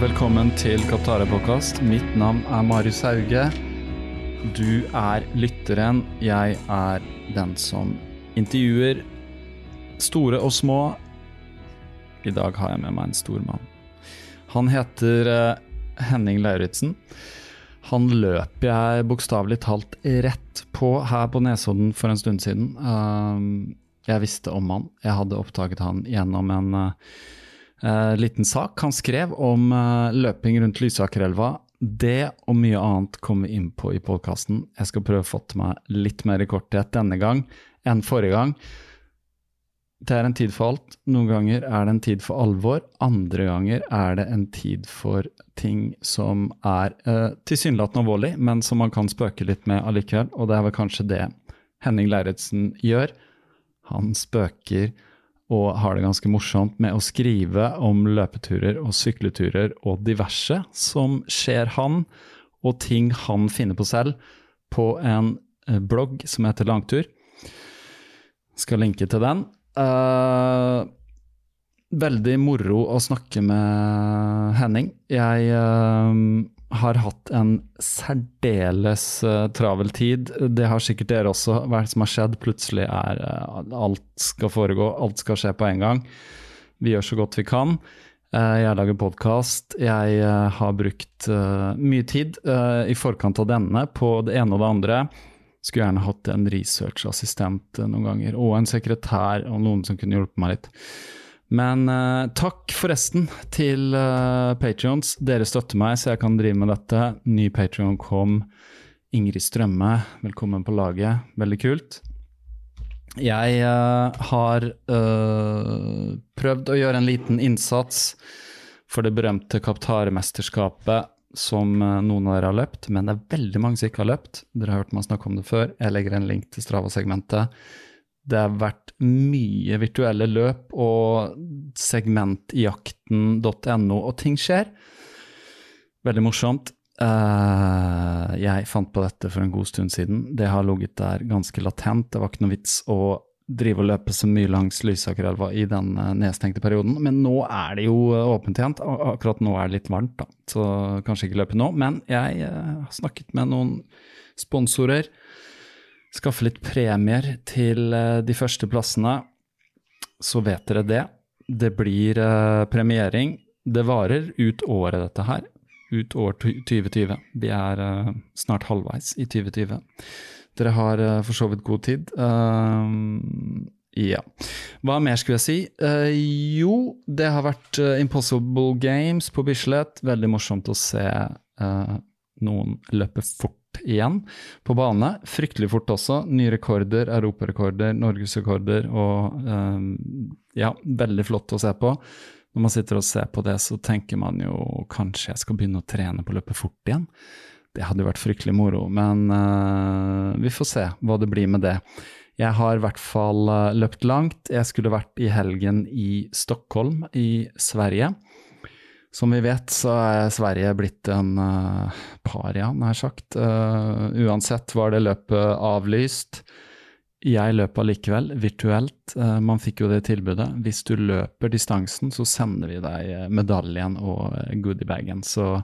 Velkommen til Kaptare-påkast. Mitt navn er Marius Hauge. Du er lytteren. Jeg er den som intervjuer store og små. I dag har jeg med meg en stor mann. Han heter eh, Henning Lauritzen. Han løp jeg bokstavelig talt rett på her på Nesodden for en stund siden. Um, jeg visste om han. Jeg hadde oppdaget han gjennom en uh, eh, liten sak han skrev om eh, løping rundt Lysakerelva. Det og mye annet kommer vi inn på i podkasten. Jeg skal prøve å få til meg litt mer i korthet denne gang enn forrige gang. Det er en tid for alt. Noen ganger er det en tid for alvor. Andre ganger er det en tid for ting som er eh, tilsynelatende alvorlig, men som man kan spøke litt med allikevel. Og det er vel kanskje det Henning Lauritzen gjør. Han spøker og har det ganske morsomt med å skrive om løpeturer og sykleturer og diverse som skjer han, og ting han finner på selv, på en eh, blogg som heter Langtur. Skal linke til den. Uh, veldig moro å snakke med Henning. Jeg eh, har hatt en særdeles uh, travel tid. Det har sikkert dere også. Hva som har skjedd? Plutselig er uh, alt skal foregå, alt skal skje på en gang. Vi gjør så godt vi kan. Uh, jeg lager podkast. Jeg har brukt mye tid i forkant av denne på det ene og det andre. Skulle gjerne hatt en researchassistent noen ganger, og en sekretær og noen som kunne hjulpet meg litt. Men uh, takk forresten til uh, Patrions. Dere støtter meg, så jeg kan drive med dette. Ny Patrion kom. Ingrid Strømme, velkommen på laget. Veldig kult. Jeg uh, har prøvd å gjøre en liten innsats for det berømte Kaptare-mesterskapet som noen av dere har løpt, men det er veldig mange som ikke har løpt. Dere har hørt meg snakke om det før. Jeg legger en link til Strava-segmentet. Det har vært mye virtuelle løp og segmentjakten.no, og ting skjer. Veldig morsomt. Uh, jeg fant på dette for en god stund siden. Det har ligget der ganske latent. Det var ikke noe vits å drive og løpe så mye langs Lysakerelva i den uh, nedstengte perioden. Men nå er det jo uh, åpent igjen. Akkurat nå er det litt varmt, da. så kanskje ikke løpe nå. Men jeg har snakket med noen sponsorer skaffe litt premier til de første plassene, så vet dere det. Det blir premiering. Det varer ut året, dette her. Ut år 2020. Vi er snart halvveis i 2020. Dere har for så vidt god tid. ja. Hva mer skulle jeg si? jo, det har vært Impossible Games på Bislett. Veldig morsomt å se noen løpe fort igjen på bane. Fryktelig fort også. Nye rekorder, europarekorder, norgesrekorder og um, Ja, veldig flott å se på. når man sitter og ser på det, så tenker man jo kanskje jeg skal begynne å trene på å løpe fort igjen. Det hadde jo vært fryktelig moro, men uh, vi får se hva det blir med det. Jeg har i hvert fall uh, løpt langt. Jeg skulle vært i helgen i Stockholm i Sverige. Som vi vet, så er Sverige blitt en uh, paria, nær sagt. Uh, uansett var det løpet avlyst. Jeg løp allikevel, virtuelt. Uh, man fikk jo det tilbudet. Hvis du løper distansen, så sender vi deg medaljen og goodiebagen. Så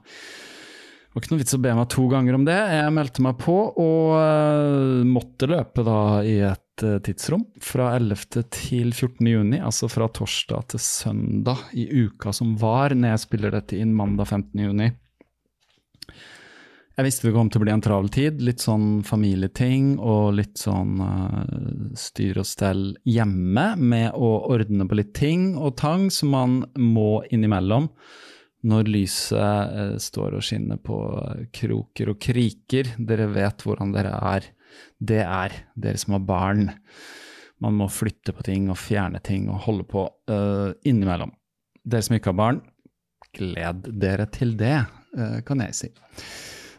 var ikke noe vits å be meg to ganger om det. Jeg meldte meg på og uh, måtte løpe da i et uh, tidsrom fra 11. til 14. juni, altså fra torsdag til søndag i uka som var, når jeg spiller dette inn mandag 15. juni. Jeg visste det kom til å bli en travel tid. Litt sånn familieting og litt sånn uh, styr og stell hjemme med å ordne på litt ting og tang som man må innimellom når lyset eh, står og skinner på kroker og kriker. Dere vet hvordan dere er. Det er dere som har barn. Man må flytte på ting og fjerne ting og holde på uh, innimellom. Dere som ikke har barn, gled dere til det, uh, kan jeg si.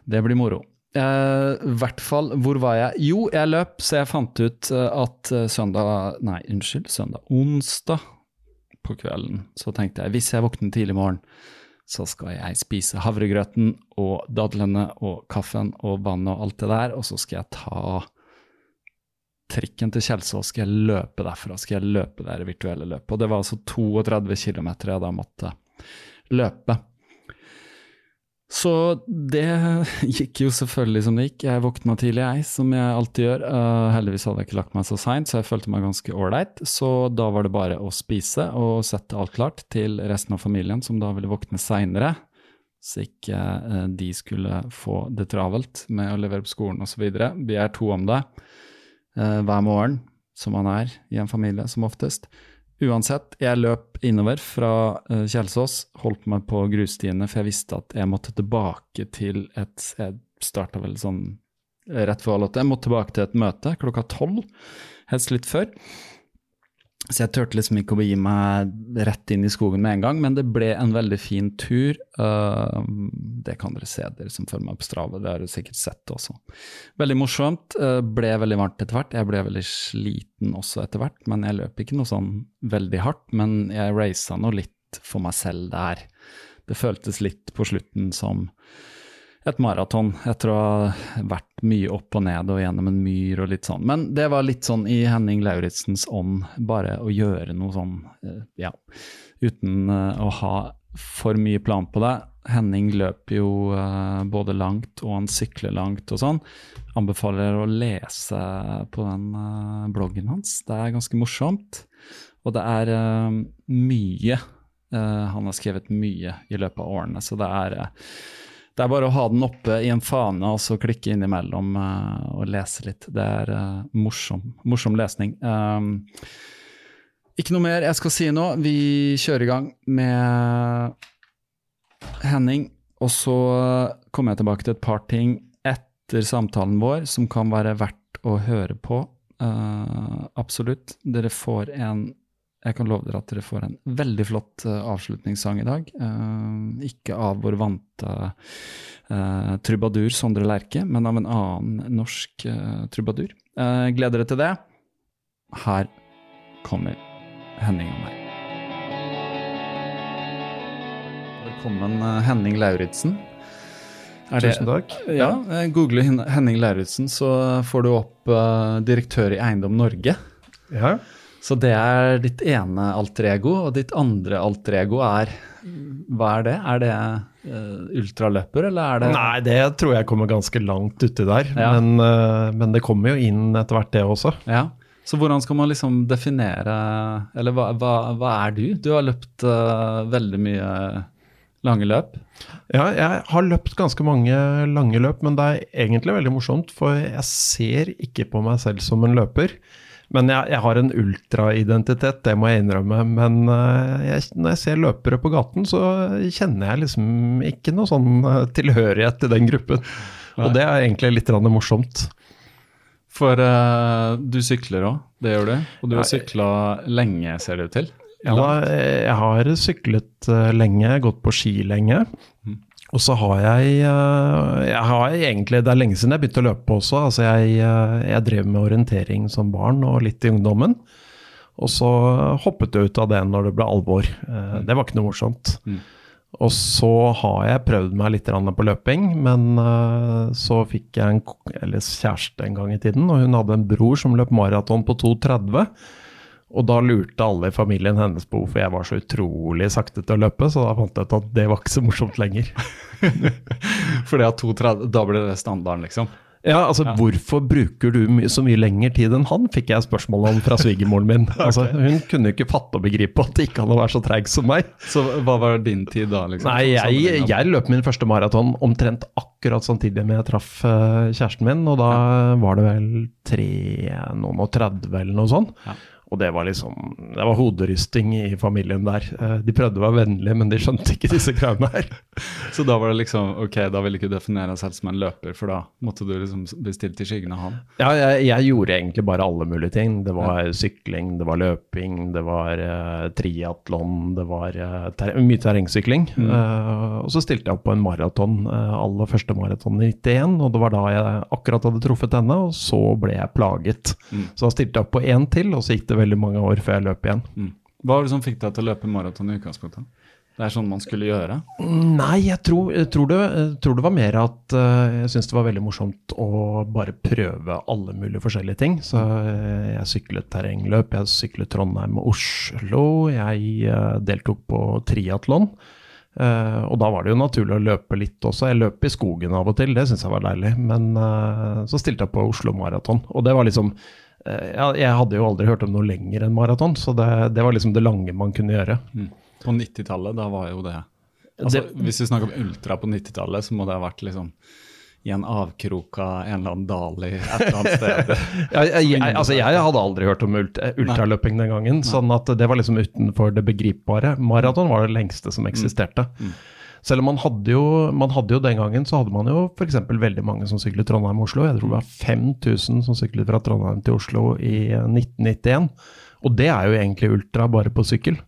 Det blir moro. Uh, hvert fall, hvor var jeg? Jo, jeg løp, så jeg fant ut at søndag Nei, unnskyld, søndag. Onsdag på kvelden så tenkte jeg hvis jeg våkner tidlig i morgen, så skal jeg spise havregrøten og dadlene og kaffen og vannet og alt det der, og så skal jeg ta trikken til Kjelsås, skal jeg løpe derfra, skal jeg løpe det virtuelle løpet. Og det var altså 32 km jeg da måtte løpe. Så det gikk jo selvfølgelig som det gikk. Jeg våkna tidlig, jeg, som jeg alltid gjør. Uh, heldigvis hadde jeg ikke lagt meg så seint, så jeg følte meg ganske ålreit. Så da var det bare å spise og sette alt klart til resten av familien, som da ville våkne seinere. Så ikke uh, de skulle få det travelt med å levere på skolen osv. Vi er to om det uh, hver morgen, som man er i en familie, som oftest. Uansett, jeg løp innover fra uh, Kjelsås, holdt meg på grusstiene, for jeg visste at jeg måtte tilbake til et Jeg starta vel sånn rett før halv åtte. Jeg måtte tilbake til et møte klokka tolv, helst litt før. Så jeg turte liksom ikke å begi meg rett inn i skogen med en gang, men det ble en veldig fin tur. Uh, det kan dere se, dere som følger meg på Strava. Det har dere sikkert sett også. Veldig morsomt. Uh, ble veldig varmt etter hvert. Jeg ble veldig sliten også etter hvert, men jeg løp ikke noe sånn veldig hardt. Men jeg raisa nå litt for meg selv der. Det føltes litt på slutten som et maraton etter å ha vært mye opp og ned og gjennom en myr og litt sånn. Men det var litt sånn i Henning Lauritzens ånd, bare å gjøre noe sånn, eh, ja, uten eh, å ha for mye plan på det. Henning løper jo uh, både langt og han sykler langt og sånn. Anbefaler å lese på den bloggen hans. Det er ganske morsomt. Og det er mye. han har skrevet mye i løpet av årene, så det er det er bare å ha den oppe i en fane og så klikke innimellom uh, og lese litt. Det er uh, morsom, morsom, lesning. Um, ikke noe mer jeg skal si nå. Vi kjører i gang med Henning. Og så kommer jeg tilbake til et par ting etter samtalen vår som kan være verdt å høre på. Uh, absolutt. Dere får en jeg kan love dere at dere får en veldig flott uh, avslutningssang i dag. Uh, ikke av vår vante uh, trubadur Sondre Lerche, men av en annen norsk trubadur. gleder dere til det? Her kommer Henning og meg. Velkommen, Henning Lauritzen. Tusen takk. Ja, Google Henning Lauritzen, så får du opp direktør i Eiendom Norge. Ja. Så det er ditt ene alter ego, og ditt andre alter ego er Hva er det? Er det uh, ultraløper, eller er det Nei, det tror jeg kommer ganske langt uti der. Ja. Men, uh, men, det kommer jo inn etter hvert, det også. Ja. Så hvordan skal man liksom definere Eller hva, hva, hva er du? Du har løpt uh, veldig mye lange løp? Ja, jeg har løpt ganske mange lange løp, men det er egentlig veldig morsomt, for jeg ser ikke på meg selv som en løper. Men jeg, jeg har en ultraidentitet, det må jeg innrømme. Men uh, jeg, når jeg ser løpere på gaten, så kjenner jeg liksom ikke noe sånn uh, tilhørighet til den gruppen. Nei. Og det er egentlig litt morsomt. For uh, du sykler òg, det gjør du. Og du har sykla lenge, ser det ut til. Ja, jeg har syklet eh, lenge, gått på ski lenge. Og så har jeg, eh, jeg har egentlig, Det er lenge siden jeg begynte å løpe også. altså Jeg, eh, jeg drev med orientering som barn og litt i ungdommen. Og så hoppet jeg ut av det når det ble alvor. Eh, Det var ikke noe morsomt. Og så har jeg prøvd meg litt på løping, men så fikk jeg en eller kjæreste en gang i tiden, og hun hadde en bror som løp maraton på 2,30. Og da lurte alle i familien hennes på hvorfor jeg var så utrolig sakte til å løpe, så da fant jeg ut at det var ikke så morsomt lenger. Fordi at 2,30, da ble det standarden, liksom. Ja, altså Hvorfor bruker du my så mye lengre tid enn han, fikk jeg spørsmål om fra svigermoren min. altså, hun kunne jo ikke fatte og begripe at det ikke an å være så treig som meg. Så hva var din tid da? liksom? Nei, jeg, jeg løp min første maraton omtrent akkurat samtidig med jeg traff eh, kjæresten min, og da var det vel tre noen og 30 eller noe sånt. Ja. Og det var liksom Det var hoderysting i familien der. Eh, De prøvde å være vennlige, men de skjønte ikke disse kravene her. Så da var det liksom Ok, da ville ikke definere deg selv som en løper, for da måtte du liksom bli stilt i skyggen av han. Ja, jeg, jeg gjorde egentlig bare alle mulige ting. Det var sykling, det var løping, det var uh, triatlon, det var uh, ter mye terrengsykling. Eh, og så stilte jeg opp på en maraton, uh, aller første maraton i 91, og det var da jeg akkurat hadde truffet denne, og så ble jeg plaget. Så da stilte jeg opp på én til, og så gikk det veldig mange år før jeg løp igjen. Mm. Hva var det som fikk deg til å løpe maraton i utgangspunktet? Det er sånn man skulle gjøre? Nei, jeg tror, jeg tror, det, jeg tror det var mer at eh, jeg syntes det var veldig morsomt å bare prøve alle mulige forskjellige ting. Så eh, jeg syklet terrengløp, jeg syklet Trondheim og Oslo, jeg eh, deltok på triatlon. Uh, og da var det jo naturlig å løpe litt også. Jeg løp i skogen av og til, det syns jeg var deilig. Men uh, så stilte jeg på Oslo Maraton, og det var liksom Jeg hadde jo aldri hørt om noe lenger enn maraton, så det, det var liksom det lange man kunne gjøre. På 90-tallet, da var jo det altså, Det- Hvis vi snakker om ultra på 90-tallet, så må det ha vært liksom i en avkrok av en eller annen dal i et eller annet sted. Ja, jeg, jeg, altså jeg hadde aldri hørt om ult ultraløping den gangen, sånn at det var liksom utenfor det begripbare. Maraton var det lengste som eksisterte. Selv om man hadde, jo, man hadde jo den gangen, så hadde man jo f.eks. veldig mange som syklet Trondheim-Oslo. Jeg tror det var 5000 som syklet fra Trondheim til Oslo i 1991. Og det er jo egentlig ultra bare på sykkel.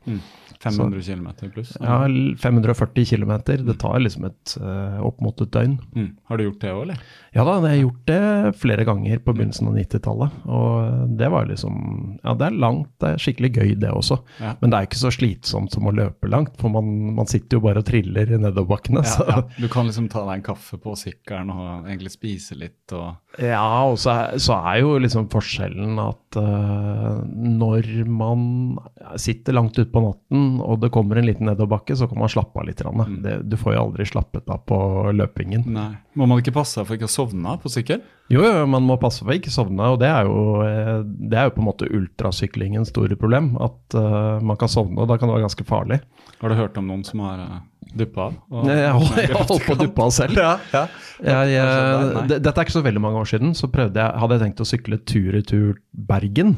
500 km pluss. Ja, 540 km. Det tar liksom et, eh, opp mot et døgn. Mm. Har du gjort det òg, eller? Ja da, jeg har gjort det flere ganger på begynnelsen av 90-tallet. Og det var liksom Ja, det er langt, det er skikkelig gøy det også. Ja. Men det er ikke så slitsomt som å løpe langt, for man, man sitter jo bare og triller i nedoverbakkene. Ja, ja. Du kan liksom ta deg en kaffe på sykkelen og egentlig spise litt og Ja, og så er, så er jo liksom forskjellen at uh, når man sitter langt ute på og det kommer en liten nedoverbakke, så kan man slappe av litt. Mm. Det, du får jo aldri slappet av på løpingen. Nei. Må man ikke passe for ikke å sovne på sykkel? Jo, jo, man må passe å ikke sovne, og det er jo, eh, det er jo på en måte ultrasyklingens store problem. At uh, man kan sovne, og da kan det være ganske farlig. Har du hørt om noen som har uh, duppa av? Jeg har jeg holdt på å duppe av selv. Ja, ja. Jeg, eh, det, dette er ikke så veldig mange år siden, så jeg, hadde jeg tenkt å sykle tur-retur Bergen.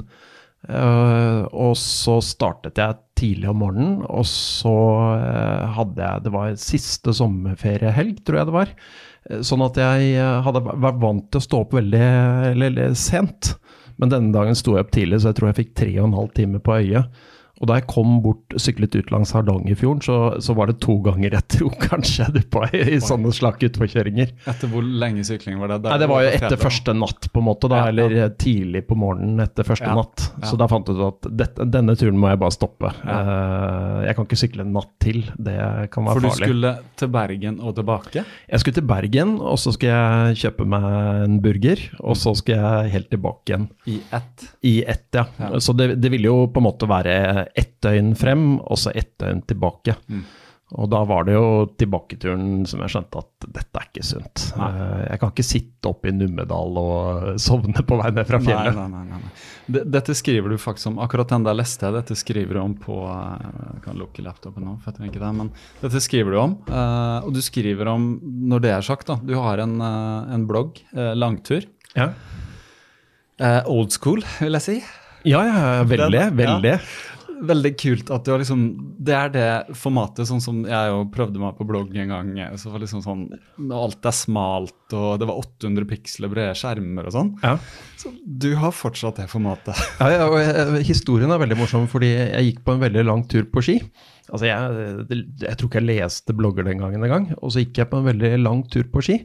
Eh, og så startet jeg tidlig om morgenen, og så eh, hadde jeg Det var siste sommerferiehelg, tror jeg det var. Eh, Sånn at jeg hadde vært vant til å stå opp veldig eller sent. Men denne dagen sto jeg opp tidlig, så jeg tror jeg fikk tre og en halv time på øyet. Og da jeg kom bort, syklet ut langs Hardangerfjorden, så, så var det to ganger jeg tror kanskje jeg duppa i, i sånne slake utforkjøringer. Etter hvor lenge sykling var det? Der Nei, det var jo etter første natt, på en måte, da, Ja, ja. eller eh, tidlig på morgenen etter første Ja, natt. Så da fant jeg ut at dette, denne turen må jeg bare stoppe. Eh, jeg kan ikke sykle en natt til, det kan være farlig. For du farlig. skulle til Bergen og tilbake? Jeg skulle til Bergen, og så skal jeg kjøpe meg en burger, og så skal jeg helt tilbake igjen. I ett? I ett, ja. Ja. Så det, det ville jo på en måte være ett døgn frem, og så ett døgn tilbake. Mm. Og da var det jo tilbaketuren som jeg skjønte at dette er ikke sunt. Nei. Eh, Jeg kan ikke sitte oppe i Numedal og sovne på vei ned fra fjellet. Nei, nei, nei. Dette skriver du faktisk om. Akkurat den der leste jeg. Dette skriver du om på eh, Jeg kan lukke laptopen nå, for jeg trenger ikke det. Men dette skriver du om. eh, og du skriver om, når det er sagt, da Du har en, eh, en blogg, eh, Langtur. Ja. Eh, old school, vil jeg si. Ja, ja, veldig. Ja. veldig. Veldig kult at du har liksom Det er det formatet, sånn som jeg jo prøvde meg på blogg en gang. så var liksom sånn, Alt er smalt, og det var 800 piksler brede skjermer og sånn. Ja. Så du har fortsatt det formatet. Ja, ja, og jeg, historien er veldig morsom, fordi jeg gikk på en veldig lang tur på ski. Altså jeg, jeg tror ikke jeg leste blogger den gangen engang. Og så gikk jeg på en veldig lang tur på ski.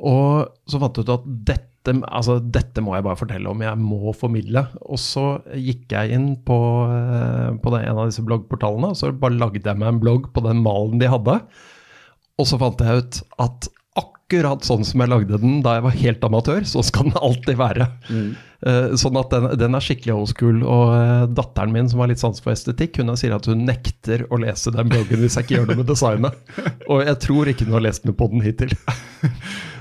Og så fant jeg ut at dette, altså, dette må jeg bare fortelle om, jeg må formidle. Og så gikk jeg inn på, eh, på den, en av disse bloggportalene, og så bare lagde jeg meg en blogg på den malen de hadde. Og så fant jeg ut at akkurat sånn som jeg lagde den da jeg var helt amatør, så skal den alltid være. Mm. Uh, sånn at den, den, er skikkelig old school. Og uh, datteren min, som har litt sans for estetikk, hun sier at hun nekter å lese den bloggen hvis jeg ikke gjør noe med designet. Og jeg tror ikke hun har lest noe på den hittil.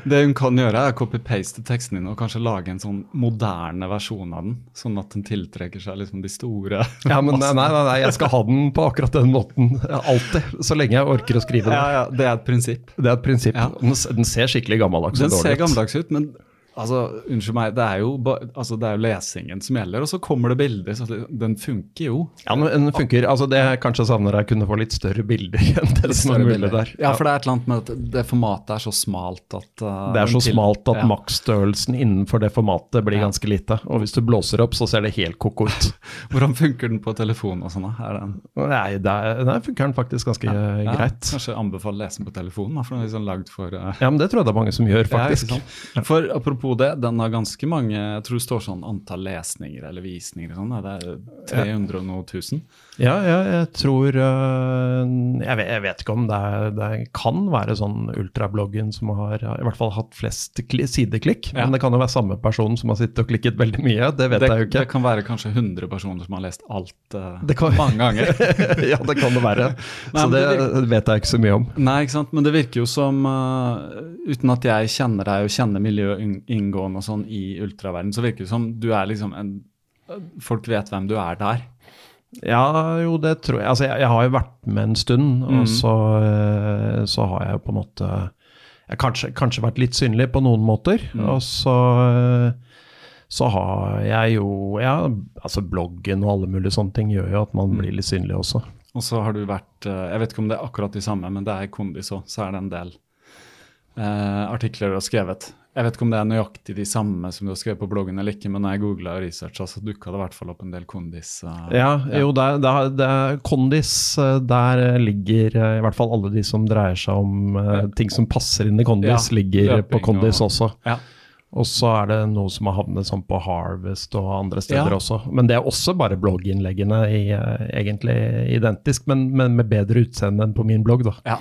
Det hun kan gjøre, er å copy-paste teksten din og kanskje lage en sånn moderne versjon av den. Sånn at den tiltrekker seg liksom de store Ja, men nei, nei, nei, jeg skal ha den på akkurat den måten. Alltid. Så lenge jeg orker å skrive den. Ja, ja, Det er et prinsipp. Det er et prinsipp. Ja. Den, ser skikkelig gammeldags ut. Den ser gammeldags ut, men Altså, Unnskyld meg, det er, jo, altså, det er, jo, lesingen som gjelder, og så kommer det bilder. så Den funker jo. Ja, den funker. altså Det jeg kanskje savner, er å kunne få litt større bilder enn det som er mulig der. Ja, for det er et eller annet med at det formatet er så smalt at uh, Det er så til, smalt at ja. maksstørrelsen innenfor det formatet blir ja. ganske lite. Og hvis du blåser opp, så ser det helt ko-ko ut. Hvordan funker den på telefon og sånn? Nei, der, der funker den faktisk ganske ja. greit. Kanskje anbefale lese den på telefonen, for den er liksom lagd for uh... Ja, men det tror jeg det er mange som gjør, faktisk. For apropos det, den har ganske mange Jeg tror det står sånn antall lesninger eller visninger. Sånn, det er 300 og noe tusen. Ja, ja jeg tror uh, jeg, vet, jeg, vet, ikke om det, er, det kan være sånn ultrabloggen som har i hvert fall hatt flest sideklikk. Ja. Men det kan jo være samme person som har sittet og klikket veldig mye. Det vet det, jeg jo ikke. Det kan være kanskje 100 personer som har lest alt uh, kan, mange ganger. ja, det kan det være. Nei, så det, det, vet jeg ikke så mye om. Nei, ikke sant. Men det virker jo som, uh, uten at jeg kjenner deg og kjenner miljøet inngående og sånn i ultraverden, så virker det som du er liksom en Folk vet hvem du er der. Ja, jo, det tror jeg. Altså, jeg, jeg har jo vært med en stund, mm. og så, eh, så, har jeg jo på en måte jeg kanskje, kanskje vært litt synlig på noen måter. Mm. Og så, så har jeg jo Ja, altså bloggen og alle mulige sånne ting gjør jo at man mm. blir litt synlig også. Og så har du vært eh, Jeg vet ikke om det er akkurat de samme, men det er i Kondis òg, så er det en del eh, artikler du har skrevet. Jeg vet ikke om det er nøyaktig de samme som du har skrevet på bloggen eller ikke, men når jeg googla og researcha, så dukka det i hvert fall opp en del kondis. Uh, ja, ja, jo, det er, det er, det er kondis. Eh, der ligger uh, i hvert fall alle de som dreier seg om uh, ting som passer inn i kondis, ja, ligger på kondis og, også. Ja. Og så er det noe som har havnet sånn på Harvest og andre steder ja. også. Men det er også bare blogginnleggene i, egentlig identisk, men, men, med bedre utseende enn på min blogg. da. Ja.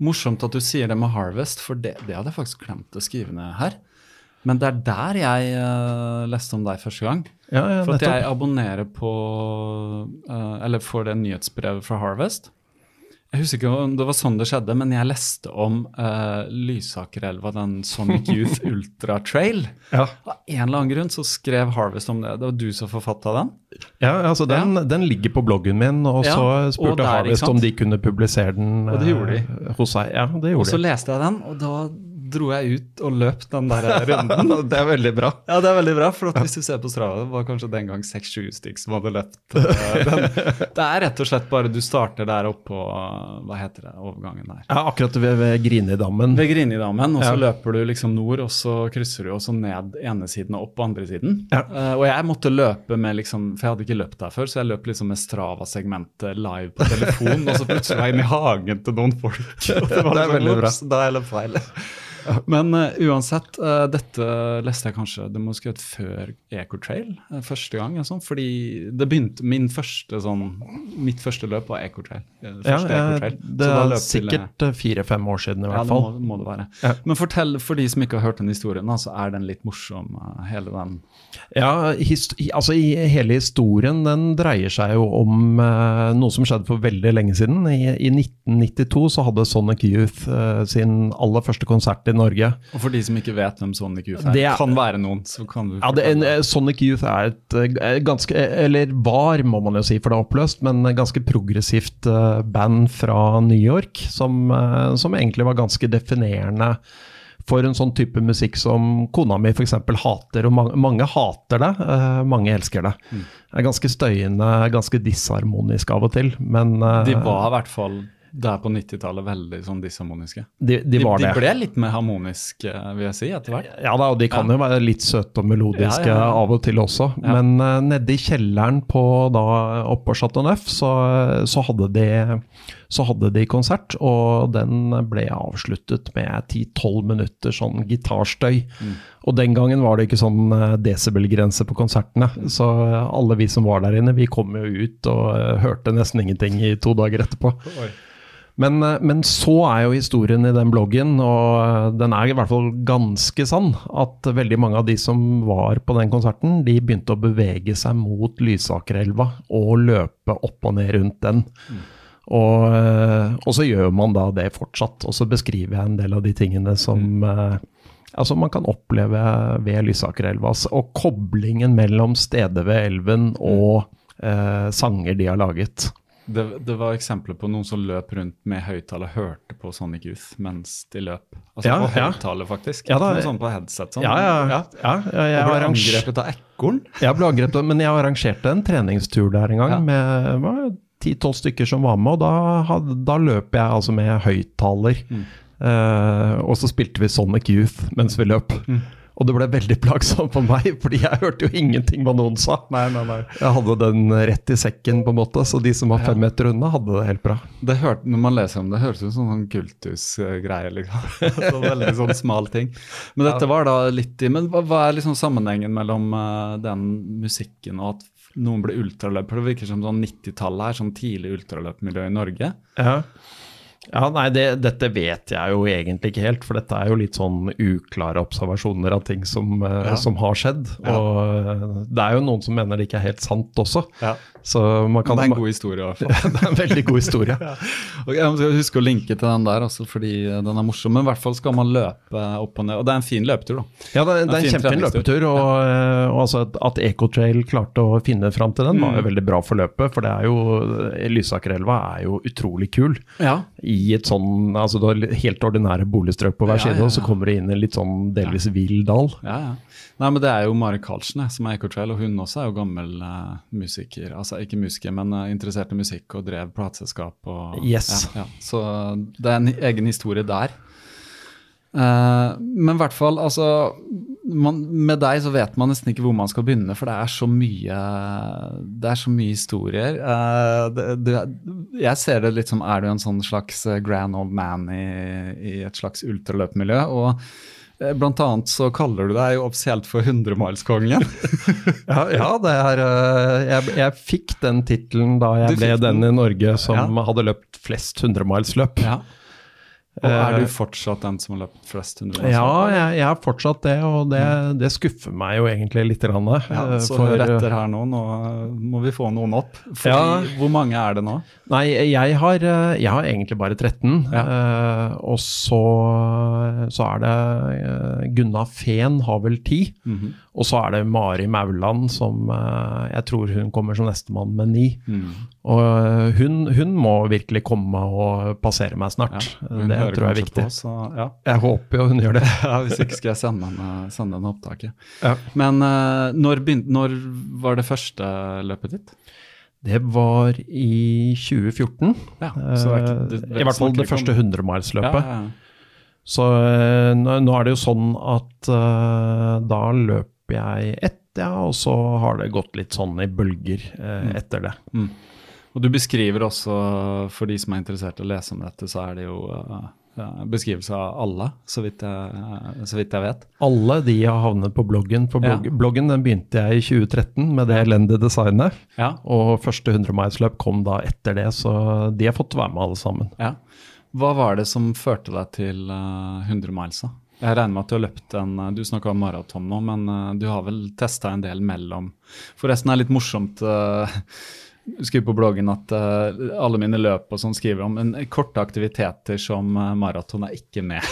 Morsomt at du sier det med Harvest, for det, det hadde jeg faktisk glemt å skrive ned her. Men det er der jeg uh, leste om deg første gang. Ja, ja, for at jeg abonnerer på uh, Eller får det nyhetsbrevet fra Harvest. Jeg husker ikke om det var sånn det skjedde, men jeg leste om uh, Lysakerelva, den Sonic Youth Ultra Trail. Ja. Av en eller annen grunn så skrev Harvest om det. Det var du som forfatta den? Ja, altså den, ja. den, ligger på bloggen min, og ja, så spurte der, Harvest om de kunne publisere den og gjorde de. Uh, hos seg. Ja, det gjorde og så leste jeg den, og da dro jeg ut og løp den der runden. det er veldig bra. Ja, det er veldig bra, for hvis du ser på Strava, det var kanskje den gang seks-sju stykker som hadde løpt uh, den. Det er rett og slett bare du starter der oppe på hva heter det, overgangen der. Ja, akkurat ved, ved Grinidammen. Ved Grinidammen, og så ja. løper du liksom nord, og så krysser du også ned ene siden og opp på andre siden. Ja. Uh, og jeg måtte løpe med liksom, for jeg hadde ikke løpt der før, så jeg løp liksom med Strava-segmentet live på telefon, og så plutselig var jeg inne i hagen til noen folk. Og det, var det er sånn, veldig bra. Da er jeg løpt feil. Men uh, uansett, uh, dette leste jeg kanskje Det må skrevet før Ecotrail uh, første gang. Sånn, fordi det begynte min første sånn Mitt første løp var Ecotrail. Ja, Eco det er sikkert fire-fem år siden i hvert fall. Ja, det må, må det være. Ja. Men fortell for de som ikke har hørt den historien, så er den litt morsom, hele den? Ja, altså i hele historien den dreier seg jo om noe som skjedde for veldig lenge siden. I, i 1992 så hadde Sonic Youth sin aller første konsert i Norge. Og For de som ikke vet hvem Sonic Youth er, det kan være noen, så kan du ja, det, en, eh, Sonic Youth er et eh, ganske, eller var, må man jo si, for det er oppløst, men ganske progressivt eh, band fra New York som, som egentlig var ganske definerende for en sånn type musikk som kona mi f.eks. hater, og mange, mange hater det, uh, mange elsker det. Mm. Det er ganske støyende, ganske disharmonisk av og til, men uh, De var i hvert fall der på 90-tallet veldig sånn disharmoniske. de, de var de, det. ble litt mer harmoniske, vil jeg si, etter hvert. Ja da, og de kan Ja. jo være litt søte og melodiske Ja, ja, av og til også. Men uh, nede i kjelleren på da oppå på Chateau Neuf, så, så, hadde de, så hadde de konsert, og den ble avsluttet med 10-12 minutter sånn gitarstøy. Mm. Og den gangen var det ikke sånn uh, desibelgrense på konsertene, så uh, alle vi som var der inne, vi kom jo ut og uh, hørte nesten ingenting i to dager etterpå. Men, eh, men så er jo historien i den bloggen, og eh, den er i hvert fall ganske sann, at veldig mange av de som var på den konserten, de begynte å bevege seg mot Lysakerelva og løpe opp og ned rundt den. Og, eh, og så gjør man da det fortsatt. Og så beskriver jeg en del av de tingene som mm. altså man kan oppleve ved Lysakerelva. altså, Og koblingen mellom stedet ved elven og eh, sanger de har laget. Det, det var eksempler på noen som løp rundt med høyttaler, hørte på Sonic Youth mens de løp. Altså Ja, på ja. faktisk. Ja, da- sånn på headset. Sånn. Ja, ja. ja. ja jeg, ble angrepet av ekorn. Jeg ble angrepet, men jeg arrangerte en treningstur der en gang med ti-tolv stykker som var med, og da, da løp jeg altså med høyttaler. Mm. Uh, og så spilte vi Sonic Youth mens vi løp. Mm. Og det ble veldig plagsomt for meg, fordi jeg hørte jo ingenting hva noen sa. Nei, nei, nei. Jeg hadde den rett i sekken, på en måte, så de som var fem meter unna, hadde det helt bra. Det hørte, når man leser om det, høres ut som sånn kultusgreie, liksom. så veldig sånn smal ting. Men dette var da litt i Men hva, hva er liksom sammenhengen mellom uh, den musikken og at noen ble ultraløpere? Det virker som sånn 90-tallet er sånn tidlig ultraløpmiljø i Norge. Ja. Ja, nei, det, Dette vet jeg jo egentlig ikke helt, for dette er jo litt sånn uklare observasjoner av ting som, eh, Ja. som har skjedd. Ja. Og eh, det er jo noen som mener det ikke er helt sant også. Ja. Så man kan det er en god historie, i hvert fall. det er en veldig god historie. Og jeg må huske å linke til den der, også, fordi den er morsom. Men i hvert fall skal man løpe opp og ned. Og det er en fin løpetur, da. Ja, det, det er en en kjempefin løpetur. Og, eh, og altså at, at Ecotrail klarte å finne fram til den, var Mm. jo veldig bra for løpet. For det er jo Lysakerelva er jo utrolig kul. Ja. I et sånn altså du har helt ordinære boligstrøk på hver Ja, side, ja, og så kommer du inn en litt sånn delvis vill dal. Ja, ja. Nei, men Det er jo Mari Karlsen som er Ecotrail, og hun også er jo gammel uh, musiker. Altså ikke musiker, men uh, interessert i musikk og drev plateselskap. Yes. Ja, ja. Så det er en egen historie der. Uh, men i hvert fall, altså man, Med deg så vet man nesten ikke hvor man skal begynne, for det er så mye Det er så mye historier. Uh, det, det, jeg ser det litt som er du en sånn slags eh, grand old man i, i et slags ultraløpmiljø. og eh, Blant annet så kaller du deg jo offisielt for 100-milskongen. Ja, ja det er jeg, jeg fikk den tittelen da jeg Du ble den i Norge som Ja. hadde løpt flest 100-milsløp. ja. Og er Eh, du fortsatt den som har løpt flest 100 Ja, jeg, jeg er fortsatt det, og det, det skuffer meg jo egentlig litt. Grann, Ja, eh, så for, hør øh, etter her nå. Nå må vi få noen opp. Fordi, Ja. Hvor mange er det nå? Nei, jeg har, jeg har egentlig bare 13. Ja. eh, og så, så er det Gunna Fehn har vel 10. Mhm. Og så er det Mari Mauland som jeg tror hun kommer som nestemann med 9. Mm. Og hun, hun må virkelig komme og passere meg snart. Ja, hun det hører tror jeg er viktig. På, så, ja. Jeg håper jo hun gjør det. ja, Hvis ikke skal jeg sende henne, sende henne opptaket. Ja. Men eh, når, begynte, når var det første løpet ditt? Det var i 2014. Ja, så det ikke- Eh, det- I hvert fall det første 100-milsløpet. Ja, ja. Så eh, nå, er det jo sånn at uh, da løper jeg ett, ja, og så har det gått litt sånn i bølger uh, Mm. etter det. Og du beskriver også, for de som er interessert i å lese om dette, så er det jo eh, beskrivelse av alle, så vidt, jeg, så vidt jeg vet. Alle de har havnet på bloggen. For blogg, Ja. bloggen den begynte jeg i 2013 med det elendige designet. Ja, Og første 100-milsløp kom da etter det, så de har fått være med alle sammen. ja. Hva var det som førte deg til eh, 100 miles? da? Jeg regner med at du har løpt en eh, Du snakka om maraton nå, men eh, du har vel testa en del mellom Forresten er det litt morsomt skriver på bloggen at uh, alle mine løp og sånn skriver om men korte aktiviteter som uh, maraton er ikke med.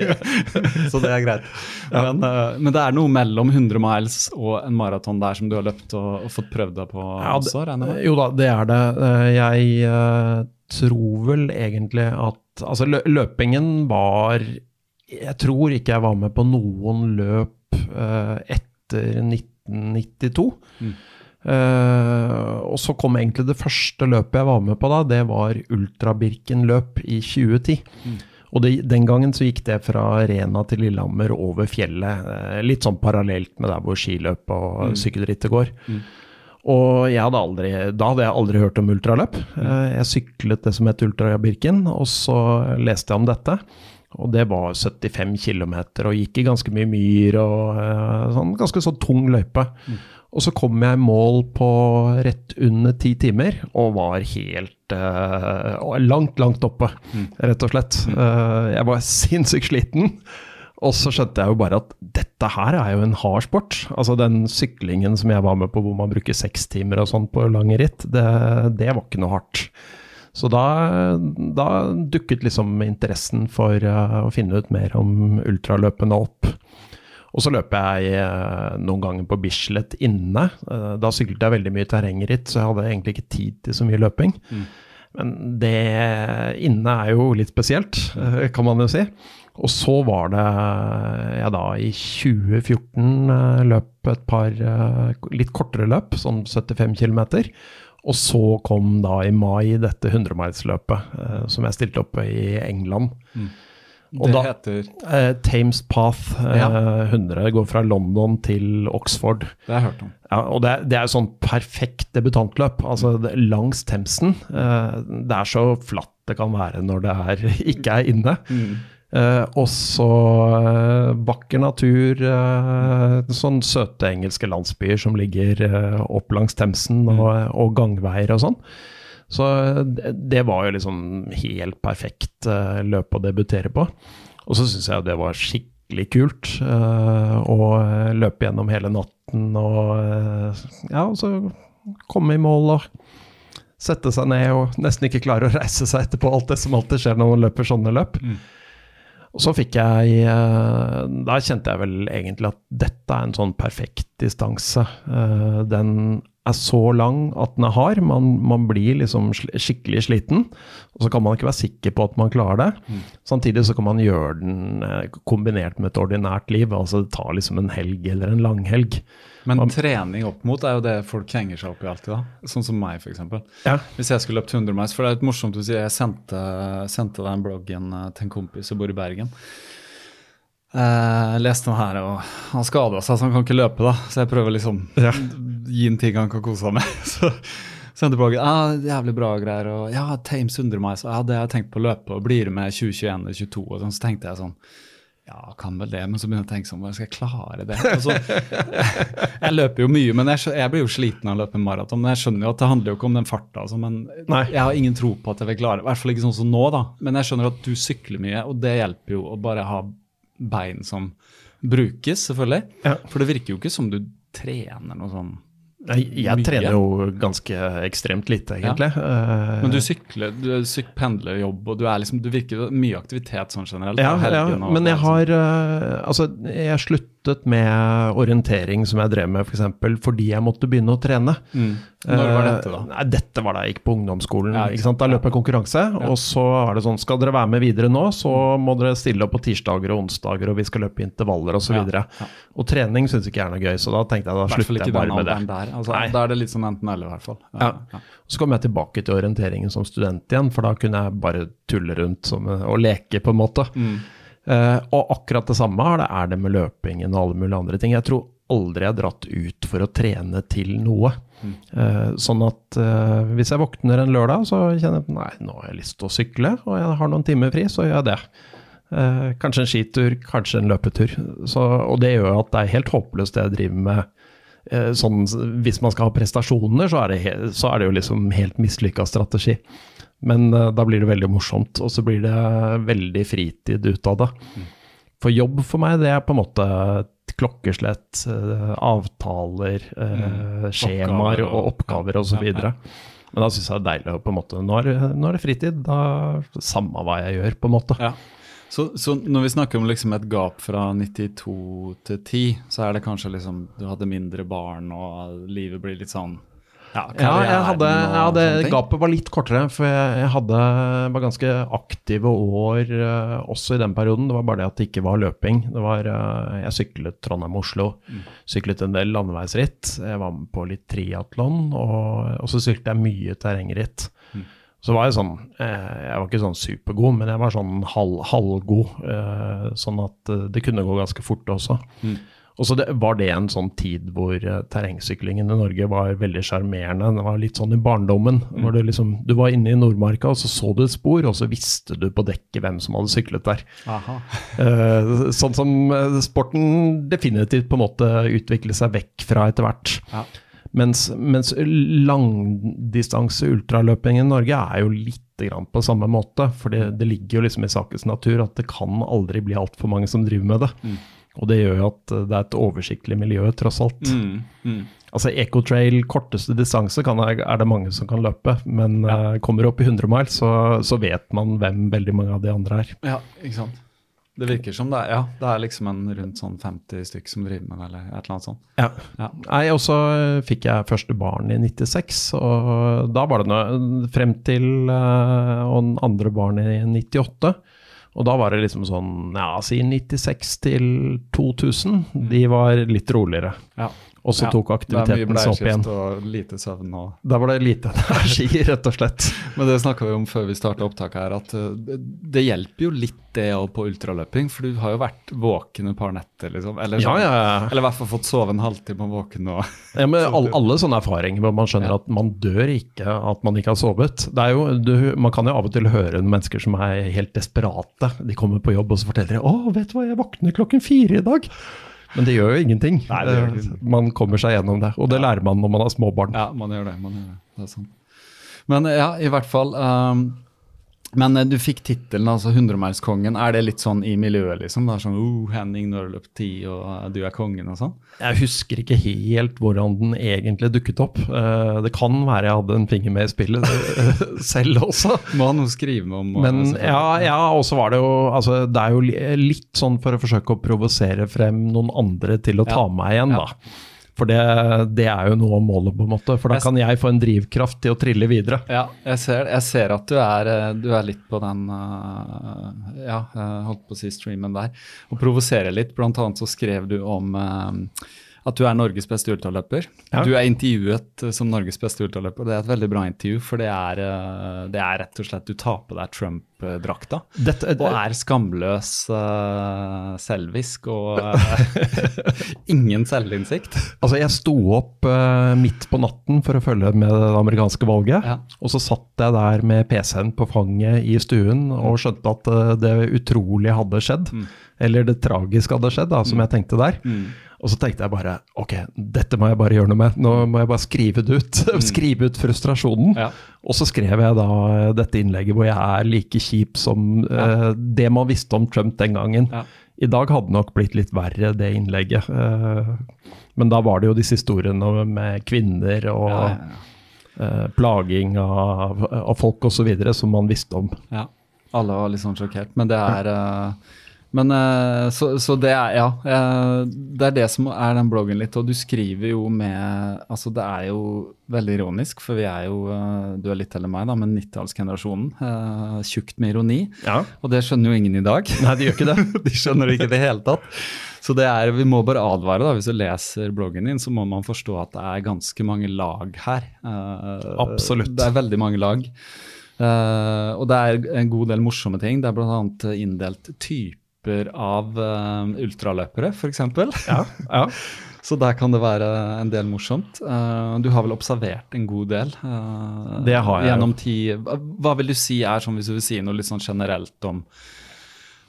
så det er greit. Men, uh, men det er noe mellom 100 miles og en maraton der som du har løpt og, og fått prøvd deg på Ja, også, regner jeg? Jo da, det er det. Jeg tror vel egentlig at Altså, lø løpingen var jeg tror ikke jeg var med på noen løp etter 1992. Mm. Eh, og så kom egentlig det første løpet jeg var med på da, det var Ultrabirken-løp i 2010. Og det, den gangen så gikk det fra Rena til Lillehammer over fjellet. Uh, litt sånn parallelt med der hvor skiløp og sykkelrittet går. Og jeg hadde aldri, da hadde jeg aldri hørt om ultraløp. Uh, Jeg syklet det som het Ultrabirken, og så leste jeg om dette. Og det var 75 km og gikk i ganske mye myr og uh, sånn ganske sånn tung løype. Og så kom jeg i mål på rett under ti timer og var helt uh, langt, langt oppe, rett og slett. Uh, jeg var sinnssykt sliten. Og så skjønte jeg jo bare at dette her er jo en hard sport. Altså den syklingen som jeg var med på hvor man bruker seks timer og sånn på lange ritt, det, det var ikke noe hardt. Så da, da dukket liksom interessen for uh, å finne ut mer om ultraløpene opp. Og så løper jeg eh, noen ganger på Bislett inne. Eh, da syklet jeg veldig mye terrengritt, så jeg hadde egentlig ikke tid til så mye løping. Men det inne er jo litt spesielt, eh, kan man jo si. Og så var det jeg da i 2014 eh, løp et par litt kortere løp, sånn 75 km. Og så kom da i mai dette 100-milsløpet eh, som jeg stilte opp i England. Og det heter Eh, Thames Path eh, Ja. 100 går fra London til Oxford. Det har jeg hørt om. Ja, og det, det er jo sånn perfekt debutantløp. Altså det, langs Themsen. Eh, det er så flatt det kan være når det er, ikke er inne. Eh, og så eh, vakker natur, eh, sånn søte engelske landsbyer som ligger eh, opp langs Themsen, og, og gangveier og sånn. Så det, det var jo liksom helt perfekt eh, løp å debutere på. Og så syns jeg det var skikkelig kult eh, å eh, løpe gjennom hele natten og eh, ja, og så komme i mål og sette seg ned og nesten ikke klare å reise seg etterpå. Alt det som alltid skjer når man løper sånne løp. Og så fikk jeg eh, Da kjente jeg vel egentlig at dette er en sånn perfekt distanse. Eh, Den er så lang at den er hard. Man, man blir liksom skikkelig sliten. Og så kan man ikke være sikker på at man klarer det. Samtidig så kan man gjøre den eh, kombinert med et ordinært liv. Altså det tar liksom en helg eller en langhelg. Men trening opp mot er jo det folk henger seg opp i alltid, da. Sånn som meg, f.eks. Ja. Hvis jeg skulle løpt 100 miles, for det er litt morsomt du sier, jeg sendte, sendte deg en bloggen eh, til en kompis som bor i Bergen. Eh, Jeg leste den her, og han skada seg, så han kan ikke løpe, da. Så jeg prøver liksom Ja. Gi en ting han kan kose seg med. Så sendte bloggen. Ja, jævlig bra greier. Og ja, Thames 100 miles. Ja, det har jeg tenkt på å løpe, og blir med 2021 eller 2022? Og sånn, så tenkte jeg sånn ja, kan vel det, men så begynner jeg å tenke sånn, hvordan skal jeg klare det? Og så, jeg løper jo mye, men jeg, jeg blir jo sliten av å løpe maraton. Men jeg skjønner jo at det handler jo ikke om den farta. Altså, men Nei. jeg har ingen tro på at jeg vil klare det. I hvert fall ikke sånn som nå, da. Men jeg skjønner at du sykler mye, og det hjelper jo å bare ha bein som brukes, selvfølgelig. Ja. For det virker jo ikke som du trener noe sånn. Jeg, jeg trener jo ganske ekstremt lite, egentlig. Ja. Men du sykler, du syk pendler jobb, og du liksom, du virker mye aktivitet sånn generelt. Ja, ja, men jeg har eh, Altså, jeg sluttet med orientering som jeg drev med, f.eks. For eksempel, fordi jeg måtte begynne å trene. Mm. Når var dette, da? Eh, Nei, dette var da jeg gikk på ungdomsskolen. Ja, ikke sant? Da løp jeg konkurranse, og så er det sånn Skal dere være med videre nå, så må dere stille opp på tirsdager og onsdager, og vi skal løpe intervaller osv. Ja, ja. Og trening syns ikke jeg er noe gøy, så da tenkte jeg da slutter jeg bare med det. der. Altså, da er det litt sånn enten-eller, i hvert fall. Ja. Så kom jeg tilbake til orienteringen som student igjen, for da kunne jeg bare tulle rundt som, og leke, på en måte. Eh, og akkurat det samme er det, er det med løpingen og alle mulige andre ting. Jeg tror aldri jeg har dratt ut for å trene til noe. Eh, sånn at eh, hvis jeg våkner en lørdag, så kjenner jeg nei, nå har jeg lyst til å sykle, og jeg har noen timer fri, så gjør jeg det. Eh, kanskje en skitur, kanskje en løpetur. Så, og det gjør at det er helt håpløst det jeg driver med. Eh, sånn, hvis man skal ha prestasjoner, så er det, så er det jo liksom helt mislykka strategi. Men eh, da blir det veldig morsomt, og så blir det veldig fritid ut av det. For jobb for meg, det er på en måte klokkeslett, eh, avtaler, mm. skjemaer og- oppgaver osv. Men da syns jeg det er deilig å på en måte Nå er, det- nå er det fritid, da samme hva jeg gjør, på en måte. Ja. Så, så når vi snakker om liksom et gap fra 92 til 10, så er det kanskje liksom du hadde mindre barn, og livet blir litt sånn Ja, Ja, jeg hadde, ja, det, gapet var litt kortere, for jeg, jeg hadde, var ganske aktive år uh, også i den perioden. Det var bare det at det ikke var løping. Det var, uh, jeg syklet Trondheim-Oslo, syklet en del landeveisritt. Jeg var med på litt triatlon, og, og så syklet jeg mye terrengritt. Så var jeg sånn eh, Jeg var ikke sånn supergod, men jeg var sånn halv, halvgod. Eh, sånn at det kunne gå ganske fort også. Og så det, var det en sånn tid hvor eh, terrengsyklingen i Norge var veldig sjarmerende. Det var litt sånn i barndommen. hvor Du liksom, du var inne i Nordmarka, og så så du et spor, og så visste du på dekket hvem som hadde syklet der. Eh, sånn som eh, sporten definitivt på en måte utviklet seg vekk fra etter hvert. Ja. Mens, mens langdistanse ultraløping i Norge er jo litt grann på samme måte. For det, det ligger jo liksom i sakens natur at det kan aldri bli altfor mange som driver med det. Og det gjør jo at eh, det er et oversiktlig miljø, tross alt. Mm, mm. Altså Ecotrail, korteste distanse, kan, er det mange som kan løpe. Men eh, kommer du opp i 100 mile, så, så vet man hvem veldig mange av de andre er. Ja, ikke sant. Det virker som det er, ja, det er liksom en rundt sånn 50 stykk som driver med det, eller et eller annet sånt. Ja. Ja. Nei, og så eh, fikk jeg første barn i 96, og da var det noe frem til uh, og den andre barn i 98. Og da var det liksom sånn, ja, si 96 til 2000, de var litt roligere. Ja. Og så Ja, tok aktiviteten seg opp igjen. Det er mye bleiskift og lite søvn og Da var det lite energi, rett og slett. Men det snakka vi om før vi starta opptaket her, at uh, det, hjelper jo litt det òg på ultraløping, for du har jo vært våken et par netter, liksom. Eller, Ja, sånn- ja, ja. eller i hvert fall fått sove en halvtime og våken og Ja, men alle, alle sånne erfaringer hvor man skjønner at man dør ikke at man ikke har sovet. Det er jo, du, man kan jo av og til høre mennesker som er helt desperate. De kommer på jobb og så forteller de, 'Å, vet du hva, jeg våkner klokken fire i dag'. Men det gjør jo ingenting. Nei, gjør ingenting. Man kommer seg gjennom det, og det lærer man når man har småbarn. Ja, man gjør det. man gjør det, det er sant. Men ja, i hvert fall um, Men eh, du fikk tittelen, altså 100-milskongen. Er det litt sånn i miljøet, liksom? Det er sånn oh, Henning, nå har du løpt ti, og eh, du er kongen, og sånn? Jeg husker ikke helt hvordan den egentlig dukket opp. Eh, Det kan være jeg hadde en finger med i spillet selv også. Må ha noe å skrive om. og- Men ja, ja og så var det jo altså, Det er jo litt sånn for å forsøke å provosere frem noen andre til å ta Ja. meg igjen, Ja. For det, det er jo noe av målet, på en måte. For da kan jeg få en drivkraft til å trille videre. Ja, jeg ser, jeg ser at du er, eh, du er litt på den eh, Ja, holdt på å si streamen der. Og provoserer litt. Blant annet så skrev du om eh, at du er Norges beste ultraløper. Ja. Du er intervjuet eh, som Norges beste ultraløper. Det er et veldig bra intervju, for det er, eh, det er rett og slett Du tar på deg Trump-drakta. Dette, Og er skamløs, uh, selvisk og uh, ingen selvinnsikt. altså, jeg sto opp uh, midt på natten for å følge med det amerikanske valget. Ja. Og så satt jeg der med PC-en på fanget i stuen og skjønte at eh, det utrolige hadde skjedd. Mm. Eller det tragiske hadde skjedd, da, som jeg tenkte der. Og så tenkte jeg bare ok, dette må jeg bare gjøre noe med. Nå må jeg bare skrive det ut. skrive ut frustrasjonen. Ja. Og så skrev jeg da eh, dette innlegget hvor jeg er like kjip som uh, det man visste om Trump den gangen. Ja. I dag hadde det nok blitt litt verre, det innlegget. Eh, men da var det jo disse historiene med kvinner og eh, plaging av, av folk osv. som man visste om. Ja, alle var litt sånn sjokkert. Men det er Men eh, så, så det er Ja. eh, det er det som er den bloggen litt. Og du skriver jo med Altså, det er jo veldig ironisk, for vi er jo eh, Du er litt eller meg, da, men 90-tallsgenerasjonen. Uh, tjukt med ironi. Ja. Og det skjønner jo ingen i dag. Nei, de gjør ikke det. De skjønner det ikke i det hele tatt. Så det er, vi må bare advare, da. Hvis du leser bloggen din, så må man forstå at det er ganske mange lag her. Absolutt. Det er veldig mange lag. Og det er en god del morsomme ting. Det er bl.a. inndelt typer av uh, ultraløpere, f.eks. Ja, ja. Så der kan det være en del morsomt. Uh, du har vel observert en god del? Uh, Det har jeg. Gjennom tid. Hva, hva vil du si er sånn, hvis du vil si noe litt sånn generelt om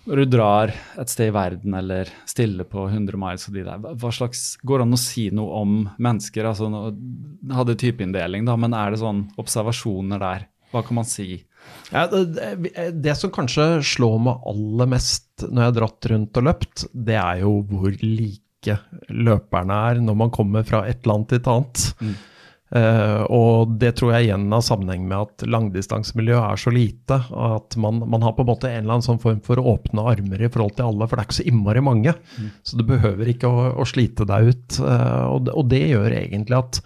når du drar et sted i verden eller stiller på 100 miles og de der, hva slags, Går det an å si noe om mennesker? altså Hadde typeinndeling, da, men er det sånn observasjoner der? Hva kan man si? Ja, det, det, som kanskje slår meg aller mest når jeg har dratt rundt og løpt, det er jo hvor like løperne er når man kommer fra et land til et annet. Eh, og det tror jeg igjen har sammenheng med at langdistansemiljøet er så lite at man, man har på en måte en eller annen sånn form for åpne armer i forhold til alle, for det er ikke så innmari mange. Så du behøver ikke å, å slite deg ut. Uh, og, det, og det gjør egentlig at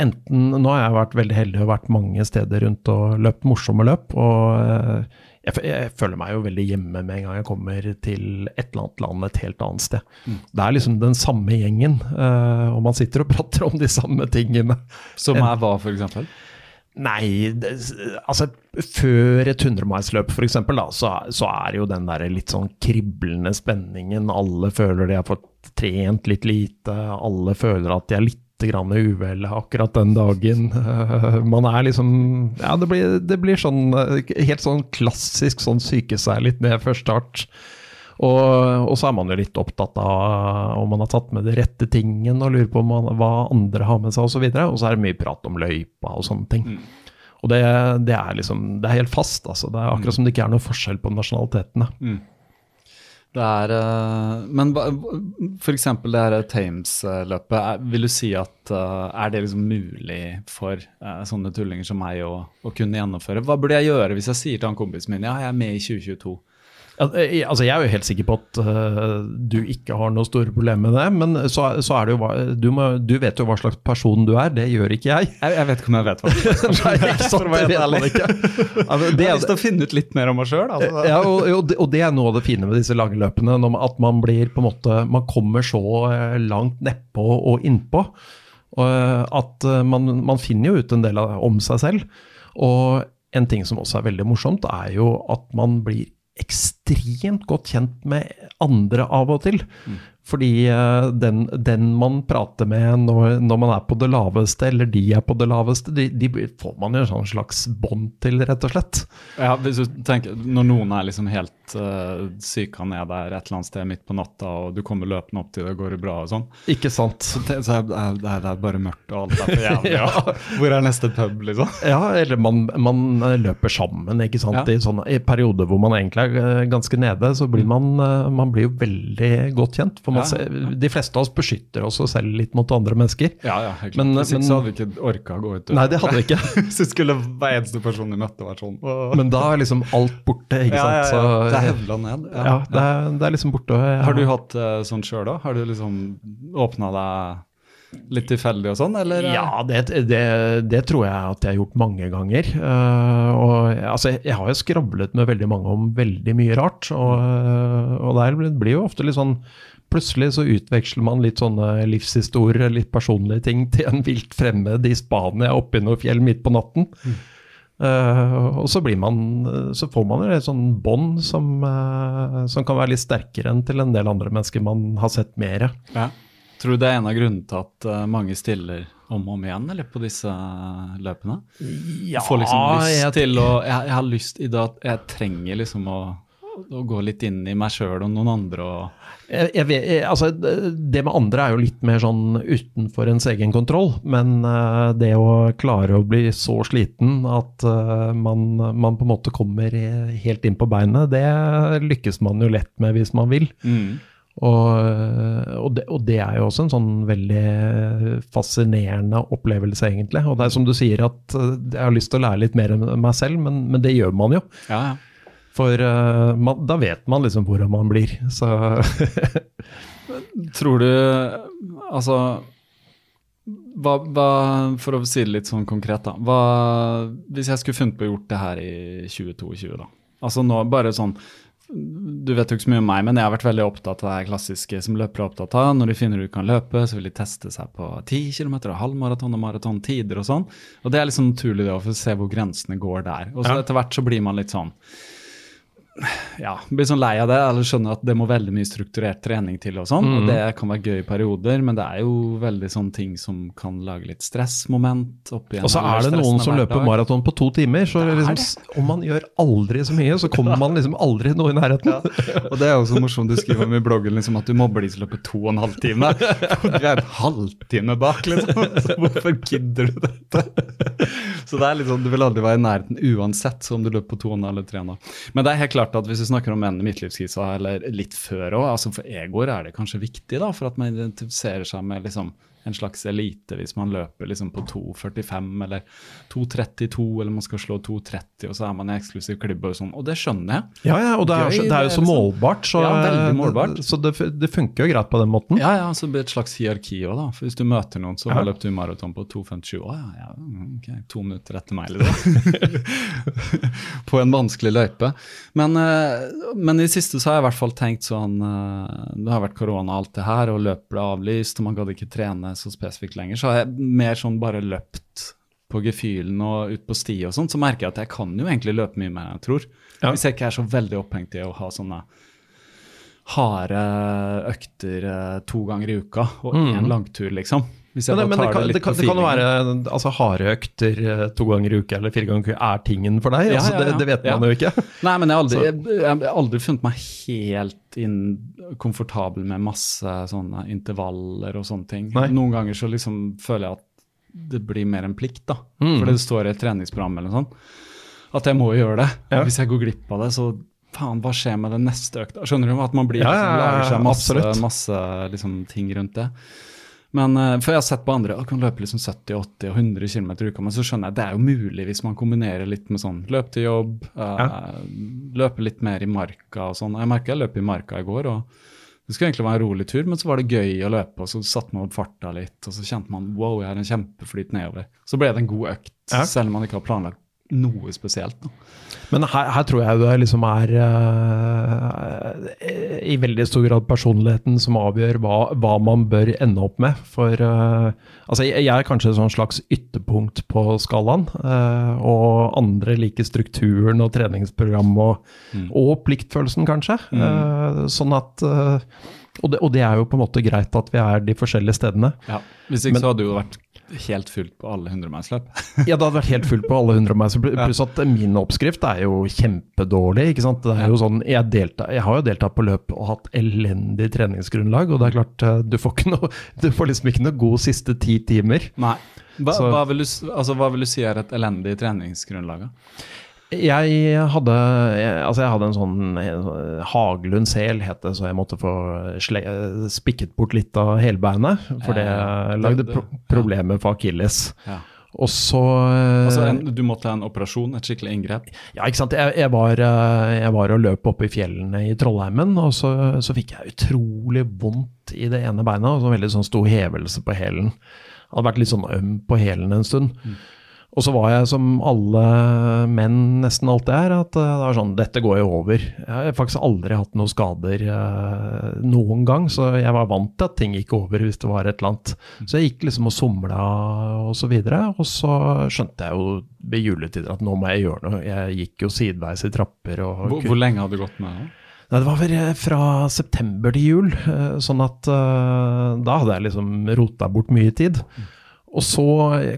enten Nå har jeg vært veldig heldig og vært mange steder rundt og løpt morsomme løp. og eh, jeg, jeg føler meg jo veldig hjemme med en gang jeg kommer til et eller annet land et helt annet sted. Det er liksom den samme gjengen, eh, og man sitter og prater om de samme tingene. Som er hva, eksempel? Nei, det, altså før et hundremilsløp f.eks., så, så er jo den der litt sånn kriblende spenningen. Alle føler de har fått trent litt lite, alle føler at de er litt grann uvel akkurat den dagen. Man er liksom Ja, det blir, det blir sånn helt sånn klassisk sånn syke seg litt ned før start. Og, og så er man jo litt opptatt av om man har tatt med de rette tingene og lurer på man, hva andre har med seg osv. Og, så og så er det mye prat om løypa og sånne ting. Og det, det er liksom, det er helt fast. altså. Det er akkurat som det ikke er noe forskjell på nasjonalitetene. Det er eh, Men f.eks. det her Thames-løpet, vil du si at eh, er det liksom mulig for eh, sånne tullinger som meg å, å kunne gjennomføre? Hva burde jeg gjøre hvis jeg sier til han kompisen min ja, jeg er med i 2022? Eh, altså Jeg er jo helt sikker på at uh, du ikke har noe store problemer med det, men så, så er det jo du, må, du vet jo hva slags person du er, det gjør ikke jeg. Jeg, jeg vet ikke om jeg vet hva det er. Nei, ikke sant, det vet man ikke. Ja, men Jeg det har lyst til å finne ut litt mer om meg sjøl. Altså. Ja, og, og, det, og det er noe av det fine med disse langløpene, At man blir på en måte Man kommer så eh, langt nedpå og innpå. Eh, at eh, man, man finner jo ut en del om seg selv. Og en ting som også er veldig morsomt, er jo at man blir ekstremt godt kjent med andre av og til. Fordi eh, den, den man prater med når, når man er på det laveste, eller de er på det laveste, de, de får man jo en sånn slags bånd til, rett og slett. Ja, hvis du tenker, Når noen er liksom helt uh, syka ned der et eller annet sted midt på natta, og du kommer løpende opp til det, går det bra og sånn, Ikke sant? så, te- så er, er, det er- det er bare mørkt og alt er for jævlig. Ja. ja. Hvor er neste pub, liksom? Ja, eller man, man løper sammen, ikke sant. Ja. I, sånne, I perioder hvor man egentlig er eh, ganske nede, så blir man, eh, man blir jo veldig godt kjent. For man Ja. ser, de fleste av oss beskytter oss selv litt mot andre mennesker. Ja, ja, helt. Men- Hvis ikke så hadde vi ikke orka å gå ut. Nei, det hadde vi ikke. Hvis det skulle hver eneste person vi møtte vært sånn. Men da er liksom alt borte, ikke ja, ja, sant. ja. Så, det er hevla ned. Ja, ja, det, er, det er liksom borte. Har du hatt uh, sånn sjøl, da? Har du liksom åpna deg litt tilfeldig og sånn, eller? Ja, det, det, det tror jeg at jeg har gjort mange ganger. Uh, og, altså, jeg har jo skravlet med veldig mange om veldig mye rart. Og, eh, og der blir jo ofte litt sånn Plutselig så utveksler man litt sånne livshistorier, litt personlige ting, til en vilt fremmed i Spania oppe i noe fjell midt på natten. Eh, og så blir man Så får man jo et sånn bånd som, uh, som kan være litt sterkere enn til en del andre mennesker man har sett mer. Ja. Tror du det er en av grunnene til at eh, mange stiller om og om igjen eller på disse løpene? Ja, Får liksom lyst jeg- til å jeg, jeg har lyst i dag Jeg trenger liksom å, å gå litt inn i meg sjøl og noen andre og Jeg, vet, jeg, altså, det med andre er jo litt mer sånn utenfor ens egen kontroll, men uh, det å klare å bli så sliten at uh, man, man på en måte kommer helt inn på beinet, det lykkes man jo lett med hvis man vil. Og, og, det, og det er jo også en sånn veldig fascinerende opplevelse, egentlig. Og det er som du sier, at eh, jeg har lyst til å lære litt mer om meg selv, men, men det gjør man jo. Ja, ja. For uh, man, da vet man liksom hvordan man blir. Så Tror du Altså hva, hva, For å si det litt sånn konkret, da. Hva, hvis jeg skulle funnet på å gjort det her i 2022, da. Altså nå bare sånn Du vet jo ikke så mye om meg, men jeg har vært veldig opptatt av det klassiske som løpere er opptatt av. Når de finner ut de kan løpe, så vil de teste seg på 10 km, halvmaraton og maratontider og sånn. Og det er liksom naturlig det, å få se hvor grensene går der. Og så Ja. etter hvert så blir man litt sånn ja, blir sånn lei av det, eller skjønner at det må veldig mye strukturert trening til og sånn. Mm. Og det kan være gøy i perioder, men det er jo veldig sånne ting som kan lage litt stressmoment. opp igjen Og så er det noen som løper maraton på to timer, så Det liksom, om man gjør aldri så mye, så kommer man liksom aldri noe i nærheten. Og det er jo så morsomt, du skriver om i bloggen liksom, at du mobber de som løper to og en halv time. Og Du er en halvtime bak, liksom. Så hvorfor gidder du dette? Så det er litt sånn, du vil aldri være i nærheten uansett så om du løper på to og en halv eller tre nå. Men det er helt klart at hvis vi snakker om menn i midtlivskrisa, eller litt før òg, altså for egoer er det kanskje viktig da, for at man identifiserer seg med liksom en slags elite hvis man løper liksom på 2,45 eller 2,32, eller man skal slå 2,30, og så er man i eksklusiv klubb og sånn. Og det skjønner jeg. Ja, ja, og det er, jo- det er jo så liksom- målbart, så, Ja, veldig målbart. så det, det funker jo greit på den måten. Ja, ja, så blir det et slags hierarki òg, da. For hvis du møter noen, så Ja. har løpt maraton på 2,57. Å ja, ja, mm, ok, to minutter etter meg, eller noe. på en vanskelig løype. Men, eh, men i det siste så har jeg i hvert fall tenkt sånn eh, Det har vært korona og alt det her, og løp ble avlyst, og man gadd ikke trene så spesifikt lenger. Så har jeg mer sånn bare løpt på gefühlen og ut på sti og sånn, så merker jeg at jeg kan jo egentlig løpe mye mer enn jeg tror. Ja. Hvis jeg ikke er så veldig opphengt i å ha sånne harde økter eh, to ganger i uka og én langtur, liksom. Hvis jeg. Men, det, men det, kan, det det, kan, på det kan jo være altså, harde økter eh, to ganger i uka eller fire ganger i uka er tingen for deg. Ja, altså. Det, det vet man jo ikke. Nei, men jeg har aldri, jeg, jeg aldri funnet meg helt inn, komfortabel med masse sånne intervaller og sånne ting. Nei. Noen ganger så liksom føler jeg at det blir mer en plikt, da. Mm. Fordi det står i et treningsprogram eller noe sånt. At jeg må gjøre det. Ja. Hvis jeg går glipp av det, så faen, hva skjer med den neste økta? Skjønner du? At man blir, Ja, liksom, ja, ja, lager seg masse, masse liksom, ting rundt det. Men eh, For jeg har sett på andre at kan løpe liksom 70, 80 og 100 km i uka, men så skjønner jeg det er jo mulig hvis man kombinerer litt med sånn løp til jobb, eh, løpe litt mer i marka og sånn. Jeg merka jeg løp i marka i går, og det skulle egentlig være en rolig tur, men så var det gøy å løpe, og så satte man opp farta litt, og så kjente man wow, jeg har en kjempeflyt nedover. Så ble det en god økt, Ja. selv om man ikke har planlagt noe spesielt. Da. Men her, her tror jeg det liksom er uh, i veldig stor grad personligheten som avgjør hva, hva man bør ende opp med. For uh, altså jeg, jeg er kanskje et slags ytterpunkt på skalaen, Uh, og andre liker strukturen og treningsprogrammet og, og pliktfølelsen, kanskje. Eh, sånn at og det, og det er jo på en måte greit at vi er de forskjellige stedene. Ja. Hvis ikke Men- så hadde det jo vært helt fullt på alle hundremilsløp. Ja, det hadde vært helt fullt på alle hundre meter. pl- Pluss at min oppskrift er jo kjempedårlig. ikke sant? Det er jo sånn, jeg, delta, jeg har jo deltatt på løp og hatt elendig treningsgrunnlag. Og det er klart, eh, du får, ikke noe, du får liksom ikke noe god siste ti timer. Nei. Hva, hva, vil du, altså, hva vil du si er et elendig treningsgrunnlag? da? Jeg hadde, jeg, altså jeg hadde en sånn eh, Haglund sel, het det, så jeg måtte få sle, spikket bort litt av helbeinet. For det Eh, lagde pro problemer for akilles. Ja. Og så eh, Altså, en, du måtte ha en operasjon, et skikkelig inngrep? Ja, ikke sant. Jeg, jeg, var, eh, jeg var og løp oppe i fjellene i Trollheimen, og så, så fikk jeg utrolig vondt i det ene beinet, og så veldig sånn stor hevelse på hælen. Hadde vært litt sånn øm på hælen en stund. Og så var jeg som alle menn nesten alltid er, at eh, det var sånn Dette går jo over. Jeg har faktisk aldri hatt noen skader eh, noen gang, så jeg var vant til at ting gikk over hvis det var et eller annet. Så jeg gikk liksom og somla og så videre, og så skjønte jeg jo ved juletider at nå må jeg gjøre noe. Jeg gikk jo sideveis i trapper og Hvor, hvor lenge hadde du gått med det? Nei, det var vel eh, fra september til jul, eh, sånn at da hadde jeg liksom rota bort mye tid. Og så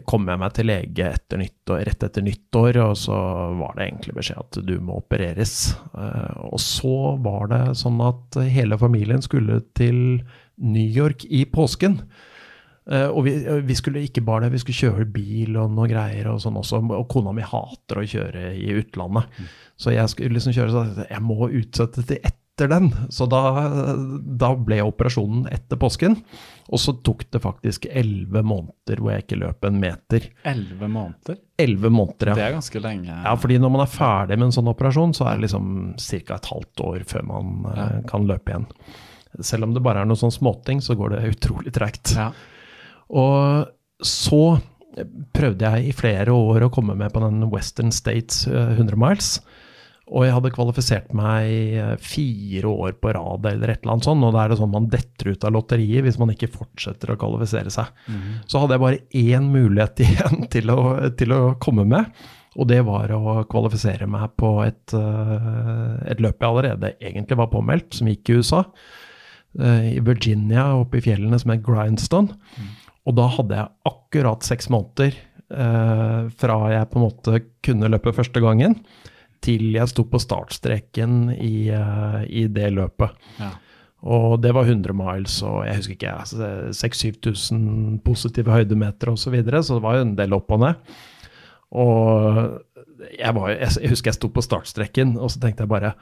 kom jeg meg til lege etter nyttår, rett etter nyttår, og så var det egentlig beskjed at du må opereres. Eh, Og så var det sånn at hele familien skulle til New York i påsken. Eh, og vi, vi skulle ikke bare det, vi skulle kjøre bil og noe greier og sånn også. Og kona mi hater å kjøre i utlandet. Så jeg skulle liksom kjøre sånn Jeg må utsette til etter den. Så da, da ble operasjonen etter påsken. Og så tok det faktisk elleve måneder hvor jeg ikke løp en meter. Elleve måneder? Elleve måneder, Det er ganske lenge. Ja, fordi når man er ferdig med en sånn operasjon, så er det liksom ca. et halvt år før man eh, Ja. kan løpe igjen. Selv om det bare er noen sånn småting, så går det utrolig tregt. Ja. Og så prøvde jeg i flere år å komme med på den Western States eh, 100 miles. Og jeg hadde kvalifisert meg eh, fire år på rad eller et eller annet sånt. Og da er det sånn man detter ut av lotteriet hvis man ikke fortsetter å kvalifisere seg. Så hadde jeg bare én mulighet igjen til å, til å komme med. Og det var å kvalifisere meg på et, eh, et løp jeg allerede egentlig var påmeldt, som gikk i USA. eh, I Virginia, oppe i fjellene, som het Grindstone. Og da hadde jeg akkurat seks måneder eh, fra jeg på en måte kunne løpe første gangen, til jeg sto på startstreken i, eh, i det løpet. Ja. Og det var 100 miles og jeg husker ikke, altså, 6000-7000 positive høydemeter osv., så, videre, så det var jo en del opp og ned. Og jeg, var, jeg, jeg husker jeg sto på startstreken, og så tenkte jeg bare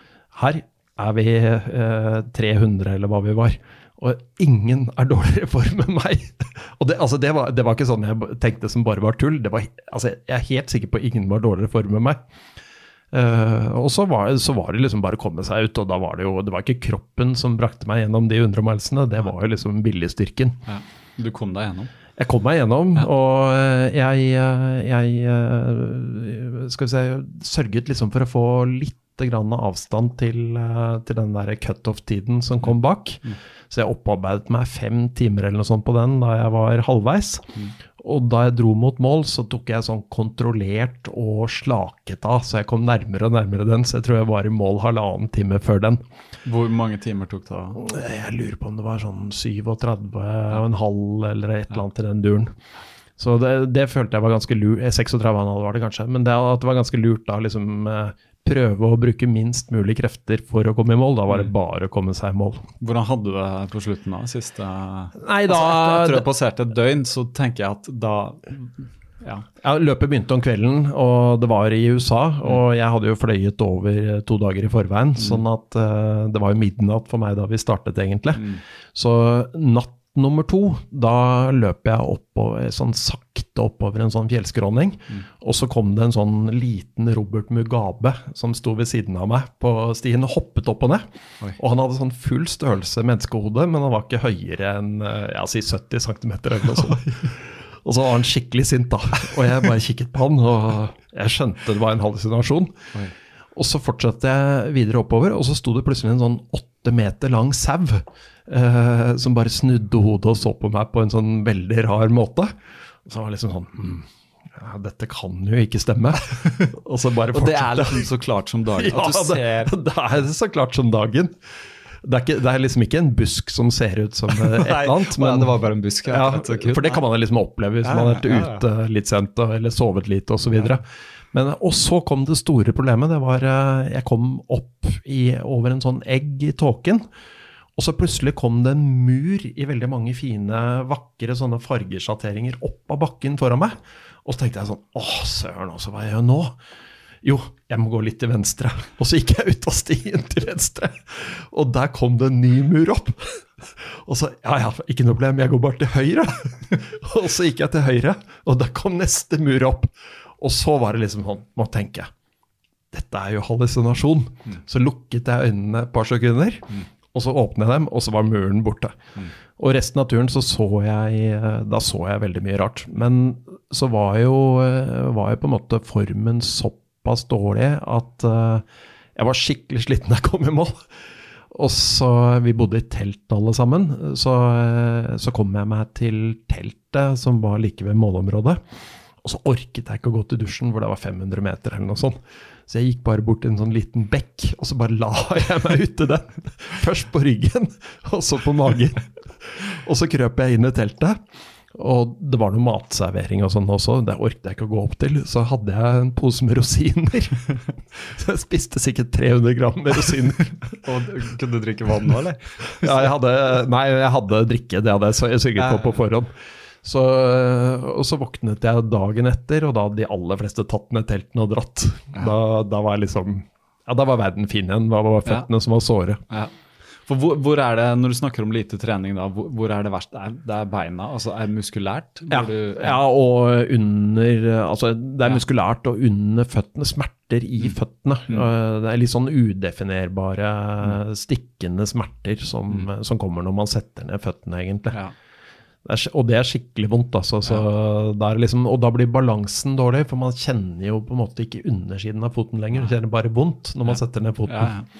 Her er vi eh, 300, eller hva vi var. Og ingen er dårligere i form enn meg. Og det, altså det, var, det, var, ikke sånn jeg tenkte som bare var tull. Var, altså jeg er helt sikker på at ingen var dårligere i form enn meg. Uh, og så var, så var, det liksom bare å komme seg ut, og da var det jo Det var ikke kroppen som brakte meg gjennom de 100 milesene, det var jo liksom viljestyrken. Ja. Du kom deg gjennom? Jeg kom meg gjennom, ja. og eh, jeg, eh, jeg skal vi si, sørget liksom for å få litt grann avstand til, til den der cutoff-tiden som kom bak. Mm. Så jeg opparbeidet meg fem timer eller noe sånt på den da jeg var halvveis. Mm. Og da jeg dro mot mål, så tok jeg sånn kontrollert og slaket av. Så jeg kom nærmere og nærmere den, så jeg tror jeg var i mål halvannen time før den. Hvor mange timer tok det? Jeg lurer på om det var sånn 37 og en halv eller et eller annet i den duren. Så det, det, følte jeg var ganske lurt. 36,5 var det kanskje, men det, at det var ganske lurt da liksom eh, prøve å bruke minst mulig krefter for å komme i mål. Da var det mm. bare å komme seg i mål. Hvordan hadde du det på slutten da? Siste Nei, da, altså, Etter å ha passert et døgn, så tenker jeg at da ja. ja. Løpet begynte om kvelden, og det var i USA. Mm. Og jeg hadde jo fløyet over to dager i forveien, mm. sånn at uh, det var jo midnatt for meg da vi startet, egentlig. Mm. Så natt nummer to, da løper jeg oppover, sånn sakte oppover en sånn fjellskråning. Mm. Og så kom det en sånn liten Robert Mugabe som sto ved siden av meg på stien og hoppet opp og ned. Oi. Og han hadde sånn full størrelse menneskehode, men han var ikke høyere enn ja, si 70 cm eller noe sånt. Og så var han skikkelig sint, da. Og jeg bare kikket på han, og jeg skjønte det var en hallusinasjon. Oi. Og så fortsatte jeg videre oppover, og så sto det plutselig en sånn åtte meter lang sau uh, som bare snudde hodet og så på meg på en sånn veldig rar måte. Så var det liksom sånn mm, ja, Dette kan jo ikke stemme. og så bare Og det er liksom så klart som dagen? ja, det, det er så klart som dagen. Det er, ikke, det er, liksom ikke en busk som ser ut som et eller annet. Men, det var bare en busk, ja. ja for det kan man liksom oppleve hvis man har vært ute litt sent eller sovet lite osv. Men, og så kom det store problemet. Det var eh, Jeg kom opp i, over en sånn egg i tåken. Og så plutselig kom det en mur i veldig mange fine, vakre sånne fargesjatteringer opp av bakken foran meg. Og så tenkte jeg sånn Å, søren, altså, hva gjør jeg nå? Jo, jeg må gå litt til venstre. Og så gikk jeg ut av stien til venstre. Og der kom det en ny mur opp. Og så Ja, ja, ikke noe problem, jeg går bare til høyre. Og så gikk jeg til høyre, og der kom neste mur opp. Og så var det liksom sånn Må tenke. Dette er jo hallusinasjon. Mm. Så lukket jeg øynene et par sekunder. Mm. Og så åpnet jeg dem, og så var muren borte. Mm. Og resten av turen så så jeg Da så jeg veldig mye rart. Men så var jo, var jo på en måte formen såpass dårlig at uh, jeg var skikkelig sliten da jeg kom i mål. Og så, Vi bodde i telt alle sammen. Så, så kom jeg meg til teltet som var like ved målområdet. Og så orket jeg ikke å gå til dusjen, hvor det var 500 meter eller noe sånt. Så jeg gikk bare bort til en sånn liten bekk, og så bare la jeg meg uti den. Først på ryggen, og så på magen. Og så krøp jeg inn i teltet. Og det var noe matservering og sånn også, det orket jeg ikke å gå opp til. Så hadde jeg en pose med rosiner. Så jeg spiste sikkert 300 gram med rosiner. og Kunne du drikke vann nå, eller? Ja, jeg hadde, nei, jeg hadde drikke. Det hadde jeg sørget på på forhånd. Så, og så våknet jeg dagen etter, og da hadde de aller fleste tatt ned teltene og dratt. Ja. Da, da, var liksom Ja, da var verden fin igjen. Da var føttene ja. som var såre. Ja. For hvor, hvor, er det, Når du snakker om lite trening, da, hvor, hvor er det verst? Det er, det er beina? altså Er muskulært? Ja, du, ja. og under Altså, det er muskulært og under føttene. Smerter i mm. føttene. Mm. Det er litt sånn udefinerbare, mm. stikkende smerter som, mm. som, kommer når man setter ned føttene, egentlig. Ja. Det er, og det er skikkelig vondt. Altså, ja. liksom, og da blir balansen dårlig, for man kjenner jo på en måte ikke undersiden av foten lenger. Man kjenner bare vondt når man setter ned foten.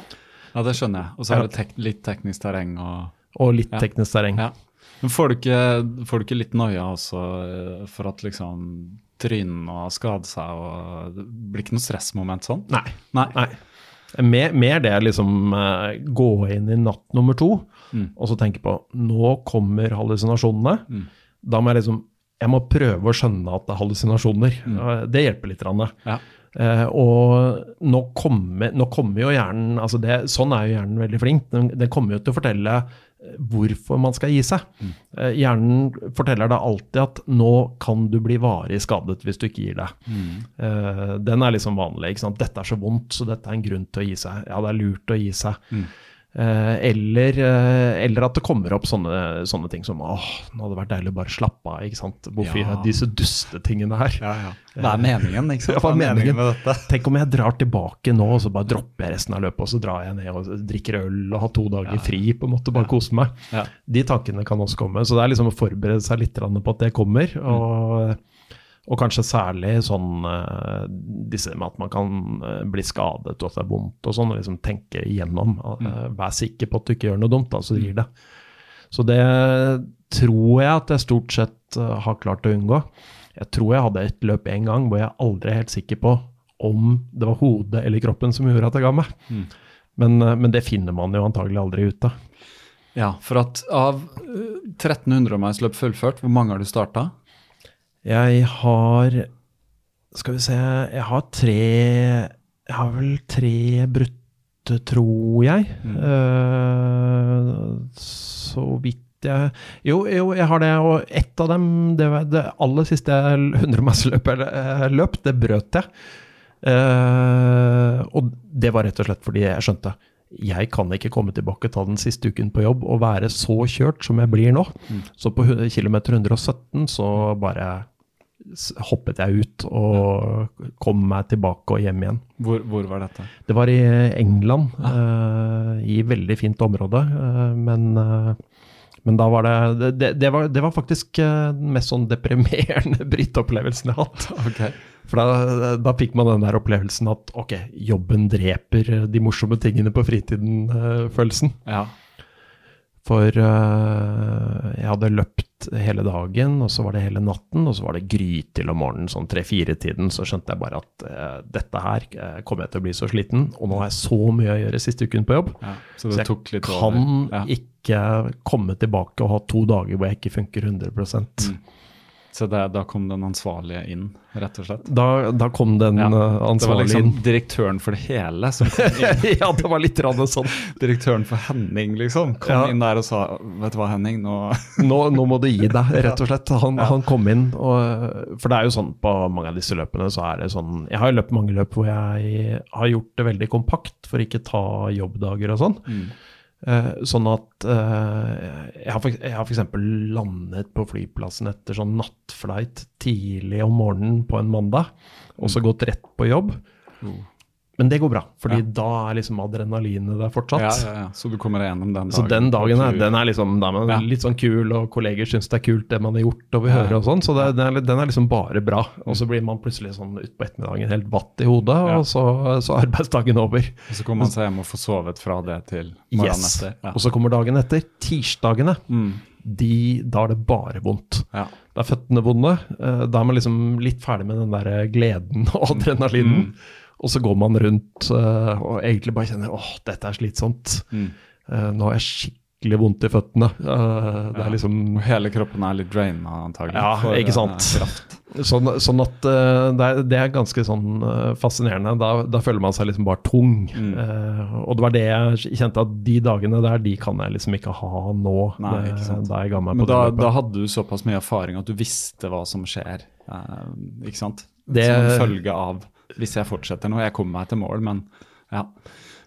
Ja, det skjønner jeg. Og så er det tek litt teknisk terreng. Og, og litt teknisk terreng. Men får du, ikke, får du ikke litt noia også eh, for at liksom tryne og skade seg og Det blir ikke noe stressmoment sånn? Nei. Nei. Nei. Mer, mer det liksom uh, gå inn i natt nummer to mm. og så tenke på nå kommer hallusinasjonene. Mm. Da må jeg liksom jeg må prøve å skjønne at det er hallusinasjoner. Mm. Det hjelper litt. Ja. Eh, og nå kommer, nå kommer, jo hjernen altså det, Sånn er jo hjernen veldig flink. Den, den kommer jo til å fortelle hvorfor man skal gi seg. Mm. Eh, hjernen forteller deg alltid at 'nå kan du bli varig skadet hvis du ikke gir deg'. Mm. Den er liksom vanlig. ikke sant? 'Dette er så vondt, så dette er en grunn til å gi seg'. Ja, det er lurt å gi seg. Mm. Eh, eller, eh, eller at det kommer opp sånne, sånne ting som åh, nå hadde det vært deilig å bare slappe av. ikke sant? Hvorfor Ja. disse dustetingene her? Hva er meningen, ikke sant? Ja, hva er meningen? med dette? Tenk om jeg drar tilbake nå, og så bare dropper jeg resten av løpet, og så drar jeg ned og drikker øl og har to dager fri, på en måte, bare koser meg. Ja. De tankene kan også komme. Så det er liksom å forberede seg litt på at det kommer. og... Og kanskje særlig sånn eh, disse med at man kan eh, bli skadet og at det er vondt og sånn. og liksom Tenke igjennom. eh, Vær sikker på at du ikke gjør noe dumt, da, så gir det. Så det tror jeg at jeg stort sett har klart å unngå. Jeg tror jeg hadde et løp en gang hvor jeg aldri er helt sikker på om det var hodet eller kroppen som gjorde at jeg ga meg. Men, eh, men det finner man jo antagelig aldri ut av. Ja, for at av eh, 1300 meilsløp fullført, hvor mange har du starta? Jeg har Skal vi se Jeg har tre Jeg har vel tre brutte, tror jeg. Eh, så vidt jeg jo, jo, jeg har det, og ett av dem, det, var det aller siste 100-metersløpet jeg løp, det brøt jeg. Uh, og det var rett og slett fordi jeg skjønte jeg kan ikke komme tilbake ta den siste uken på jobb og være så kjørt som jeg blir nå. Så på kilometer 117 så bare hoppet jeg ut og kom meg tilbake og hjem igjen. Hvor, hvor var dette? Det var i England, eh, i veldig fint område, Uh, men, uh, men da var det Det, det, var, det var faktisk den mest sånn deprimerende bryteopplevelsen jeg har hatt. Okay. For da, da fikk man den der opplevelsen at ok, jobben dreper de morsomme tingene på fritiden-følelsen. Ja. For uh, jeg hadde løpt hele dagen, og så var det hele natten, og så var det grytidlig om morgenen, sånn tre-fire-tiden, så skjønte jeg bare at uh, dette her uh, kommer jeg til å bli så sliten, og nå har jeg så mye å gjøre siste uken på jobb. ja. Så Så jeg kan? Ja. ikke komme tilbake og ha to dager hvor jeg ikke funker 100 Så det, da kom den ansvarlige inn, rett og slett? da, da kom den Ja. inn. Det var liksom direktøren for det hele som kom inn. ja, det var litt rann sånn. Direktøren for Henning, liksom. Kom Ja. inn der og sa Vet du hva, Henning, nå Nå, nå må du gi deg, rett og slett. Han, han kom inn, og, for det er jo sånn på mange av disse løpene, så er det sånn Jeg har løpt mange løp hvor jeg har gjort det veldig kompakt for ikke ta jobbdager og sånn. Eh, sånn at eh, jeg har for, jeg har f.eks. landet på flyplassen etter sånn nattflight tidlig om morgenen på en mandag, og så gått rett på jobb. Men det går bra, fordi Ja. da er liksom adrenalinet der fortsatt. ja, ja, ja. Så du kommer deg gjennom den dagen? Så den dagen er, den er liksom da er man Ja. litt sånn kul, og kolleger syns det er kult det man har gjort, og vi Ja. og sånn. Så det, den, er, den er liksom bare bra. Og så blir man plutselig sånn utpå ettermiddagen helt vatt i hodet, og så, så er arbeidsdagen over. Og så kommer man seg hjem og får sovet fra det til morgenen Yes. etter. Ja. Og så kommer dagen etter. Tirsdagene, Mm. de, da er det bare vondt. Ja. Da er føttene vonde. eh, Da er man liksom litt ferdig med den der gleden og adrenalinen. Mm. Og så går man rundt uh, og egentlig bare kjenner åh, dette er slitsomt. Mm. Uh, Nå har jeg skikkelig vondt i føttene. Uh, Det Ja. er liksom hele kroppen er litt draina, antagelig. Ja, for, ikke sant. Sånn, sånn at det, er, det er ganske sånn fascinerende. Da, da føler man seg liksom bare tung. Mm. Og det var det jeg kjente at de dagene der, de kan jeg liksom ikke ha nå. Nei, ikke. Da jeg ga meg Men på da, da hadde du såpass mye erfaring at du visste hva som skjer, ikke sant? Det- Som følge av hvis jeg fortsetter nå. Jeg kommer meg til mål, men ja.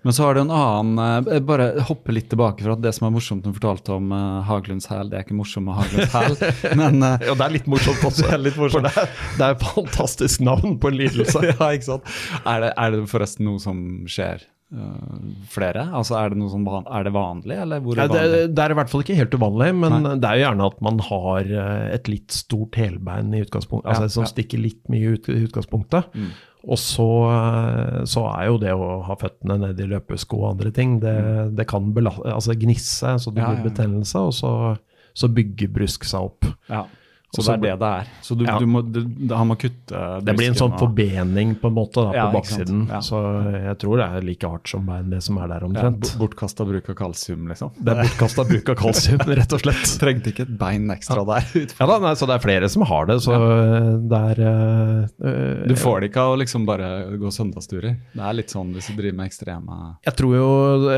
Men så har du en annen eh, Bare hoppe litt tilbake fra at det som er morsomt du fortalte om uh, Haglunds hæl, det er ikke morsomt med Haglunds hæl, men eh, Ja, det er litt morsomt også. Det er litt morsomt. For det er, det er et fantastisk navn på en lidelse. ja, ikke sant? Er det, er det forresten noe som skjer Uh, flere? Altså Er det noe som er det vanlig, eller hvor er det, vanlig? det er i hvert fall ikke helt uvanlig, men Nei. det er jo gjerne at man har eh, et litt stort helbein i utgangspunktet, Ja, altså som ja. stikker litt mye ut i utgangspunktet. Mm. Og så, eh, så er jo det å ha føttene nedi løpesko og andre ting, det, det kan bela altså gnisse, så det blir Ja, ja, ja. betennelse, og så, så bygger brusk seg opp. Ja. Så Og det er det det er. Så du, Ja. du må, du, han må kutte Det blir en sånn forbening på en måte da, på Ja, baksiden, Ja. så jeg tror det er like hardt som bein det som er der ja, omtrent. Bortkasta bruk av kalsium, liksom. Det er bortkasta bruk av kalsium, rett og slett. Trengte ikke et bein ekstra der. Ja da, nei, så det er flere som har det, så det er øh, Du får det ikke av å liksom bare gå søndagsturer. Det er litt sånn hvis du driver med ekstreme Jeg tror jo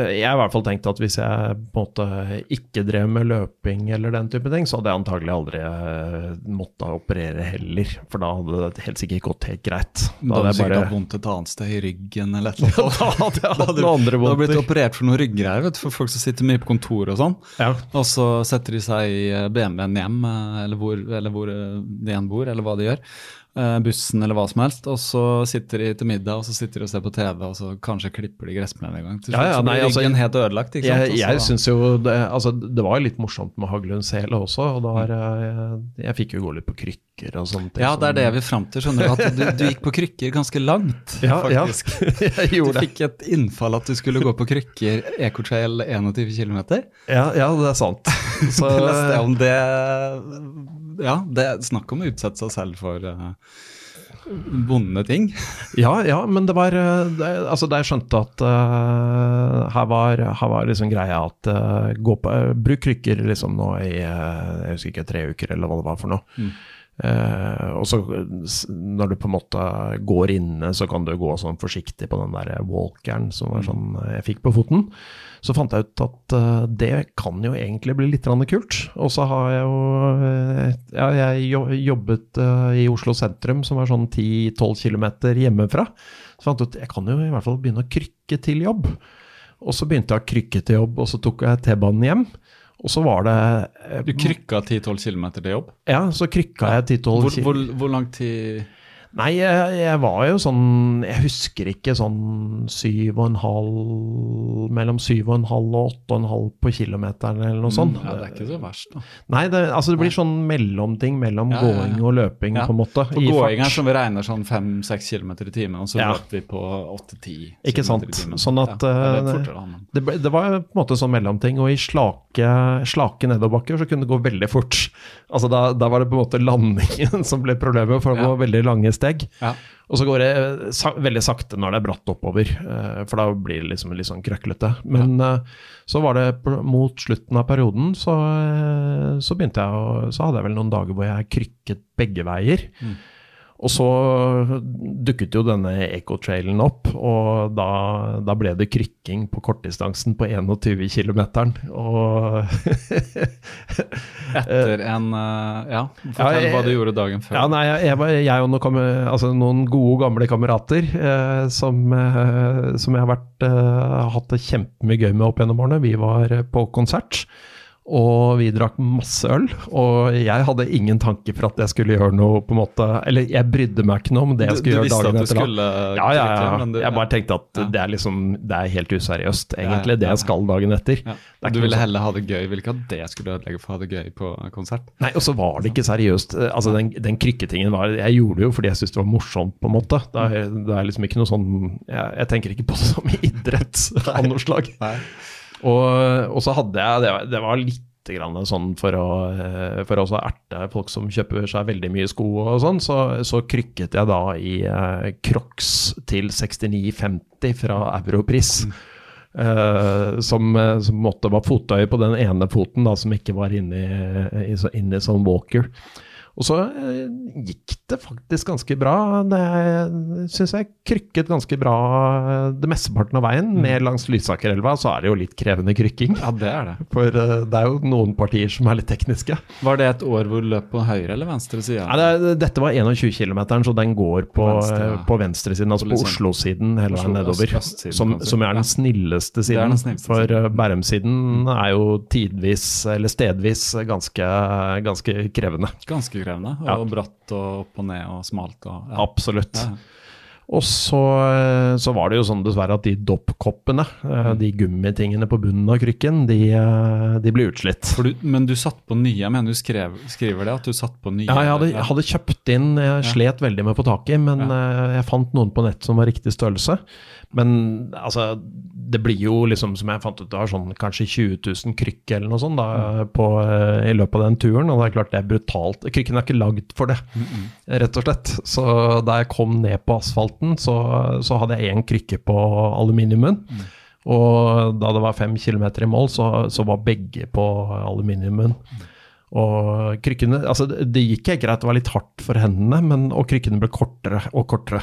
Jeg har i hvert fall tenkt at hvis jeg på en måte ikke drev med løping eller den type ting, så hadde jeg antagelig aldri øh, måtte operere heller, for da hadde det helt sikkert gått helt greit. Da hadde du sikkert hatt vondt et annet sted i ryggen eller et eller annet. da hadde jeg hatt noen andre vondter. Blitt operert for noen rygggreier vet for folk som sitter mye på kontor og sånn. Ja. Og så setter de seg i BMW-en hjem, eller hvor, eller hvor de enn bor, eller hva de gjør. Eh, bussen eller hva som helst, og så sitter de til middag og så sitter de og ser på TV, og så kanskje klipper de gressplenen en gang. Til slutt Ja, ja, nei, blir altså, helt ødelagt. ikke sant? Jeg, jeg synes jo det, altså, det var jo litt morsomt med Haglund Sele også, og da er, jeg, jeg fikk jo gå litt på krykker og ting. Ja, det er det jeg vil fram til. skjønner Du at du, du gikk på krykker ganske langt, Ja, ja. jeg gjorde det. Du fikk et innfall at du skulle gå på krykker Ecotrail 21 km. Ja, ja, det er sant. Så, om det Ja, det er snakk om å utsette seg selv for uh, vonde ting. ja, ja, men det var eh, det, Altså, da jeg skjønte at uh, her, var, her var liksom greia at uh, gå på, bruk krykker liksom nå i jeg husker ikke, tre uker, eller hva det var for noe. Mm. Eh, og så når du på en måte går inne, så kan du gå sånn forsiktig på den der walkeren som var sånn eh, jeg fikk på foten. Så fant jeg ut at eh, det kan jo egentlig bli litt kult. Og så har jeg jo eh, ja, jeg jobbet i Oslo sentrum, som var sånn 10-12 km hjemmefra. Så fant jeg ut jeg kan jo i hvert fall begynne å krykke til jobb. Og så begynte jeg å krykke til jobb, og så tok jeg T-banen hjem. Og så var det eh, Du krykka 10-12 km til jobb. Ja, så krykka jeg 10-12 Hvor, hvor, hvor lang tid Nei, jeg, jeg var jo sånn Jeg husker ikke sånn syv og en halv Mellom syv og en halv og åtte og en halv på kilometeren eller noe sånt. Mm, Ja, Det er ikke så verst, da. Nei, det, altså det blir sånn mellomting mellom Ja, gåing og løping, Ja. på en måte. For gåing er som vi regner sånn 5-6 kilometer i timen, og så Ja. løper vi på 8-10 Ikke sant. i timen. Sånn at, ja, det eh, ble, det var på en måte sånn mellomting, og i slake, slake nedoverbakker så kunne det gå veldig fort. Altså da, da var det på en måte landingen som ble problemet, for det var veldig lange steg. Ja. Og så går det sa veldig sakte når det er bratt oppover, eh, for da blir det liksom litt sånn krøklete. Men eh, så var det mot slutten av perioden, så, eh, så begynte jeg å Så hadde jeg vel noen dager hvor jeg krykket begge veier. Mm. Og så dukket jo denne ecotrailen opp, og da, da ble det krykking på kortdistansen på 21 km. Og Etter en eh, Ja, Ja, fortell jeg- hva du gjorde dagen før. Ja, nei, jeg, jeg, jeg og noen, altså noen gode, gamle kamerater eh, som, eh, som jeg har vært, eh, hatt det kjempemye gøy med opp gjennom årene. Vi var eh, på konsert, og vi drakk masse øl. Og jeg hadde ingen tanke for at jeg skulle gjøre noe på en måte Eller jeg brydde meg ikke noe om det jeg skulle du gjøre visste dagen at du etter. da. skulle Ja, ja, ja. du- Jeg bare tenkte at Ja. det er liksom Det er helt useriøst, egentlig, det jeg skal dagen etter. Ja. Er Du ville sånn- heller ha det gøy. Ville ikke at det skulle ødelegge for å ha det gøy på konsert. Nei, og så var det ikke seriøst. Eh, Altså, den, den krykketingen var Jeg gjorde det jo fordi jeg syntes det var morsomt, på en måte. Det er, det er liksom ikke noe sånn Jeg, jeg tenker ikke på det som idrett av noe slag. Og, og så hadde jeg Det var, det var litt grann sånn for å, eh, for å erte folk som kjøper seg veldig mye sko og sånn, så, så krykket jeg da i eh, Crocs til 69,50 fra Europris. Eh, som, eh, som måtte var fottøy på den ene foten da, som ikke var inni inni, inni sånn walker. Og så eh, gikk det faktisk ganske bra. Det syns jeg krykket ganske bra eh, det mesteparten av veien. Ned langs Lysakerelva så er det jo litt krevende krykking. Ja, det er det. For eh, det er jo noen partier som er litt tekniske. Var det et år hvor du løp på høyre eller venstre side? Nei, det, dette var 21 km, så den går på, Venstre, ja. på venstresiden, altså På på Oslo-siden hele veien nedover. østsiden, Som, som er den snilleste siden. den snilleste For siden. Bærumsiden er jo tidvis, eller stedvis, ganske, ganske krevende. Ganske krevende. Og Ja. bratt og opp og ned og smalt og ja. Absolutt. Ja. Og så, så var det jo sånn dessverre at de doppkoppene, Mm. eh, de gummitingene på bunnen av krykken, de, eh, de ble utslitt. Du, men du satt på nye? Jeg mener du skrev, skriver det, at du satt på nye? Ja, jeg hadde, jeg hadde kjøpt inn, jeg slet veldig med å få tak i, men ja. jeg fant noen på nett som var riktig størrelse. Men altså, det blir jo liksom, som jeg fant ut, det var sånn kanskje 20 000 krykker eller noe sånt da, på, eh, i løpet av den turen, og det er klart det er brutalt. Krykken er ikke lagd for det, rett og slett. Så da jeg kom ned på asfalten, så, så hadde jeg én krykke på aluminiumen. Og da det var fem kilometer i mål, så, så var begge på aluminiumen. Og krykkene Altså, det gikk helt greit, det var litt hardt for hendene, men, og krykkene ble kortere og kortere.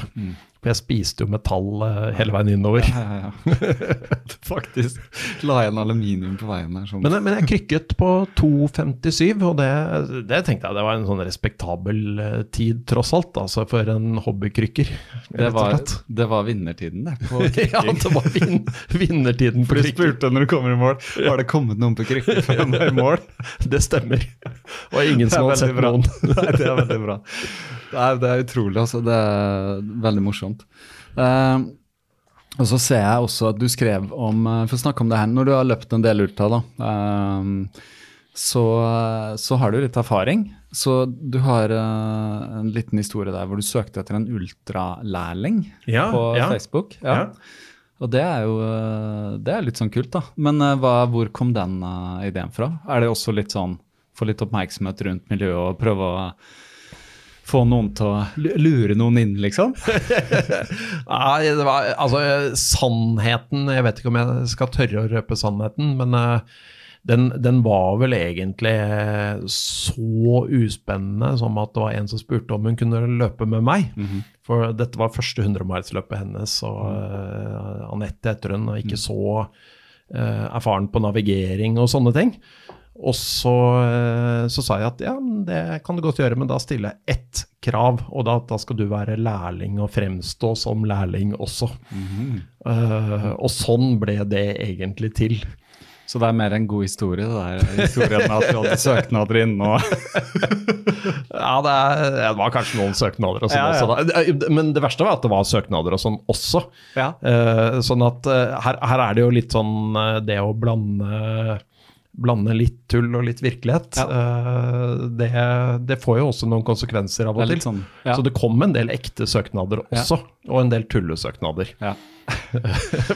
For jeg spiste jo metall eh, hele veien innover. Ja, ja, ja. Faktisk. La igjen aluminium på veien der. Sånn. Men, men jeg krykket på 2,57, og det, det tenkte jeg det var en sånn respektabel eh, tid, tross alt. Altså for en hobbykrykker. det, var, det var vinnertiden, det. På ja, det var vin, vinnertiden på For du spurte når du kommer i mål Har det kommet noen på krykker før de er i mål. Det stemmer. Og ingen som hadde sett noen. Nei, det er veldig bra. Nei, det er utrolig, altså. Det er veldig morsomt. Uh, og så ser jeg også at du skrev om eh, For å snakke om det her, når du har løpt en del ultra, da, uh, så, så har du litt erfaring. Så du har uh, en liten historie der hvor du søkte etter en ultralærling Ja, på ja. Facebook. Ja. Og det er jo eh, det er litt sånn kult, da. Men hva, hvor kom den ideen fra? Er det også litt sånn få litt oppmerksomhet rundt miljøet og prøve å få noen til å lure noen inn, liksom? Nei, det var altså sannheten Jeg vet ikke om jeg skal tørre å røpe sannheten, men eh, den, den var vel egentlig så uspennende som at det var en som spurte om hun kunne løpe med meg. For dette var første 100-milsløpet hennes, og uh, Anette heter hun, og ikke så uh, erfaren på navigering og sånne ting. Og så, eh, så sa jeg at ja, det kan du godt gjøre, men da stiller jeg ett krav, og da, da skal du være lærling og fremstå som lærling også. Eh, og sånn ble det egentlig til. Så det er mer en god historie, det der historien at du hadde søknader inne og Ja, det, er, det var kanskje noen søknader og sånn Ja, ja. også. Da. Men det verste var at det var søknader og sånn også. Ja. Uh, sånn at uh, her, her er det jo litt sånn eh, det å blande Blande litt tull og litt virkelighet. Eh, det, det får jo også noen konsekvenser av og til. sånn ja. Så det kom en del ekte søknader Ja. også, og en del tullesøknader. Ja.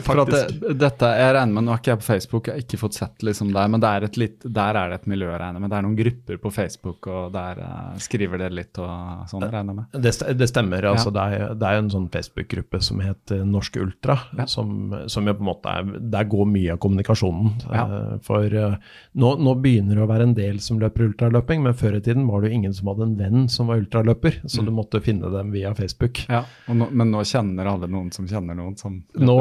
For at det, dette, Jeg regner med, Nå er ikke jeg på Facebook, jeg har ikke fått sett liksom der, men er litt, der er det et miljø, regner med. Det er noen grupper på Facebook, og der uh, skriver dere litt og sånn, regner jeg med. Det, det stemmer. altså det, er, det er en sånn Facebook-gruppe som heter Norsk Ultra, Ja. som, som jo på en måte er Der går mye av kommunikasjonen. Ja. Uh, For uh, nå, nå begynner det å være en del som løper ultraløping, men før i tiden var det jo ingen som hadde en venn som var ultraløper, så du måtte finne dem via Facebook. Ja, nå, Men nå kjenner alle noen som kjenner noen som Nå,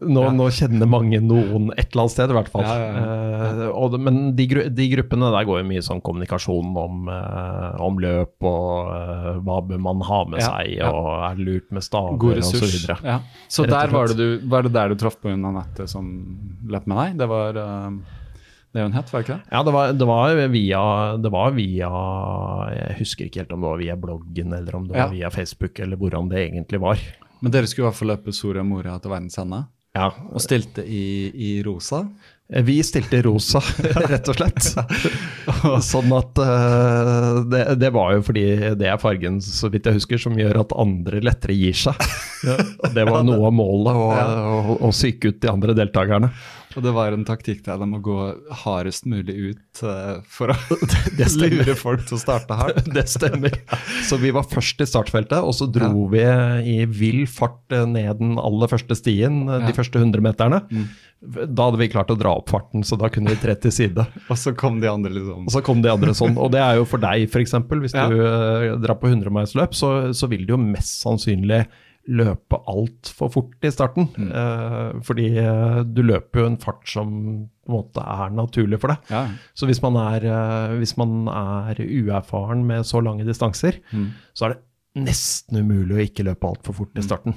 nå, nå kjenner mange noen et eller annet sted, i hvert fall. Eh, og men de, de gruppene der går jo mye sånn kommunikasjon om, uh, om løp og uh, hva bør man ha med seg, og er det lurt med staver osv. så videre. Ja. Så der var det, du, var det der du traff på hun Anette som løp med deg? Det var det hun het, var det ikke det? Ja, det var, det var via Det var via Jeg husker ikke helt om det var via bloggen eller om det Ja. var via Facebook, eller hvordan det egentlig var. Men dere skulle i hvert fall løpe Soria Moria til verdens ende, Ja, og stilte i, i rosa. Vi stilte rosa, rett og slett. sånn at uh, det, det var jo fordi det er fargen, så vidt jeg husker, som gjør at andre lettere gir seg. Ja. det var noe av målet, å, å, å psyke ut de andre deltakerne. Og det var en taktikk der de må gå hardest mulig ut uh, for å lure folk til å starte hardt. Det stemmer. Så vi var først i startfeltet, og så dro vi i vill fart eh, ned den aller første stien, ja. de første 100 meterne. Da hadde vi klart å dra opp farten, så da kunne vi tre til side. Og så kom de andre liksom Og så kom de andre sånn. Og det er jo for deg, f.eks. Hvis Ja. du uh, drar på 100-milsløp, så, så vil det jo mest sannsynlig løpe altfor fort i starten. Eh, fordi eh, du løper jo en fart som på en måte er naturlig for deg. Ja. Så hvis man er, eh, hvis man er uerfaren med så lange distanser, så er det nesten umulig å ikke løpe altfor fort i starten.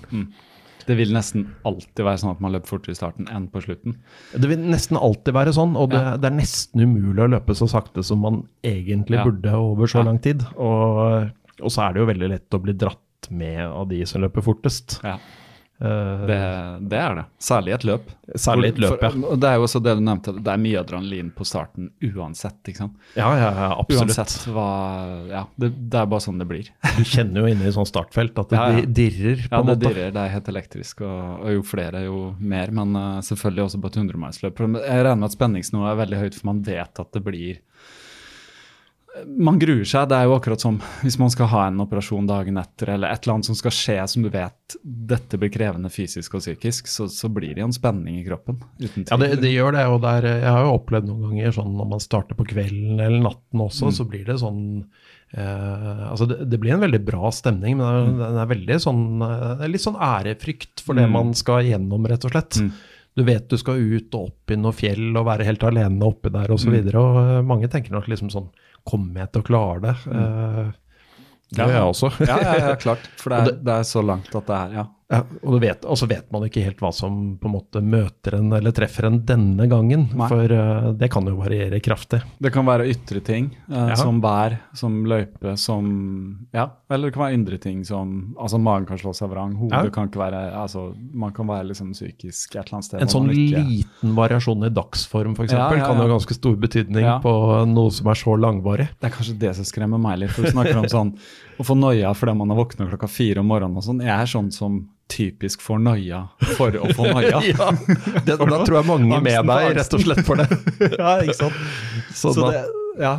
Det vil nesten alltid være sånn at man løper fortere i starten enn på slutten. Det vil nesten alltid være sånn, og det, Ja. det er nesten umulig å løpe så sakte som man egentlig Ja. burde over så Ja. lang tid. Og, og så er det jo veldig lett å bli dratt med av de som løper fortest. Ja, Eh, det, det er det. Særlig et løp. Særlig et løp, ja. For- Det er jo også det du nevnte, det er mye adrenalin på starten uansett. ikke sant? Ja, ja, ja, absolutt. Uansett hva Ja, det, det er bare sånn det blir. Du kjenner jo inne i sånn startfelt at det Ja, ja. dirrer, på Ja, en det måte. dirrer. Det er helt elektrisk. Og, og jo flere, jo mer. Men uh, selvfølgelig også på et 100-milsløp. Jeg regner med at spenningsnivået er veldig høyt, for man vet at det blir man gruer seg. Det er jo akkurat som hvis man skal ha en operasjon dagen etter, eller et eller annet som skal skje som du vet dette blir krevende fysisk og psykisk, så, så blir det jo en spenning i kroppen. Ja, det, det gjør det. og det er, Jeg har jo opplevd noen ganger sånn når man starter på kvelden eller natten også, så blir det sånn eh, altså det, det blir en veldig bra stemning, men det er, den er veldig sånn, eh, det er litt sånn ærefrykt for det Mm. man skal gjennom, rett og slett. Mm. Du vet du skal ut og opp i noe fjell og være helt alene oppi der osv. Så og eh, mange tenker nok liksom sånn Kommer jeg til å klare det? Eh, det Ja. gjør jeg også. Ja, ja, ja, klart. For det er, det er så langt at det er Ja. Ja, og, du vet, og så vet man ikke helt hva som på en måte møter en eller treffer en denne gangen. Nei. For uh, det kan jo variere kraftig. Det kan være ytre ting, uh, Ja. som bær, som løype, som Ja, eller det kan være indre ting som Altså, magen kan slå seg vrang, hodet Ja. kan ikke være Altså, man kan være liksom psykisk et eller annet sted. En sånn ikke- liten variasjon i dagsform f.eks. Ja, kan ha ganske stor betydning på noe som er så langvarig. Det er kanskje det som skremmer meg litt. for Du snakker om sånn å få noia fordi man har våkna klokka fire om morgenen og sånn. Jeg er sånn som typisk får noia for å få noia. Ja, det, Da tror jeg mange med Angsten deg rett og slett for det. ja, ikke sant? Så, Så, det, ja.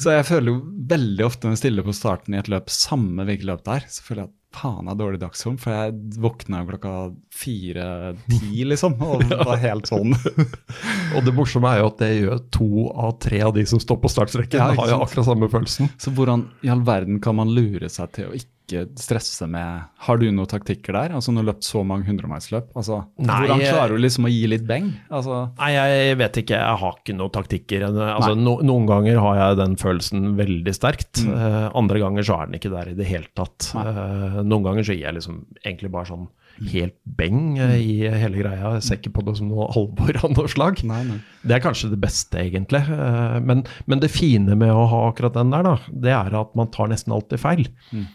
så jeg føler jo veldig ofte når jeg stiller på starten i et løp, samme hvilket løp det er, så føler jeg at faen av dårlig dagsform, for jeg våkna klokka fire-ti, liksom, og var helt sånn. og det morsomme er jo at det gjør to av tre av de som står på startstreken. Ja, har jo akkurat samme følelsen. Så hvordan i all verden kan man lure seg til å ikke stresse med Har du noen taktikker der? Altså Når du har løpt så mange hundremilsløp, altså, Nei, hvordan klarer du liksom å gi litt beng? Altså, Nei, jeg vet ikke. Jeg har ikke noen taktikker. Altså, no, noen ganger har jeg den følelsen veldig sterkt. Mm. Uh, andre ganger så er den ikke der i det hele tatt. Eh, noen ganger så gir jeg liksom egentlig bare sånn helt beng eh, i hele greia. Jeg ser ikke på det som noe alvor av noe slag. nei, nei. Det er kanskje det beste, egentlig. Eh, Men, men det fine med å ha akkurat den der, da, det er at man tar nesten alltid feil. Mm.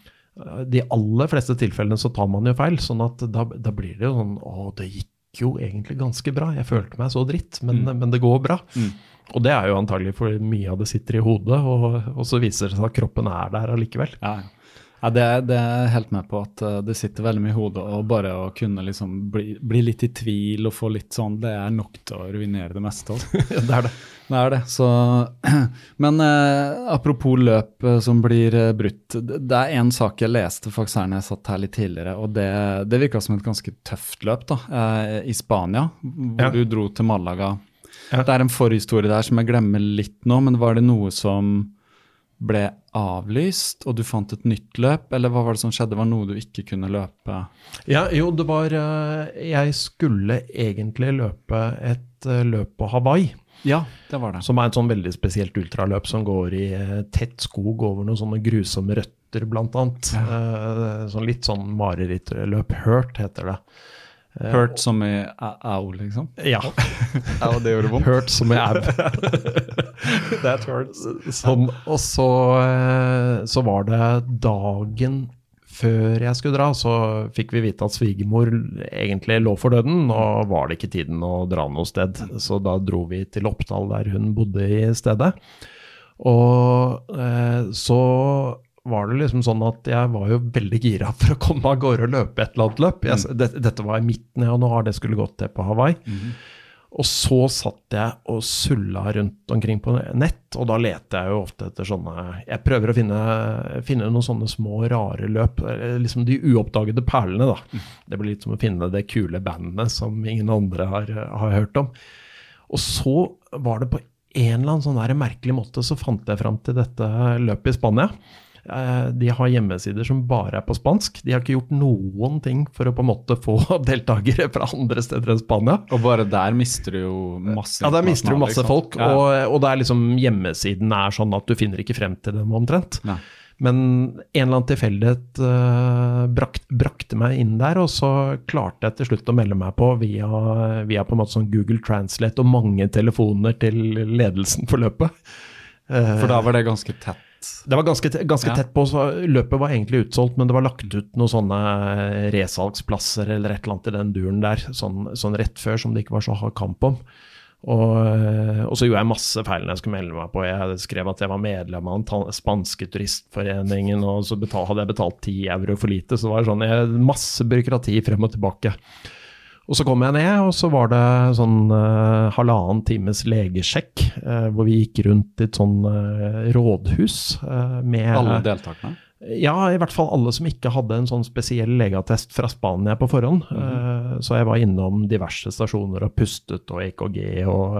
De aller fleste tilfellene så tar man jo feil, sånn at da, da blir det jo sånn Å, det gikk jo egentlig ganske bra. Jeg følte meg så dritt, men, men det går bra. Mm. Og det er jo antagelig for mye av det sitter i hodet, og, og så viser det seg at kroppen er der allikevel. Ja, ja. Ja, det, det er jeg helt med på at eh, det sitter veldig mye i hodet. Og bare å kunne liksom bli, bli litt i tvil og få litt sånn, det er nok til å ruinere det meste. Altså. det er det. Det er det. Så, men eh, apropos løp eh, som blir eh, brutt. Det er en sak jeg leste faktisk her når jeg satt her litt tidligere, og det, det virka som et ganske tøft løp da, eh, i Spania, hvor Ja. du dro til Malaga. Ja. Det er en forhistorie der som jeg glemmer litt nå, men var det noe som ble avlyst, og du fant et nytt løp, eller hva var det som skjedde? Var det noe du ikke kunne løpe? Ja, jo, det var eh, Jeg skulle egentlig løpe et eh, løp på Hawaii. Ja, det var det. Som er et sånn veldig spesielt ultraløp som går i eh, tett skog over noen sånne grusomme røtter, blant annet. Eh, sånn litt sånn marerittløp. Hurt heter det. Eh, Hurt som i au, liksom? Ja. au, det gjorde vondt. Hurt som i ab. That hurts. Som, og så, eh, så var det dagen før jeg skulle dra, så fikk vi vite at svigermor egentlig lå for døden. og var det ikke tiden å dra noe sted, så da dro vi til Oppdal, der hun bodde i stedet. Og eh, så var det liksom sånn at jeg var jo veldig gira for å komme av gårde og løpe et eller annet løp. Jeg, det, dette var i midten av januar, det skulle gått til på Hawaii. Og så satt jeg og sulla rundt omkring på nett, og da leter jeg jo ofte etter sånne Jeg prøver å finne, finne noen sånne små, rare løp. Liksom de uoppdagede perlene, da. Det blir litt som å finne det kule bandet som ingen andre har, har hørt om. Og så var det på en eller annen sånn merkelig måte så fant jeg fram til dette løpet i Spania. Eh, De har hjemmesider som bare er på spansk. De har ikke gjort noen ting for å på en måte få deltakere fra andre steder enn Spania. Og bare der mister du jo masse Ja, der mister du masse internasjonale, folk, liksom. Ja. og, og det er liksom hjemmesiden er sånn at du finner ikke frem til dem omtrent. Ja. Men en eller annen tilfeldighet uh, brakt, brakte meg inn der, og så klarte jeg til slutt å melde meg på via, via på en måte sånn Google Translate og mange telefoner til ledelsen for løpet. Uh, For da var det ganske tett. Det var ganske, ganske Ja. tett på, så løpet var egentlig utsolgt, men det var lagt ut noen sånne resalgsplasser eller et eller annet i den duren der, sånn, sånn rett før som det ikke var så hard kamp om. Og, eh, og så gjorde jeg masse feil når jeg skulle melde meg på. Jeg skrev at jeg var medlem av den spanske turistforeningen, og så betal, hadde jeg betalt 10 euro for lite. Så det var sånn jeg, masse byråkrati frem og tilbake. Og så kom jeg ned, og så var det sånn uh, halvannen times legesjekk, uh, hvor vi gikk rundt i et sånn uh, rådhus med Alle deltakerne? Ja, i hvert fall alle som ikke hadde en sånn spesiell legeattest fra Spania på forhånd. Mhm. Så jeg var innom diverse stasjoner og pustet og EKG og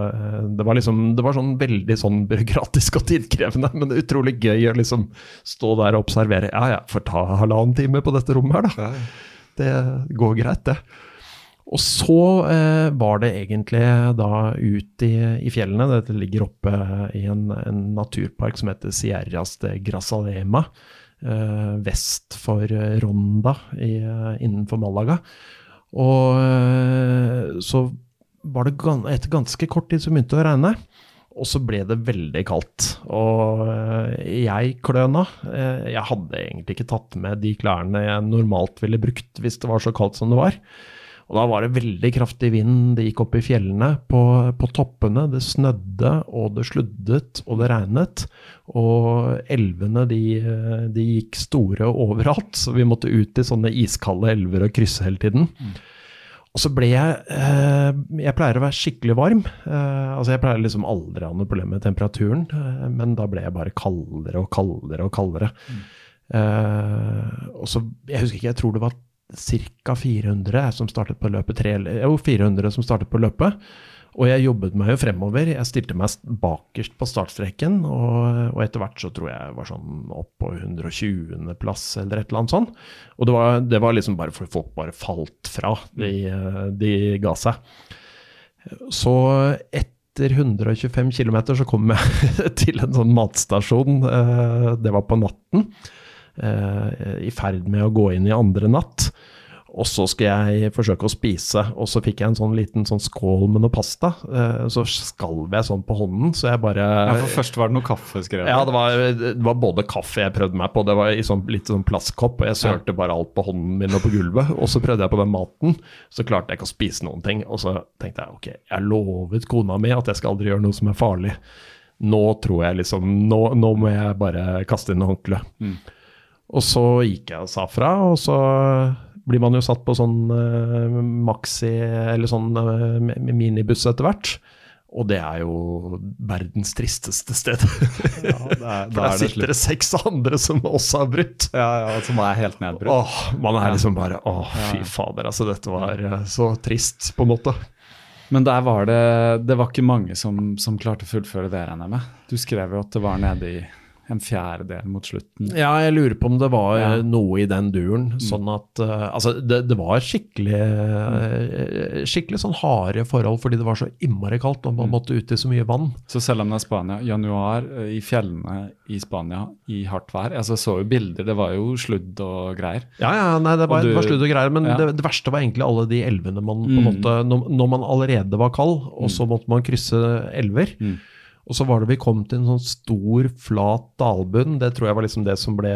Det var liksom, det var sånn veldig sånn byråkratisk og tidkrevende, men utrolig gøy å liksom stå der og observere. Ja, ja, får ta halvannen time på dette rommet her, da. Det går greit, det. Og så eh, var det egentlig da ut i, i, fjellene. Dette ligger oppe i en, en naturpark som heter Sierras de Grazalema. Eh, vest for Ronda i, innenfor Malaga. Og eh, så var det gan etter ganske kort tid så begynte å regne. Og så ble det veldig kaldt. Og eh, jeg kløna. Eh, jeg hadde egentlig ikke tatt med de klærne jeg normalt ville brukt hvis det var så kaldt som det var. Og da var det veldig kraftig vind, det gikk opp i fjellene. På, på toppene det snødde, og det sluddet, og det regnet. Og elvene de, de, gikk store overalt, så vi måtte ut i sånne iskalde elver og krysse hele tiden. Mm. Og så ble jeg eh, Jeg pleier å være skikkelig varm. Eh, altså Jeg pleier liksom aldri å ha noe problem med temperaturen, eh, men da ble jeg bare kaldere og kaldere og kaldere. Mm. og så, Jeg husker ikke, jeg tror det var ca. 400 som startet på løpet. Tre, jo, 400 som startet på løpet. Og jeg jobbet meg jo fremover. Jeg stilte meg bakerst på startstreken. Og, og etter hvert så tror jeg jeg var sånn opp på 120.-plass eller et eller annet sånt. Og det var, det var, liksom bare fordi folk bare falt fra. De, de ga seg. Så etter 125 km så kom jeg til en sånn matstasjon. Eh, det var på natten. Eh, i ferd med å gå inn i andre natt. Og så skal jeg forsøke å spise, og så fikk jeg en sånn liten sånn skål med noe pasta. Eh, så skalv jeg sånn på hånden, så jeg bare Ja, For først var det noe kaffe skrevet? Ja, det var, det var, både kaffe jeg prøvde meg på, det var i sånn litt sånn plastkopp, og jeg sørte ja. bare alt på hånden min og på gulvet. Og så prøvde jeg på den maten, så klarte jeg ikke å spise noen ting. Og så tenkte jeg ok, jeg lovet kona mi at jeg skal aldri gjøre noe som er farlig. Nå tror jeg liksom Nå, nå må jeg bare kaste inn håndkleet. Mm. Og så gikk jeg og sa fra, og så blir man jo satt på sånn uh, maxi eller sånn uh, minibuss etter hvert. Og det er jo verdens tristeste sted. Ja, er, For der sitter det seks andre som også har brutt. Ja, ja, Som er helt nedbrutt. Åh, man er liksom bare Å, fy fader. Altså, dette var så trist, på en måte. Men der var det Det var ikke mange som, som klarte å fullføre det, regner jeg med. Du skrev jo at det var nede i en fjerdedel mot slutten. Ja, jeg lurer på om det var ja. noe i den duren. Mm. Sånn at uh, Altså, det, det var skikkelig uh, Skikkelig sånn harde forhold fordi det var så innmari kaldt og man mm. måtte ut i så mye vann. Så selv om det er Spania, januar i fjellene i Spania i hardt vær altså Jeg så jo bilder, det var jo sludd og greier. Ja, ja, nei, det var, du, det var sludd og greier, men ja. det, det, verste var egentlig alle de elvene man på en mm. måte når, når, man allerede var kald, og så måtte man krysse elver. Mm. Og så var det vi kom til en sånn stor, flat dalbunn. Det tror jeg var liksom det som ble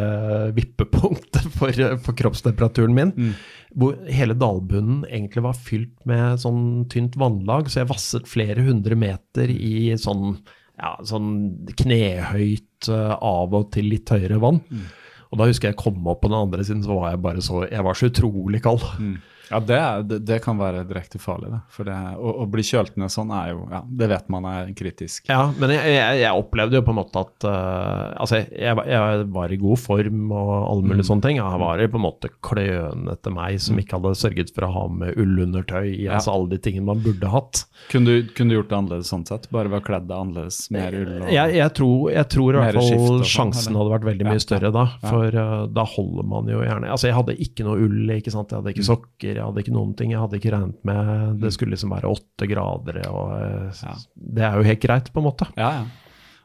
vippepunktet for, for kroppstemperaturen min. Mm. Hvor hele dalbunnen egentlig var fylt med sånn tynt vannlag, så jeg vasset flere hundre meter i sånn, ja, sånn knehøyt, eh, av og til litt høyere vann. Mm. Og da husker jeg jeg kom opp på den andre siden, så var jeg bare så Jeg var så utrolig kald. Mm. Ja, det, det, det, kan være direkte farlig. Da. For det, å, å, bli kjølt ned sånn er jo ja, Det vet man er kritisk. Ja, men jeg, jeg, jeg opplevde jo på en måte at uh, Altså, jeg, jeg, var i god form og alle mulige mm. sånne ting. Jeg var på en måte klønete meg som mm. ikke hadde sørget for å ha med ullundertøy i ja. altså alle de tingene man burde hatt. Kunne du, kunne du gjort det annerledes sånn sett? Bare ved å kle deg annerledes? Mer ull? Og, jeg, tror, tror i hvert fall sånn, sjansen hadde vært veldig mye større da. For uh, da holder man jo gjerne Altså, jeg hadde ikke noe ull, ikke sant. Jeg hadde ikke mm. sokker jeg hadde ikke noen ting. Jeg hadde ikke regnet med Det mm. skulle liksom være åtte grader, og eh, ja. det er jo helt greit, på en måte. Ja, ja.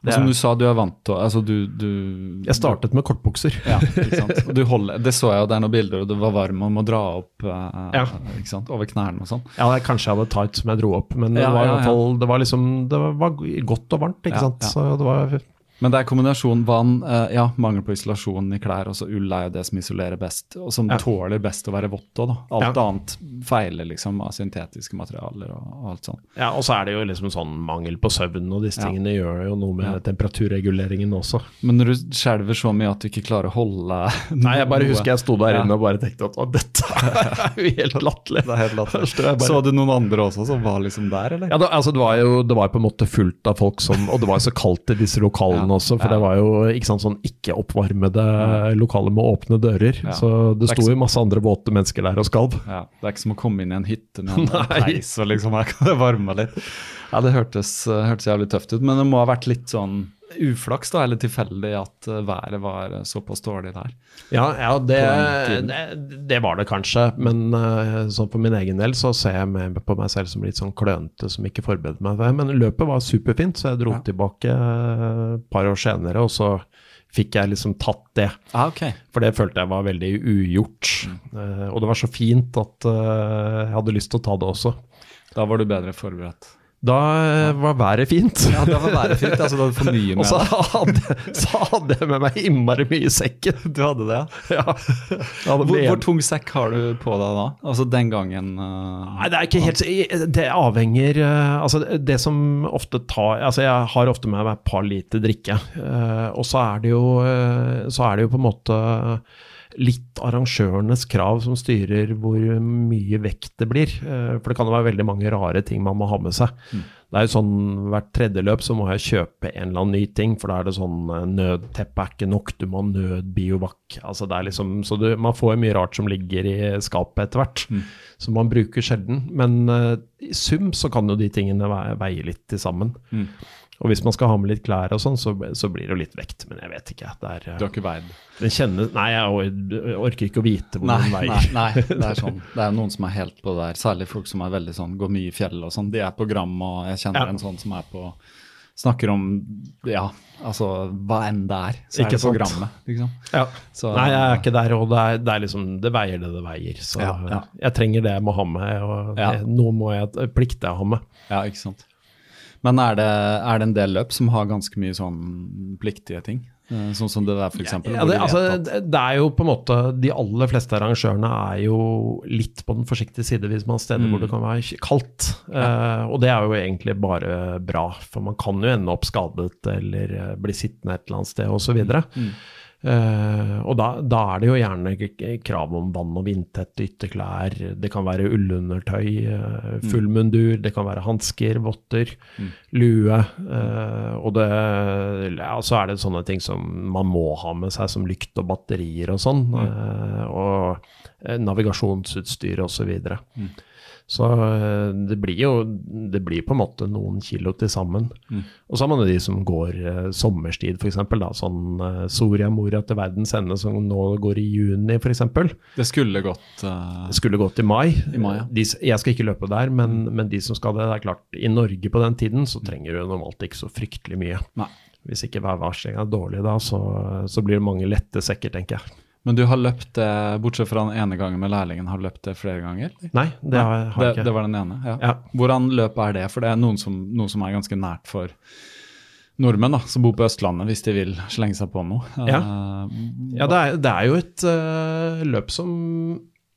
Og som du sa, du er vant til altså du, du, Jeg startet med kortbukser. ja, ikke sant? Holder, det så jeg jo, det er noen bilder, og du var varm og må dra opp uh, ja. ikke sant? over knærne og sånn. Ja, kanskje jeg hadde tights som jeg dro opp, men det, var, ja, det var liksom Det var godt og varmt, ikke sant. Så det var Men det er kombinasjon vann, eh, ja, mangel på isolasjon i klær, og så ull er jo det som isolerer best, og som Ja. tåler best å være vått òg, da. Alt Ja. annet feiler liksom av syntetiske materialer og, og alt sånt. Ja, og så er det jo liksom sånn mangel på søvn, og disse Ja. tingene gjør jo noe med temperaturreguleringen også. Men når du skjelver så mye at du ikke klarer å holde Nei, jeg bare noe- husker jeg sto der inne og bare tenkte at å, dette er jo helt latterlig. Det er helt latterlig. Bare- Så du noen andre også som var liksom der, eller? Ja, det, altså det var jo det var på en måte fullt av folk som Og det var jo så kaldt i disse lokalene Ja, også, for det var jo ikke sant, sånn ikke-oppvarmede lokaler med åpne dører. Så det sto jo masse andre våte mennesker der og skalv. Ja, Det er ikke som å komme inn i en hytte med en peis og liksom her kan det varme litt. Ja, Det hørtes, hørtes jævlig tøft ut, men det må ha vært litt sånn uflaks da, eller tilfeldig at eh, været var eh, såpass dårlig der. Ja, ja det, det, det var det kanskje, men eh, sånn for min egen del så ser jeg med, på meg selv som litt sånn klønete som ikke forberedte meg til det. Men løpet var superfint, så jeg dro Ja. tilbake et par år senere, og så fikk jeg liksom tatt det. Ah, okay. For det følte jeg var veldig ugjort. Eh, og det var så fint at uh, jeg hadde lyst til å ta det også. Da var du bedre forberedt. Da eh, var været fint. Ja, det var været fint. altså Du hadde for mye Og med så deg. hadde, så hadde jeg med meg innmari mye i sekken. Du hadde det, ja? Hadde Hvor, hvor tung sekk har du på deg da? Altså den gangen Uh, Nei, det er ikke helt Det avhenger uh, Altså, det som ofte tar Altså, jeg har ofte med meg et par liter drikke. Uh, og så er det jo Så er det jo på en måte litt arrangørenes krav som styrer hvor mye vekt det blir. Eh, For det kan jo være veldig mange rare ting man må ha med seg. Det er jo sånn Hvert tredje løp så må jeg kjøpe en eller annen ny ting, for da er det sånn eh, Nødteppe er ikke nok, du må ha nødbiovac. Altså det er liksom, så du, man får mye rart som ligger i skapet etter hvert, som man bruker sjelden. Men uh, i sum så kan jo de tingene veie litt til sammen. Mm. Og hvis man skal ha med litt klær og sånn, så, så blir det jo litt vekt. Men jeg vet ikke. Det er, Du har ikke veid? nei, jeg orker ikke å vite hvor Nei, den veier. nei, det er sånn. Det er noen som er helt på det der, særlig folk som er veldig sånn, går mye i fjellet og sånn. De er på gram, og jeg kjenner Ja. en sånn som er på Snakker om ja, altså hva enn det er. Så Ikke er det på sant. grammet, liksom. Ja. Så, Nei, jeg er ikke der, og det er, det er liksom Det veier det det veier. Så Ja, ja. jeg trenger det jeg må ha med, og Ja. det, noe må jeg plikter jeg å ha med. Ja, ikke sant. Men er det, er det en del løp som har ganske mye sånn pliktige ting? Eh, Sånn som det der, eksempel? Ja, det, altså, det er jo på en måte De aller fleste arrangørene er jo litt på den forsiktige side hvis man har steder Mm. hvor det kan være kaldt. kaldt. Uh, og det er jo egentlig bare bra, for man kan jo ende opp skadet eller eh, bli sittende et eller annet sted osv. Mm. Uh, og da, da er det jo gjerne krav om vann- og vindtette ytterklær. Det kan være ullundertøy, fullmundur, full mundur, det kan være hansker, votter, lue. Uh, og det, ja, så er det sånne ting som man må ha med seg, som lykt og batterier og sånn. eh, og eh, navigasjonsutstyr osv. Så, videre. Så eh, det blir jo det blir på en måte noen kilo til sammen. Og så har man de som går eh, sommerstid, f.eks. Sånn eh, Soria Moria til verdens ende, som nå går i juni, f.eks. Det skulle gått uh... Det skulle gått i mai. I mai, ja. de, jeg skal ikke løpe der, men, men de som skal det, det er klart, i Norge på den tiden så trenger du normalt ikke så fryktelig mye. Nei. Hvis ikke værvarslinga er dårlig da, så, så blir det mange lette sekker, tenker jeg. Men du har løpt det, bortsett fra den ene gangen med lærlingen, har du løpt det flere ganger? eller? Nei, det har, jeg ikke. det var den ene, ja. Ja. Hvordan løp er det? For det er noen som, noe som er ganske nært for nordmenn da, som bor på Østlandet, hvis de vil slenge seg på noe. Ja. Eh, Ja, det er, det er jo et uh, løp som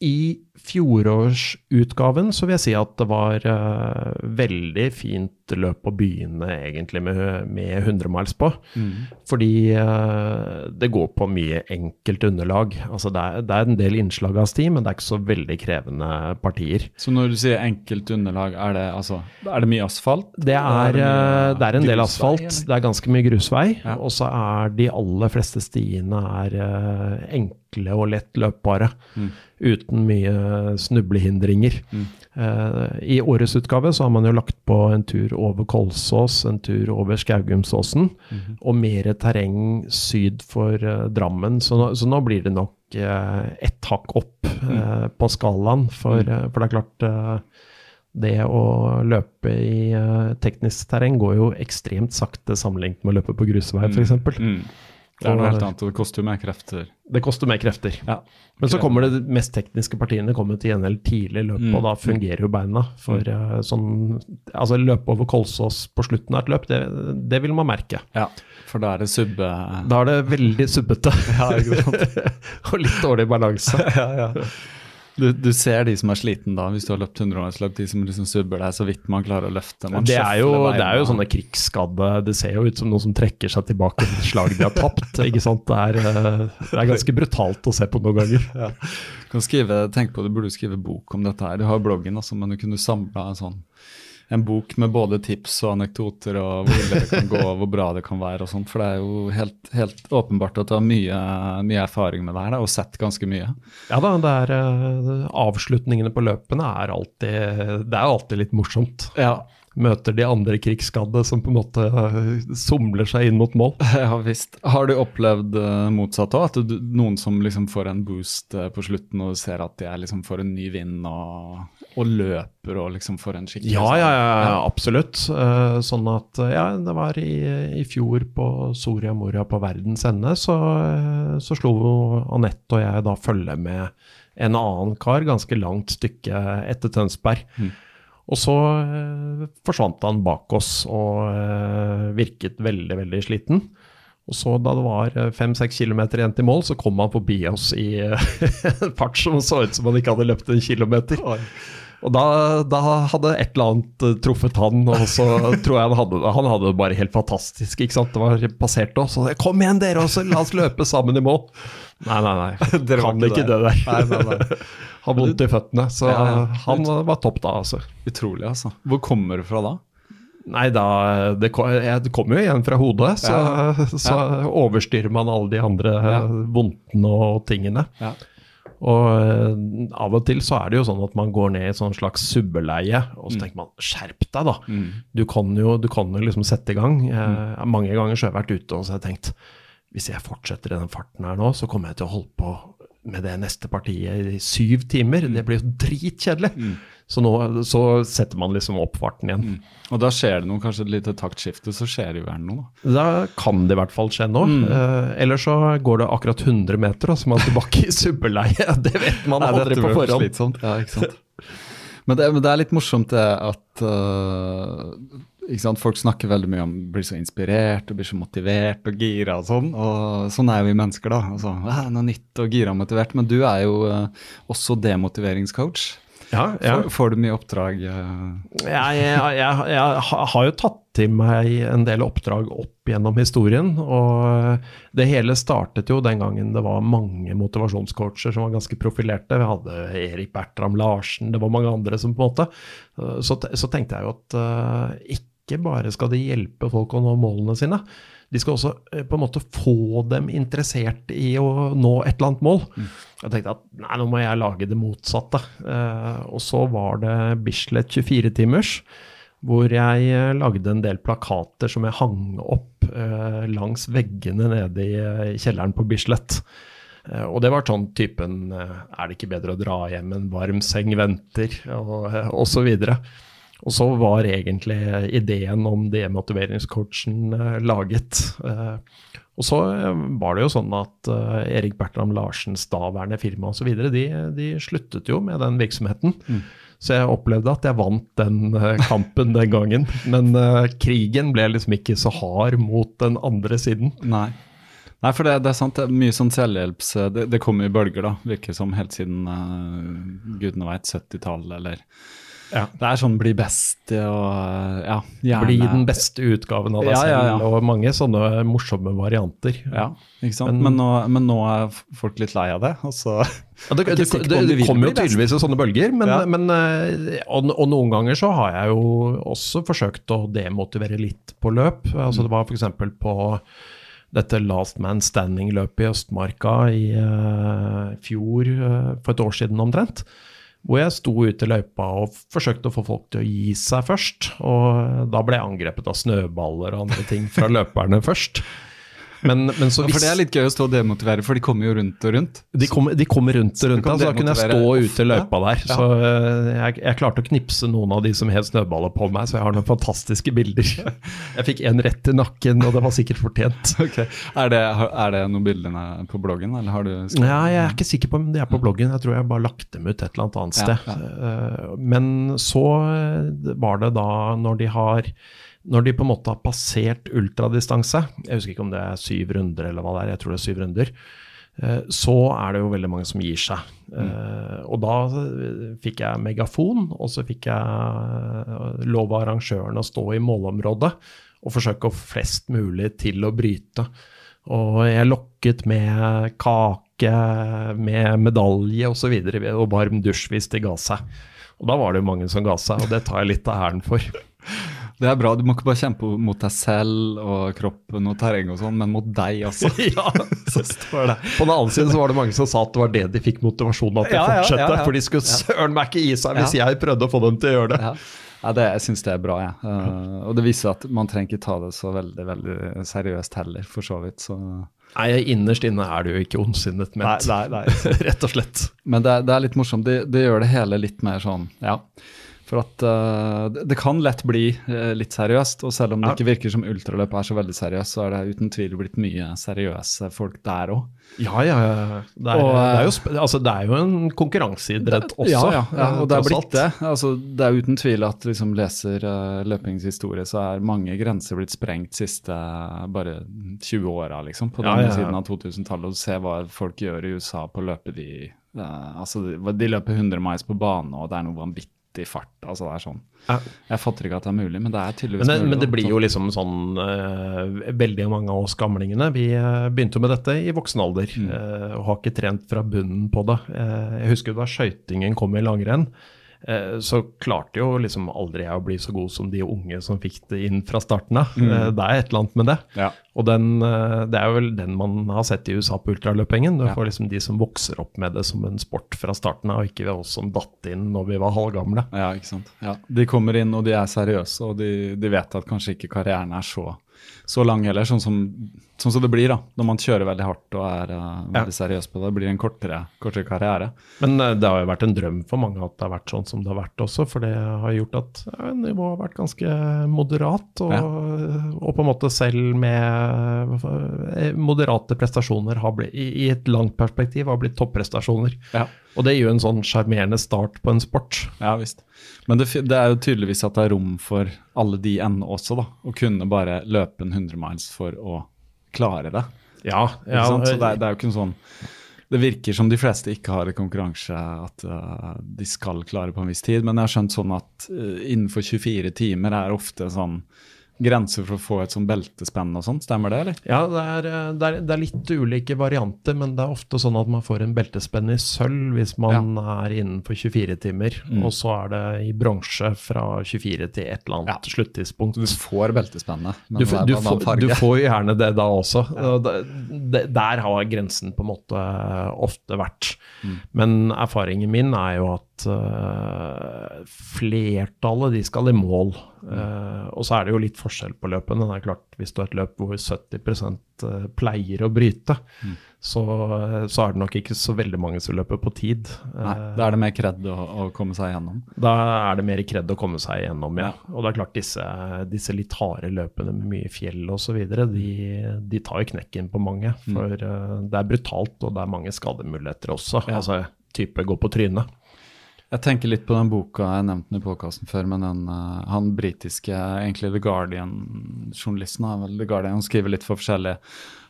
i fjorårsutgaven så vil jeg si at det var uh, veldig fint løp å begynne egentlig med, med 100 miles på. Fordi uh, det går på mye enkelt underlag. Altså det, er, det er en del innslag av sti, men det er ikke så veldig krevende partier. Så når du sier enkelt underlag, er det, altså, er det mye asfalt? Det er, mye eh, det er en del asfalt, eller? det er ganske mye grusvei, Ja. og så er de aller fleste stiene er uh, enkle og lett løpbare. Mm. Uten mye snublehindringer. Eh, I årets utgave så har man jo lagt på en tur over Kolsås, en tur over Skaugumsåsen, Mhm. og mer terreng syd for eh, Drammen. Så nå, så nå blir det nok ett hakk opp Mm. eh, på skalaen, for, eh, for det er klart eh, det å løpe i eh, teknisk terreng går jo ekstremt sakte sammenlignet med å løpe på grusvei, f.eks. Mm. Det er noe helt annet, og det koster jo mer krefter. Det koster mer krefter. Ja. Men så kommer det mest tekniske partiene kommer til gjengjeld tidlig i løpet, Mm. og da fungerer jo beina. For eh, sånn Altså løpe over Kolsås på slutten av et løp, det, det vil man merke. Ja, for da er det subbe... Da er det veldig subbete. og litt dårlig balanse. Du, du ser de som er sliten da, hvis du har løpt 100-årsløp, de som liksom subber deg så vidt man klarer å løfte. Man Det er, jo, det er jo sånne krigsskadde Det ser jo ut som noen som trekker seg tilbake etter slag de har tapt. ikke sant? Det er, eh, det er ganske brutalt å se på noen ganger. Du kan skrive, tenk på, du burde skrive bok om dette her. Du har bloggen, altså, men du kunne samla en sånn en bok med både tips og anekdoter og hvor ille det kan gå og hvor bra det kan være. og sånt, For det er jo helt, helt åpenbart at du har mye, mye erfaring med det her da, og sett ganske mye. Ja da, det er eh, avslutningene på løpene er alltid Det er alltid litt morsomt. Ja, Møter de andre krigsskadde som på en måte eh, somler seg inn mot mål. ja visst. Har du opplevd uh, motsatt òg? At du, noen som liksom får en boost eh, på slutten og ser at de er liksom får en ny vind og, og løper og liksom får en skikkelig Ja, ja, ja, absolutt. Eh, Sånn at eh, Ja, det var i, i fjor på Soria Moria på verdens ende, så, eh, så slo Anette og jeg da følge med en annen kar ganske langt stykke etter Tønsberg. Mm. Og så forsvant han bak oss og virket veldig, veldig sliten. Og så da det var fem-seks kilometer igjen til mål, så kom han forbi oss i en fart som så ut som han ikke hadde løpt en kilometer. Og da, da hadde et eller annet eh, truffet han, og så tror jeg han hadde det. Han hadde det bare helt fantastisk. ikke sant? Det var passert òg, så kom igjen dere også, la oss løpe sammen i mål. Nei, nei, nei. Dere var kan ikke det der. Nei, nei, nei. Har vondt i føttene. Så Ja, ja. han var topp da, altså. Utrolig, altså. Hvor kommer du fra da? Nei, da Det kom, jeg, kommer jo igjen fra hodet, så, så overstyrer man alle de andre Ja. vondtene og tingene. Og eh, av og til så er det jo sånn at man går ned i et sånn slags subbeleie, og så tenker man skjerp deg, da. Du kan jo, du kan jo liksom sette i gang. Eh, Mange ganger så har jeg vært ute og så har jeg tenkt hvis jeg fortsetter i den farten her nå, så kommer jeg til å holde på med det neste partiet i syv timer. Det blir jo dritkjedelig. Så nå så setter man liksom opp farten igjen. Og da skjer det noe, kanskje et lite taktskifte, så skjer det jo gjerne noe. da. Da kan det i hvert fall skje nå. Eh, eller så går det akkurat 100 meter, og så er man tilbake i superleie. Det vet man Nei, aldri på forhånd. slitsomt. Ja, ikke sant? men, det, men det er litt morsomt det at uh, sant? Folk snakker veldig mye om blir så inspirert og blir så motivert og gira og sånn. Og sånn er jo vi mennesker, da. Altså, «Æ, noe nytt og gira og motivert. Men du er jo uh, også demotiveringscoach. Ja, ja. Får, får du mye oppdrag? øh? Jeg, jeg, jeg, jeg har jo tatt til meg en del oppdrag opp gjennom historien. Og det hele startet jo den gangen det var mange motivasjonscoacher som var ganske profilerte. Vi hadde Erik Bertram Larsen, det var mange andre som på en måte Så, så tenkte jeg jo at eh, ikke bare skal de hjelpe folk å nå målene sine. De skal også eh, på en måte få dem interessert i å nå et eller annet mål. Jeg tenkte at nei, nå må jeg lage det motsatte. Eh, og så var det Bislett 24-timers, hvor jeg eh, lagde en del plakater som jeg hang opp eh, langs veggene nede i eh, kjelleren på Bislett. Eh, og det var sånn typen eh, Er det ikke bedre å dra hjem, en varm seng venter, og, osv. og videre. Og så var egentlig ideen om demotiveringscoachen eh, laget. Eh, og så eh, var det jo sånn at Erik Bertram Larsens daværende firma osv. De, de sluttet jo med den virksomheten. Så jeg opplevde at jeg vant den kampen den gangen. Men krigen ble liksom ikke så hard mot den andre siden. Nei. Nei, for det, det er sant. Det er mye sånn selvhjelps... Det, det kommer i bølger, da. Virker som helt siden uh, gudene veit 70-tallet, eller Ja. Det er sånn bli best og ja, gjerne Bli den beste utgaven av deg Ja, selv, og mange sånne morsomme varianter. Ja, ikke sant. Men- Men, nå, men nå er folk litt lei av det, og så det, det, det, det kommer jo tydeligvis i sånne bølger, men, men eh, og, og noen ganger så har jeg jo også forsøkt å demotivere litt på løp. Altså Det var f.eks. på dette Last Man Standing-løpet i Østmarka i uh, fjor, uh, for et år siden omtrent. Hvor jeg sto ute i løypa og forsøkte å få folk til å gi seg først. Og da ble jeg angrepet av snøballer og andre ting fra løperne først. Men, men så Ja, For det er litt gøy å stå og demotivere, for de kommer jo rundt og rundt. de kommer, de kommer rundt og rundt, da, så da kunne jeg stå ute i løypa der. Ja. Så eh, jeg, jeg klarte å knipse noen av de som het snøballer på meg, så jeg har noen fantastiske bilder. Jeg fikk en rett i nakken, og det var sikkert fortjent. Okay. Er det, er det noen bildene på bloggen, eller har du skrevet- Ja, jeg er ikke sikker på om de er på bloggen, jeg tror jeg bare lagt dem ut et eller annet annet Ja, sted. Eh, Men så eh, var det da når de har når de på en måte har passert ultradistanse, jeg husker ikke om det er syv runder eller hva det er, jeg tror det er syv runder, eh, så er det jo veldig mange som gir seg. Mm. Og da eh, fikk jeg megafon, og så fikk jeg eh, lov av arrangøren å stå i målområdet og forsøke å få flest mulig til å bryte. Og jeg lokket med kake, med medalje osv. Og, så og varm dusj hvis de ga seg. Og da var det jo mange som ga seg, og det tar jeg litt av æren for. Det er bra, du må ikke bare kjempe mot deg selv og kroppen og terreng og sånn, men mot deg også. ja, så står det. På den annen side så var det mange som sa at det var det de fikk motivasjonen av til å Ja, fortsette. ja, ja. For de skulle søren meg ikke gi seg hvis jeg prøvde å få dem til å gjøre det. Ja, ja det, jeg syns det er bra, Ja. Uh, og det viser at man trenger ikke ta det så veldig veldig seriøst heller, for så vidt. Så. Nei, innerst inne er det jo ikke ondsinnet ment. Nei, nei, nei. Rett og slett. Men det, er- det er litt morsomt. Det, det gjør det hele litt mer sånn, ja. For at uh, det, kan lett bli uh, litt seriøst, og selv om det Ja. ikke virker som ultraløp er så veldig seriøst, så er det uten tvil blitt mye seriøse folk der òg. Ja, ja. ja. Det er, Og, det er, jo, sp- altså, det er jo en konkurranseidrett også. Ja, ja, ja, og det er blitt det. Altså, det er uten tvil at liksom leser uh, løpingens historie, så er mange grenser blitt sprengt siste eh, bare 20 åra, liksom. På denne siden av 2000-tallet. Og se hva folk gjør i USA på å løpe de eh, Altså, de, de løper 100 miles på bane, og det er noe vanvittig fart. Altså, det er sånn. Jeg fatter ikke at det er mulig, men det er tydeligvis Men det, mulig. men det blir jo liksom sånn uh, Veldig mange av oss gamlingene vi eh, begynte jo med dette i voksen alder. Mm. Uh, og har ikke trent fra bunnen på det. Jeg husker da skøytingen kom i langrenn. Eh, så klarte jo liksom aldri jeg å bli så god som de unge som fikk det inn fra starten av. Mm. Eh, det er et eller annet med det. Ja. Og den, eh, det er jo vel den man har sett i USA på ultraløpingen. Du Ja. får liksom de som vokser opp med det som en sport fra starten av, og ikke oss som datt inn når vi var halvgamle. Ja, ikke sant. Ja. De kommer inn, og de er seriøse, og de, de vet at kanskje ikke karrieren er så, så lang heller, sånn som, sånn som det blir da, når man kjører veldig hardt og er uh, veldig seriøs på det. Det blir en kortere, kortere karriere. Men uh, det har jo vært en drøm for mange at det har vært sånn som det har vært også, for det har gjort at ja, nivået har vært ganske moderat, og, Ja. og på en måte selv med eh, moderate prestasjoner har blitt, i, i et langt perspektiv har blitt topprestasjoner. Ja. Og det gir jo en sånn sjarmerende start på en sport. Ja, visst. Men det, det er jo tydeligvis at det er rom for alle de ennå også, da. Å kunne bare løpe en 100 miles for å klare det. Ja, ja? Så det det er jo ikke noe sånn Det virker som de fleste ikke har en konkurranse at uh, de skal klare på en viss tid, men jeg har skjønt sånn at uh, innenfor 24 timer er ofte sånn grenser for å få et sånn beltespenn og sånn. Stemmer det, eller? Ja, det er, eh, det, er, det er litt ulike varianter, men det er ofte sånn at man får en beltespenn i sølv hvis man er innenfor 24 timer, Mm. og så er det i bronse fra 24 til et eller annet sluttidspunkt. Du får beltespennet, men Du, det er du, får, farge? du får gjerne det da også. Ja. det- Der har grensen på en måte ofte vært. Mm. Men erfaringen min er jo at uh, flertallet de skal i mål. Mm. Eh, og så er det jo litt forskjell på løpene. Det er klart, Hvis du har et løp hvor 70 pleier å bryte, Mm. så, så er det nok ikke så veldig mange som løper på tid. Nei, Eh, da er det mer kred å, å komme seg gjennom. da er det mer kred å komme seg gjennom, ja. Og det er klart disse, disse litt harde løpene med mye fjell osv., de, de tar jo knekken på mange. Mm. For eh, det er brutalt, og det er mange skademuligheter også. Ja. Altså type gå på trynet. Jeg tenker litt på den boka jeg nevnte i podkasten før, men den, uh, han britiske, egentlig The Guardian-journalisten, The Guardian, han skriver litt for forskjellig.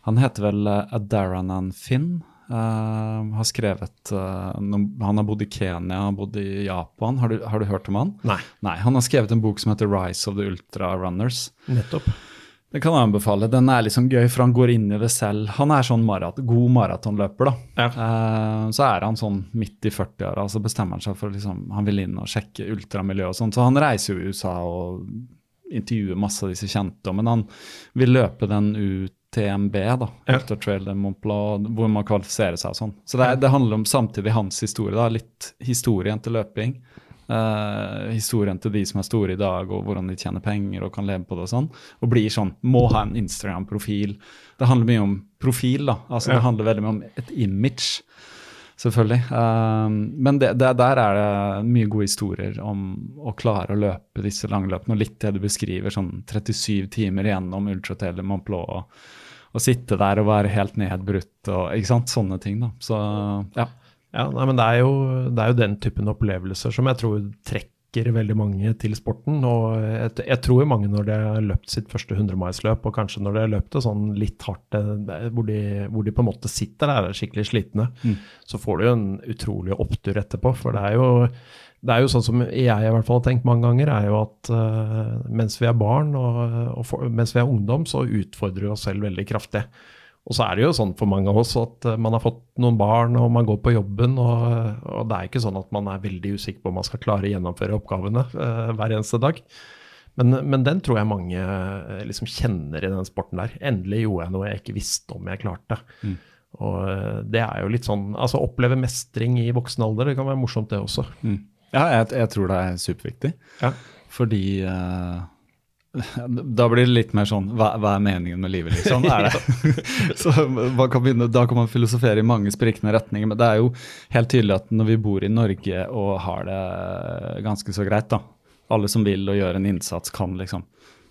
Han heter vel uh, Adaranan Finn. Uh, har skrevet uh, Han har bodd i Kenya, han har bodd i Japan. Har du, har du hørt om han? Nei. Nei, Han har skrevet en bok som heter 'Rise of the Ultra Runners'. Nettopp. Det kan jeg anbefale. Den er liksom gøy, for han går inn i det selv. Han er sånn marat god maratonløper, da. Eh, så er han sånn midt i 40-åra, så bestemmer han seg for liksom, han vil inn og sjekke ultramiljø og sånn. Så han reiser jo i USA og intervjuer masse av disse kjente, men han vil løpe den UTMB, da. Ja. Ultra Trail de Mont hvor man kvalifiserer seg og sånn. Så det, er, det handler om samtidig hans historie, da. Litt historien til løping. Eh, historien til de som er store i dag, og hvordan de tjener penger og kan leve på det og sånn. Og blir sånn Må ha en Instagram-profil. Det handler mye om profil, da. Altså, Det handler veldig mye om et image selvfølgelig. Um, men det, det, der er det mye gode historier om å klare å løpe disse langløpene. Og litt det du beskriver, sånn 37 timer gjennom ultratele Mont Blanc. Og, og, sitte der og være helt nedbrutt og ikke sant, sånne ting. da. Så ja. Ja nei, men det er, jo, det er jo den typen opplevelser som jeg tror trekker veldig mange til sporten. og Jeg, jeg tror mange når de har løpt sitt første 100-milsløp, og kanskje når de har løpt det sånn litt hardt, eh, hvor de, hvor de på en måte sitter der er skikkelig slitne, mm. så får du jo en utrolig opptur etterpå. For det er jo det er jo sånn som jeg i hvert fall har tenkt mange ganger, er jo at uh, mens vi er barn og, og for, mens vi er ungdom, så utfordrer vi oss selv veldig kraftig. Og så er det jo sånn for mange av oss at eh, man har fått noen barn og man går på jobben, og, og det er ikke sånn at man er veldig usikker på om man skal klare å gjennomføre oppgavene uh, hver eneste dag. Men, men, den tror jeg mange uh, liksom kjenner i den sporten der. Endelig gjorde jeg noe jeg ikke visste om jeg klarte. Mm. Og uh, det er jo litt sånn Altså oppleve mestring i voksen alder, det kan være morsomt det også. Mm. Ja, jeg, jeg, tror det er superviktig. Ja. Fordi da blir det litt mer sånn Hva, hva er meningen med livet, liksom? Så kan begynne, Da kan man filosofere i mange sprikende retninger. Men det er jo helt tydelig at når vi bor i Norge og har det ganske så greit, da Alle som vil og gjør en innsats, kan liksom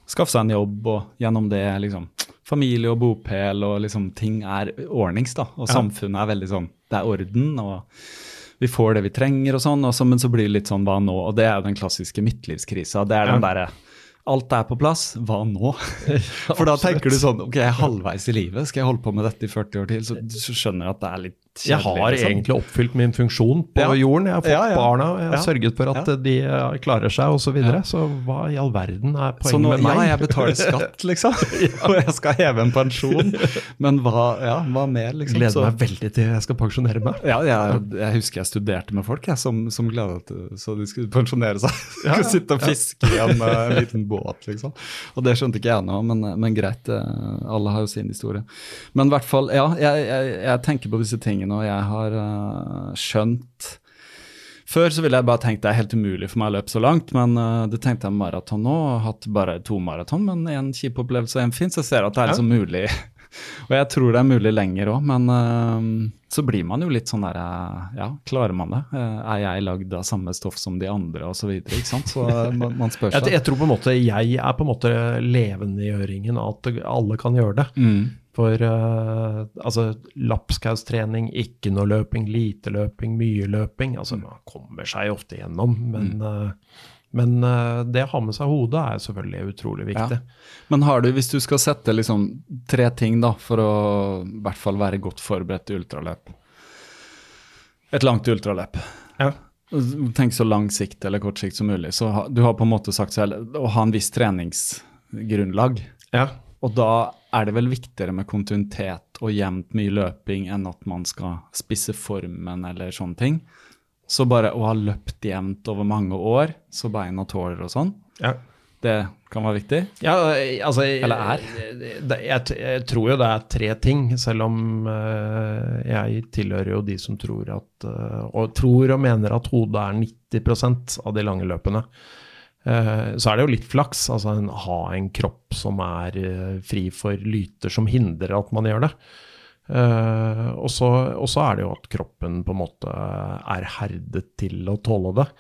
skaffe seg en jobb, og gjennom det liksom familie og bopel og liksom ting er ordnings, da. Og ja. samfunnet er veldig sånn Det er orden. og vi får det vi trenger, og sånn, og så, men så blir det litt sånn hva nå? Og det er jo den klassiske midtlivskrisa. Det er den ja. derre alt er på plass, hva nå? For da tenker du sånn, ok, jeg er halvveis i livet, skal jeg holde på med dette i 40 år til? Så du skjønner at det er litt. Jeg har liksom. egentlig oppfylt min funksjon på ja. jorden. Jeg har fått ja, ja. barna, jeg har sørget for at de eh, klarer seg osv. Så, videre. så hva i all verden er poenget nå, med meg? Ja, jeg betaler skatt, liksom. Og jeg skal heve en pensjon. Men hva, hva mer, liksom? Gleder så. meg veldig til jeg skal pensjonere meg. Ja, jeg, jeg husker jeg studerte med folk jeg, som, som gleda seg så de skulle pensjonere seg. Skulle sitte og fiske i en, en liten båt liksom. Og det skjønte ikke jeg nå, men, men, greit. Eh, alle har jo sin historie. Men i hvert fall, ja, jeg, jeg, jeg, tenker på disse tingene, og jeg har uh, skjønt før så ville jeg bare tenkt det er helt umulig for meg å løpe så langt, men uh, det tenkte jeg maraton nå. og Hatt bare to maraton, men én kjip opplevelse og én fin, så jeg ser at det er liksom mulig og jeg tror det er mulig lenger òg, men uh, så blir man jo litt sånn der Ja, klarer man det? Er jeg lagd av samme stoff som de andre, osv.? Så, sant? så man, man spør seg. Jeg, jeg, tror på en måte jeg er på en måte levendegjøringen at alle kan gjøre det. Mm. For uh, altså, lapskaustrening, ikke noe løping, lite løping, mye løping. Altså, man kommer seg ofte gjennom, men uh, Men uh, det å ha med seg hodet er selvfølgelig utrolig viktig. Ja. Men har du, hvis du skal sette liksom tre ting da, for å i hvert fall være godt forberedt til ultraløp Et langt ultraløp. Ja. Tenk så lang sikt eller kort sikt som mulig. Så ha, du har på en måte sagt selv å ha en viss treningsgrunnlag. Ja. Og da er det vel viktigere med kontinuitet og jevnt mye løping enn at man skal spisse formen eller sånne ting. Så bare å ha løpt jevnt over mange år, så beina tåler og sånn, ja. det kan være viktig? Ja, altså Eller er? Jeg, jeg, tror jo det er tre ting, selv om uh, jeg tilhører jo de som tror at uh, Og tror og mener at hodet er 90% av de lange løpene. Uh, så er det jo litt flaks. Altså en, ha en kropp som er fri for lyter som hindrer at man gjør det. Uh, og, så, er det jo at kroppen på en måte er herdet til å tåle det.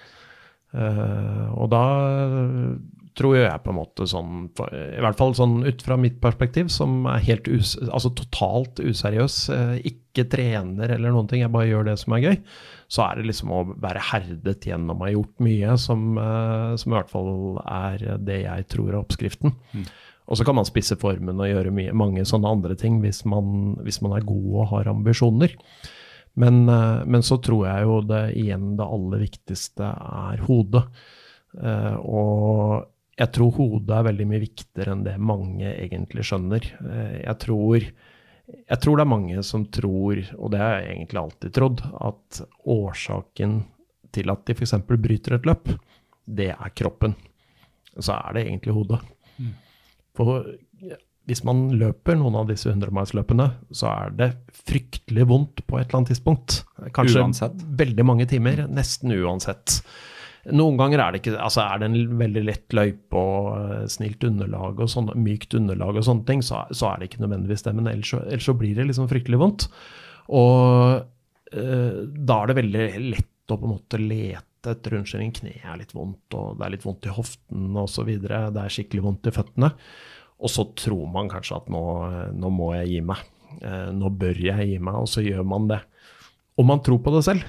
Og da tror jeg på en måte sånn, i hvert fall sånn ut fra mitt perspektiv, som er helt us, altså totalt useriøs, uh, ikke trener eller noen ting, jeg bare gjør det som er gøy, så er det liksom å være herdet gjennom å ha gjort mye, som, som, i hvert fall er det jeg tror er oppskriften. Mm. Og så kan man spisse formen og gjøre mye, mange sånne andre ting hvis man, hvis man er god og har ambisjoner. Men, eh, men, så tror jeg jo det igjen det aller viktigste er hodet. Uh, og jeg tror hodet er veldig mye viktigere enn det mange egentlig skjønner. Eh, jeg tror, jeg tror det er mange som tror, og det har jeg egentlig alltid trodd, at årsaken til at de f.eks. bryter et løp, det er kroppen. Så er det egentlig hodet. Mm. For hvis man løper noen av disse 100-milsløpene, så er det fryktelig vondt på et eller annet tidspunkt. Kanskje uansett. veldig mange timer. Nesten uansett. Noen ganger er det ikke altså Er det en veldig lett løype og eh, snilt underlag og sånn, mykt underlag og sånne ting, så, så er det ikke nødvendigvis det. Men ellers, ellers så blir det liksom fryktelig vondt. Og eh, da er det veldig lett å på en måte lete etter unnskyldning. Kneet er litt vondt, og det er litt vondt i hoften osv. Det er skikkelig vondt i føttene. Og så tror man kanskje at nå, nå må jeg gi meg. Eh, nå bør jeg gi meg, og så gjør man det. Og man tror på det selv.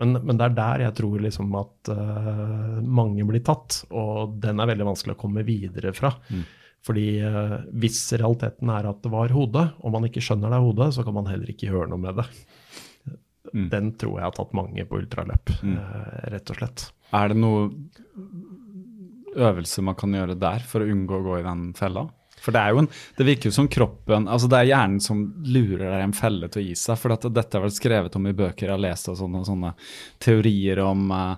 Men, men det er der jeg tror liksom at uh, mange blir tatt, og den er veldig vanskelig å komme videre fra. Fordi uh, hvis realiteten er at det var hodet, og man ikke skjønner det er hodet, så kan man heller ikke gjøre noe med det. Den tror jeg har tatt mange på ultraløp, eh, rett og slett. Er det noe øvelse man kan gjøre der for å unngå å gå i den fella? For det er jo en, det virker jo som kroppen altså Det er hjernen som lurer deg i en felle til å gi seg. For at dette har vært skrevet om i bøker jeg har lest, og sånne, sånne teorier om uh,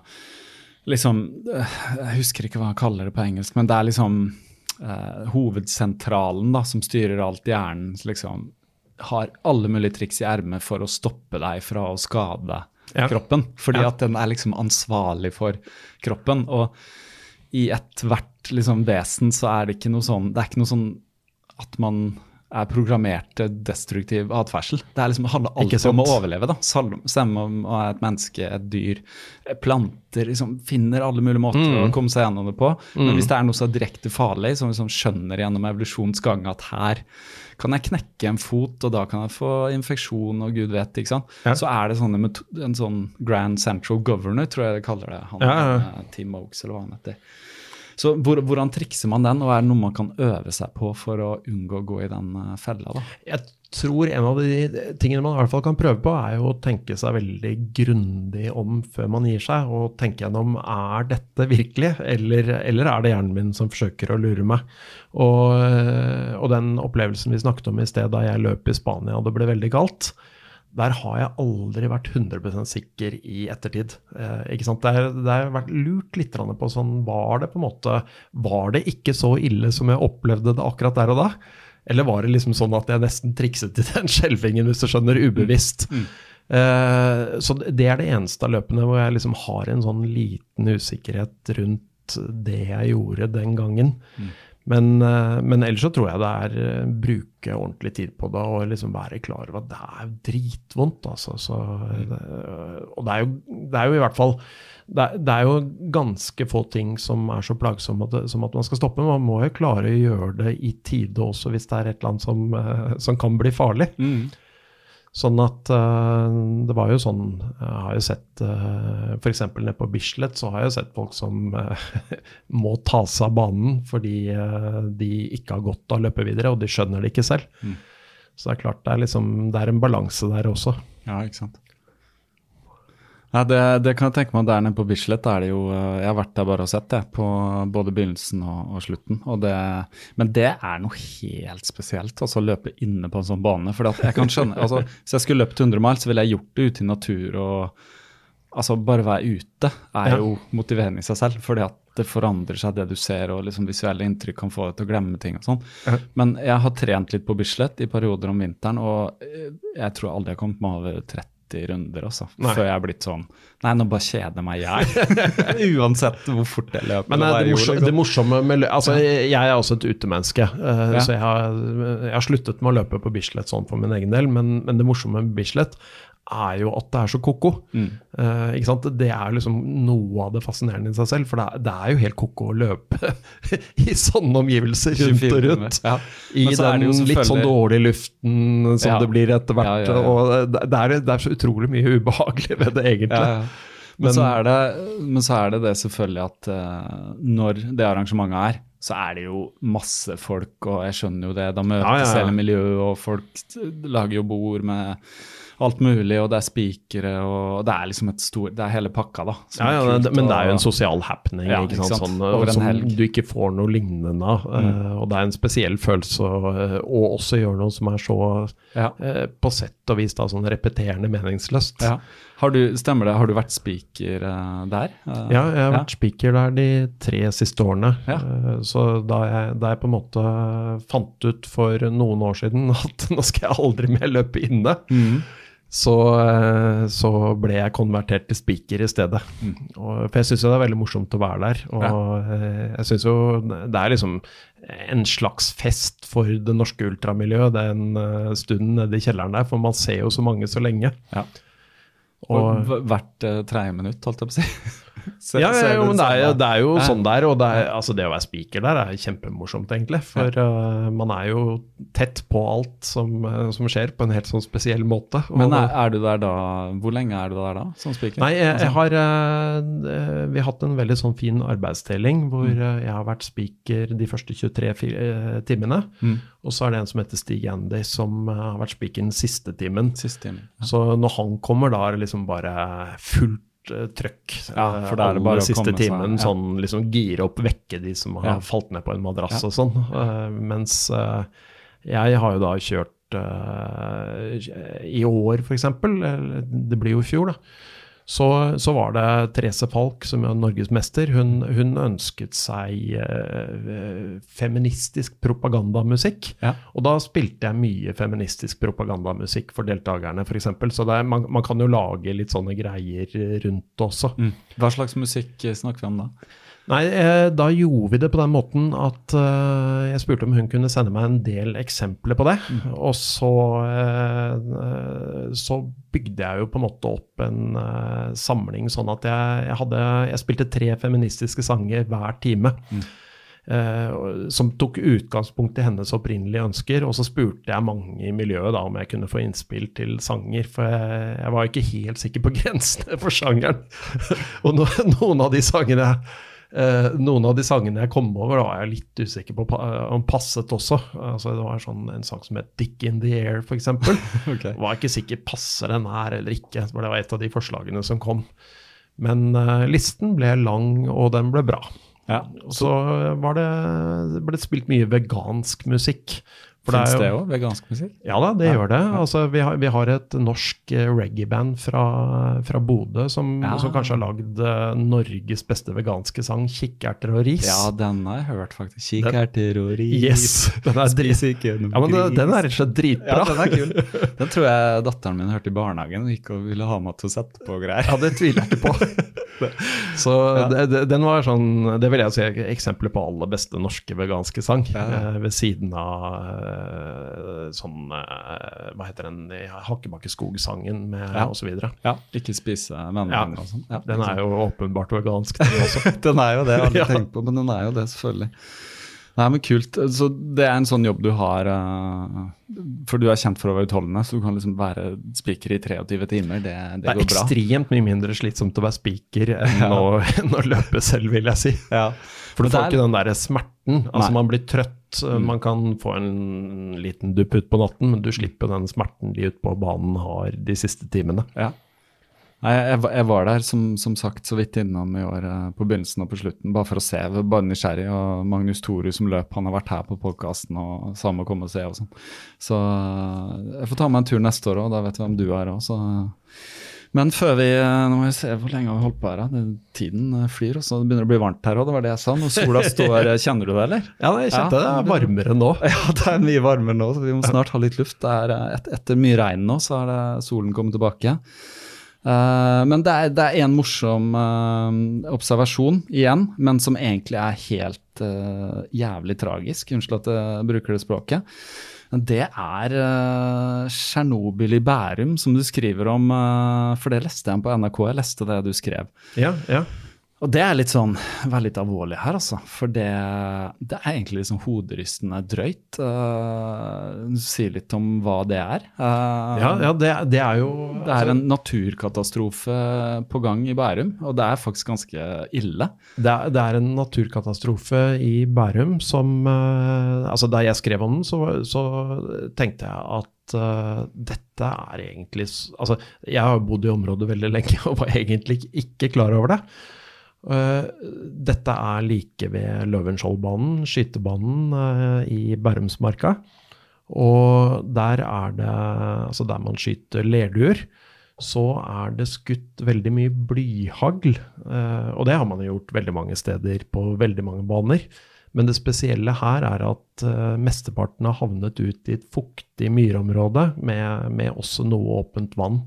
liksom eh, Jeg husker ikke hva han kaller det på engelsk, men det er liksom uh, hovedsentralen da, som styrer alt hjernen. liksom har alle mulige triks i ermet for å stoppe deg fra å skade Ja. kroppen. Fordi Ja. at den er liksom ansvarlig for kroppen. Og i ethvert liksom, vesen så er det ikke noe sånn Det er ikke noe sånn at man er programmert til destruktiv atferdsel. Det er liksom, handler alltid om å overleve. da. Samme om å være et menneske, et dyr, planter. liksom Finner alle mulige måter Mm. å komme seg gjennom det på. Men hvis det er noe så direkte farlig, som liksom skjønner gjennom evolusjonsgangen at her kan jeg knekke en fot, og da kan jeg få infeksjon, og gud vet, ikke sant. Ja. Så er det en sånn Grand Central Governor, tror jeg de kaller det. Han, Ja, ja. eh, Tim Oaks, eller hva han heter. Så hvor, hvordan trikser man den, og er det noe man kan øve seg på for å unngå å gå i den eh, fella? da? Jeg tror en av de tingene man i hvert fall kan prøve på, er jo å tenke seg veldig grundig om før man gir seg, og tenke gjennom er dette virkelig, eller, eller er det hjernen min som forsøker å lure meg. Og, og den opplevelsen vi snakket om i sted da jeg løp i Spania og det ble veldig kaldt, der har jeg aldri vært 100 sikker i ettertid. Eh? Det, har vært lurt litt på sånn Var det på en måte Var det ikke så ille som jeg opplevde det akkurat der og da? Eller var det liksom sånn at jeg nesten trikset til den skjelvingen, hvis du skjønner, ubevisst? Eh, så det er det eneste av løpene hvor jeg liksom har en sånn liten usikkerhet rundt det jeg gjorde den gangen. Men, eh, men ellers så tror jeg det er eh, bruke ordentlig tid på det og liksom være klar over at det er dritvondt. Altså. Så, det, og det er, jo, det er jo i hvert fall det er, det er jo ganske få ting som er så plagsomme at, som at man skal stoppe. Man må jo klare å gjøre det i tide også hvis det er et eller annet som, eh, som kan bli farlig. Sånn at uh, det var jo sånn Jeg har jo sett uh, f.eks. nede på Bislett så har jeg sett folk som uh, må ta seg av banen fordi uh, de ikke har godt av å løpe videre, og de skjønner det ikke selv. Så det er klart det er, liksom, det er en balanse der også. Ja, ikke sant. Ja, det, det kan jeg tenke meg der nede på Bislett. Er det jo, eh, jeg har vært der bare og sett det, på både begynnelsen og, og slutten. Og det, men det er noe helt spesielt, altså å løpe inne på en sånn bane. For jeg kan skjønne, altså, Hvis jeg skulle løpt 100 miles, så ville jeg gjort det ute i natur. og altså Bare være ute er Ja. jo motiverende i seg selv. fordi at det forandrer seg, det du ser, og liksom visuelle inntrykk kan få deg til å glemme ting. og sånn. Ja. Men jeg har trent litt på Bislett i perioder om vinteren, og eh, jeg tror aldri jeg har kommet meg over 30 runder, altså. Nei. Før jeg er blitt sånn Nei, nå bare kjeder meg jeg. Uansett hvor fort jeg løper. Men eller det, morsom, liksom. det morsomme med altså, Jeg er også et utemenneske, uh, Ja. så jeg har, jeg har sluttet med å løpe på Bislett sånn for min egen del. Men, men det morsomme med Bislett er jo at det er så ko-ko. Mm. Uh, ikke sant? Det er liksom noe av det fascinerende i seg selv. For det er, det er jo helt ko-ko å løpe i sånne omgivelser rundt og rundt. Ja. I den jo litt sånn selvfølgelig- dårlige luften som Ja. det blir etter hvert. Ja. Og det, er, det er så utrolig mye ubehagelig ved det, egentlig. Ja, ja. Men, Men- så er det, men så er det det selvfølgelig at uh, når det arrangementet er, så er det jo masse folk, og jeg skjønner jo det. Da møtes hele miljøet, og folk lager jo bord med alt mulig, og det er spikere, og det er liksom et stort Det er hele pakka, da. som Ja, er kult, det, men det er jo en sosial happening Ja, ikke sant? Sånn, en som helg. Mm. du ikke får noe lignende av. eh, og det er en spesiell følelse å og også gjøre noe som er så Ja. eh, på sett og vis da, sånn repeterende meningsløst. Ja. Har du, stemmer det, har du vært speaker eh, der? Eh, Ja, jeg har vært speaker der de tre siste årene. Ja. Eh, Så da jeg, da jeg på en måte fant ut for noen år siden at nå skal jeg aldri mer løpe inne, mm. så, så ble jeg konvertert til speaker i stedet. Og, for jeg syns det er veldig morsomt å være der. Og eh, jeg syns jo det er liksom en slags fest for det norske ultramiljøet den stunden nede i kjelleren der, for man ser jo så mange så lenge. Ja. Og, Og hvert uh, tredje minutt, holdt jeg på å si. Se- ja, ja, jo, men det er, jo- det er jo sånn der, og det, er, altså det å være speaker der er kjempemorsomt, egentlig. For uh, man er jo tett på alt som, uh, som skjer, på en helt sånn spesiell måte. Og- Men er, er du der da Hvor lenge er du der da, som speaker? Nei, jeg, Altså, jeg har uh, Vi har hatt en veldig sånn fin arbeidsdeling hvor uh, jeg har vært speaker de første 23 fi- uh, timene. Mm. Og så er det en som heter Stig Andy, som har vært speaker den siste timen. Siste timen Ja. Så når han kommer, da er det liksom bare fullt eh, trøkk. Ja, eh, for da er det bare siste timen. ja. Sånn liksom gire opp, vekke de som har Ja. falt ned på en madrass Ja. og sånn. Uh, mens uh, jeg har jo da kjørt uh, i år, f.eks. Det blir jo i fjor, da. Så, så var det Therese Falk, som er norgesmester. Hun, hun ønsket seg eh, feministisk propagandamusikk. Ja. Og da spilte jeg mye feministisk propagandamusikk for deltakerne, f.eks. Så er, man, man kan jo lage litt sånne greier rundt også. Mm. Hva slags musikk eh, snakker vi om da? Nei, eh, da gjorde vi det på den måten at eh, jeg spurte om hun kunne sende meg en del eksempler på det. Og så, eh, eh, så bygde jeg jo på en måte opp en eh, samling sånn at jeg, jeg hadde Jeg spilte tre feministiske sanger hver time. eh, som tok utgangspunkt i hennes opprinnelige ønsker. Og så spurte jeg mange i miljøet da om jeg kunne få innspill til sanger, for jeg, jeg var ikke helt sikker på grensene for sjangeren. og no, noen av de sangene eh, noen av de sangene jeg kom over, da var jeg litt usikker på uh, om passet også. Altså, det var sånn, en sang som het 'Dick in the Air', f.eks. okay. Var ikke sikker passer den her eller ikke. For det var et av de forslagene som kom. Men uh, listen ble lang, og den ble bra. Ja. Så var det, det ble spilt mye vegansk musikk. Fins er det òg? Vegansk musikk? Ja da, det Ja, gjør det. ja. Altså, vi, har, vi har et norsk eh, reggae-band fra, fra Bodø som, Ja. som kanskje har lagd eh, Norges beste veganske sang, 'Kikkerter og ris'. Ja, den har jeg hørt, faktisk. Kikkerter og ris. Yes, den er Spis ikke noe Ja, men gris. den er rett og slett dritbra. Ja, den er kul. Den tror jeg datteren min hørte i barnehagen og gikk og ville ha meg til å sette på greier. Ja, det tviler jeg ikke på. Så det, det, den var sånn Det vil jeg si er eksempler på aller beste norske veganske sang. Eh, ved siden av sånn eh, Hva heter den Hakkebakkeskog-sangen med Ja. videre. Ja, ikke spise vennene Ja, sånn. Ja, Den er jo åpenbart vegansk, den også. Den er jo det, jeg har aldri Ja. tenkt på, men den er jo det, selvfølgelig. Nei, men kult. Så det er en sånn jobb du har uh, For du er kjent for å være utholdende, så du kan liksom være spiker i 23 timer. Det, det, Det er går bra. ekstremt mye mindre slitsomt å være spiker enn å, enn å løpe selv, vil jeg si. Ja. For du får det er- ikke den der smerten. Altså Nei. Man blir trøtt, Mm. man kan få en liten dupp ut på natten, men du slipper den smerten de ute på banen har de siste timene. Ja. Nei, jeg, jeg var der som, som sagt så vidt innom i år, eh, på begynnelsen og på slutten, bare for å se. Bare nysgjerrig. Og Magnus Toru som løp, han har vært her på podkasten og samme om å komme og se og sånn. Så eh, jeg får ta meg en tur neste år òg, da vet vi hvem du er òg, så men før vi eh, Nå må vi se hvor lenge vi har holdt på her. da? Tiden eh, flyr, og så det begynner å bli varmt her òg. Det var det jeg sa. Når sola står eh, Kjenner du det, eller? Ja, jeg kjente Ja, det er varmere nå. Ja, det er mye varmere nå, så vi må snart ha litt luft. Det er, et, etter mye regn nå, så er det solen kommet tilbake. Uh, men det er, det er en morsom uh, observasjon igjen, men som egentlig er helt uh, jævlig tragisk. Unnskyld at jeg bruker det språket. Det er uh, i Bærum, som du skriver om. Uh, for det leste jeg på NRK. Jeg leste det du skrev. Ja, ja. Og det er litt sånn, vær litt alvorlig her, altså. For det, det er egentlig liksom hoderystende drøyt. Uh, sier litt om hva det er. Uh, ja, ja det, det er jo Det er en naturkatastrofe på gang i Bærum, og det er faktisk ganske ille. Det er, det er en naturkatastrofe i Bærum som uh, Altså, da jeg skrev om den, så, så tenkte jeg at eh, dette er egentlig Altså, jeg har bodd i området veldig lenge og var egentlig ikke klar over det. Eh, dette er like ved Løvenskioldbanen, skytebanen eh, i Bærumsmarka. Og der er det Altså, der man skyter lerduer så er det skutt veldig mye blyhagl. Eh, og det har man gjort veldig mange steder på veldig mange baner. Men det spesielle her er at mesteparten har havnet ut i et fuktig myrområde med, med, også noe åpent vann.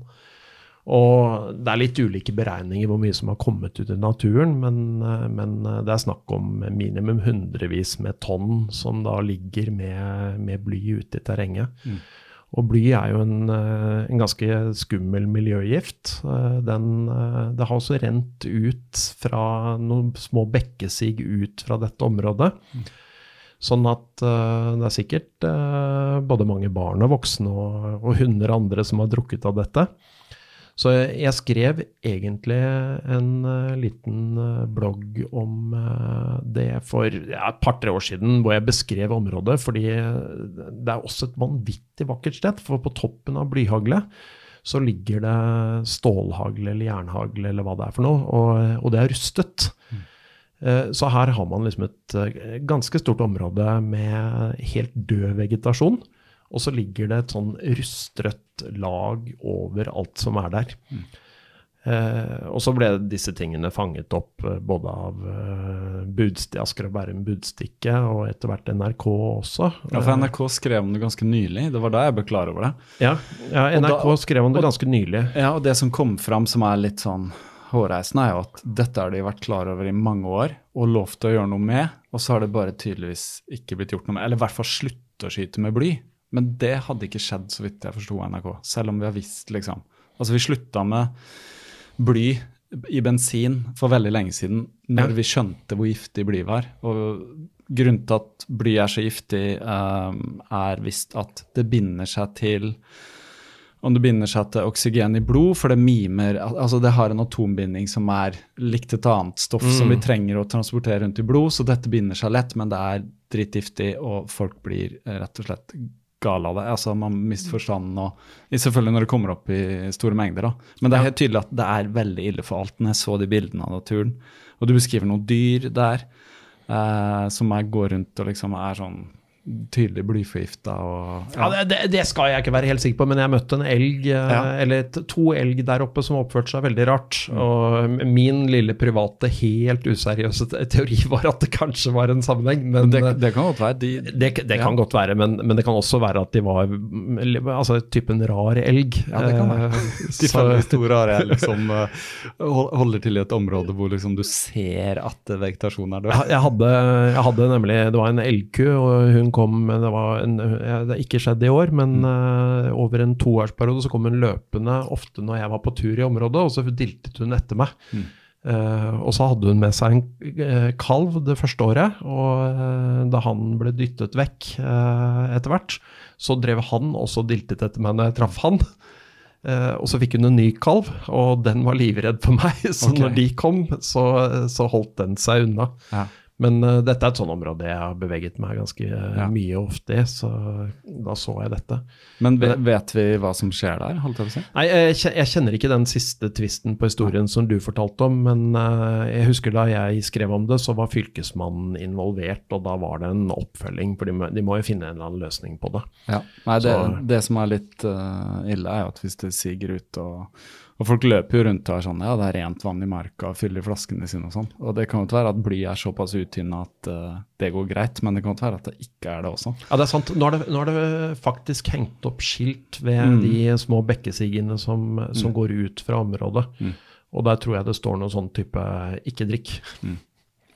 Og det er litt ulike beregninger hvor mye som har kommet ut i naturen, men, uh, men det er snakk om minimum hundrevis med tonn som da ligger med, med bly ute i terrenget. Mm. Og bly er jo en, eh, en ganske skummel miljøgift. Eh, den, eh, det har også rent ut fra noen små bekkesig ut fra dette området. Sånn at det er sikkert både mange barn og voksne og, og hunder og andre som har drukket av dette. Så jeg skrev egentlig en uh, liten uh, blogg om uh, det for ja, et par-tre år siden, hvor jeg beskrev området. Fordi det er også et vanvittig vakkert sted. For på toppen av blyhaglet så ligger det stålhagle eller jernhagle eller hva det er for noe, og, og det er rustet. Mm. Så her har man liksom et ganske stort område med helt død vegetasjon. Og så ligger det et sånn rustrødt lag over alt som er der. Mm. Eh, og så ble disse tingene fanget opp eh, både av eh, Asker og Bærum Budstikke og etter hvert NRK også. Ja, for NRK skrev om det ganske nylig. Det var da jeg ble klar over det. Ja, ja NRK da, skrev om det ganske nylig. Ja, og det som kom fram som er litt sånn hårreisende, er jo at dette har de vært klar over i mange år og lovt å gjøre noe med, og så har det bare tydeligvis ikke blitt gjort noe med. Eller i hvert fall slutte å skyte med bly. Men det hadde ikke skjedd, så vidt jeg forsto NRK. Selv om vi har visst, liksom. Altså, vi slutta med bly i bensin for veldig lenge siden, når vi skjønte hvor giftig bly var. Og grunnen til at bly er så giftig, um, er visst at det binder seg til om det binder seg til oksygen i blod, for det mimer Altså det har en atombinding som er likt et annet stoff mm. som vi trenger å transportere rundt i blod, så dette binder seg lett, men det er dritgiftig, og folk blir rett og slett gale av det. Altså, man mister forstanden, og selvfølgelig når det kommer opp i store mengder. Da. Men det er helt tydelig at det er veldig ille for alt. Når jeg så de bildene av naturen, og du beskriver noen dyr der eh, som jeg går rundt og liksom er sånn tydelig blyforgifta. Ja. ja det, det, skal jeg ikke være helt sikker på, men jeg møtte en elg, eh, ja. eller to elg der oppe som oppførte seg veldig rart. Mm. Og min lille private, helt useriøse teori var at det kanskje var en sammenheng. Men, det, det, kan godt være. De, det, det kan godt være, men, men, det kan også være at de var altså typen rar elg. Ja, det kan være. De store rare elg som holder til i et område hvor liksom du ser at vegetasjonen er død. Jeg hadde, jeg hadde nemlig Det var en elgku, og hun kom Det, en, det har ikke skjedd i år, men uh, over en toårsperiode så kom hun løpende ofte når jeg var på tur i området, og så diltet hun etter meg. Mm. Uh, og så hadde hun med seg en uh, kalv det første året, og da han ble dyttet vekk etter hvert, så drev han også diltet etter meg når jeg traff han. og så fikk hun en ny kalv, og den var livredd for meg. Så okay. når de kom, så, så holdt den seg unna. Ja. Men uh, dette er et sånt område jeg har beveget meg ganske uh, ja. mye ofte i, så da så jeg dette. Men vet vi hva som skjer der? holdt jeg på å si? Nei, jeg, jeg, kjenner ikke den siste tvisten på historien ja. som du fortalte om, men uh, jeg husker da jeg skrev om det, så var Fylkesmannen involvert, og da var det en oppfølging, for de må, de må jo finne en eller annen løsning på det. Ja, Nei, det, det som er litt ille, er jo at hvis det siger ut og og folk løper jo rundt og er sånn ja, det er rent vann i marka, og fyller flaskene sine og sånn. Og det kan jo ikke være at bly er såpass uttynna at uh, det går greit, men det kan ikke være at det ikke er det også. Ja, det er sant. Nå er det, nå er det faktisk hengt opp skilt ved mm. de små bekkesigene som, som mm. går ut fra området. Mm. Og der tror jeg det står noe sånn type 'ikke drikk'. Mm.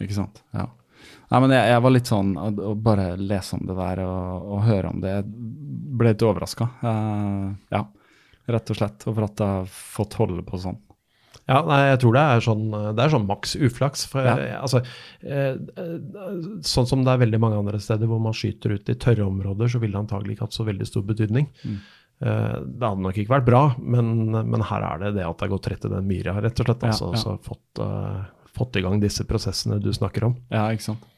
Ikke sant. Ja. Nei, men jeg, jeg, var litt sånn å bare lese om det der og, og høre om det, jeg ble litt overraska. Uh, ja rett og slett. For at jeg har fått holde på sånn. Ja, nei, jeg tror det er sånn, det er sånn maks uflaks. For, ja. altså, eh, sånn som det er veldig mange andre steder hvor man skyter ut i tørre områder, så ville det antagelig ikke hatt så veldig stor betydning. Mm. Eh, det hadde nok ikke vært bra, men, men, her er det det at det har gått rett i den myra, rett og slett. Altså, ja, ja. Så fått, uh, fått, i gang disse prosessene du snakker om. Ja, ikke sant.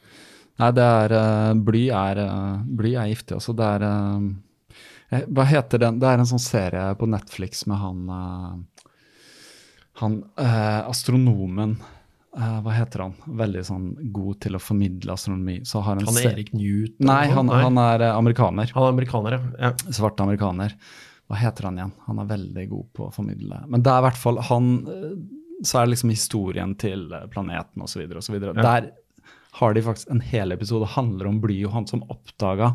Nei, det er Bly er, bly er giftig. Altså, det er Eh, hva heter den? Det er en sånn serie på Netflix med han uh, Han uh, astronomen Hva heter han? Veldig sånn god til å formidle astronomi. han er Erik Newton? Nei, han, han er amerikaner. Han er amerikaner, ja. Svart amerikaner. Hva heter han igjen? Han er veldig god på å formidle. Men det er i hvert fall han Så er det liksom historien til planeten osv. osv. Ja. Der har de faktisk en hel episode handler om bly, og han som oppdaga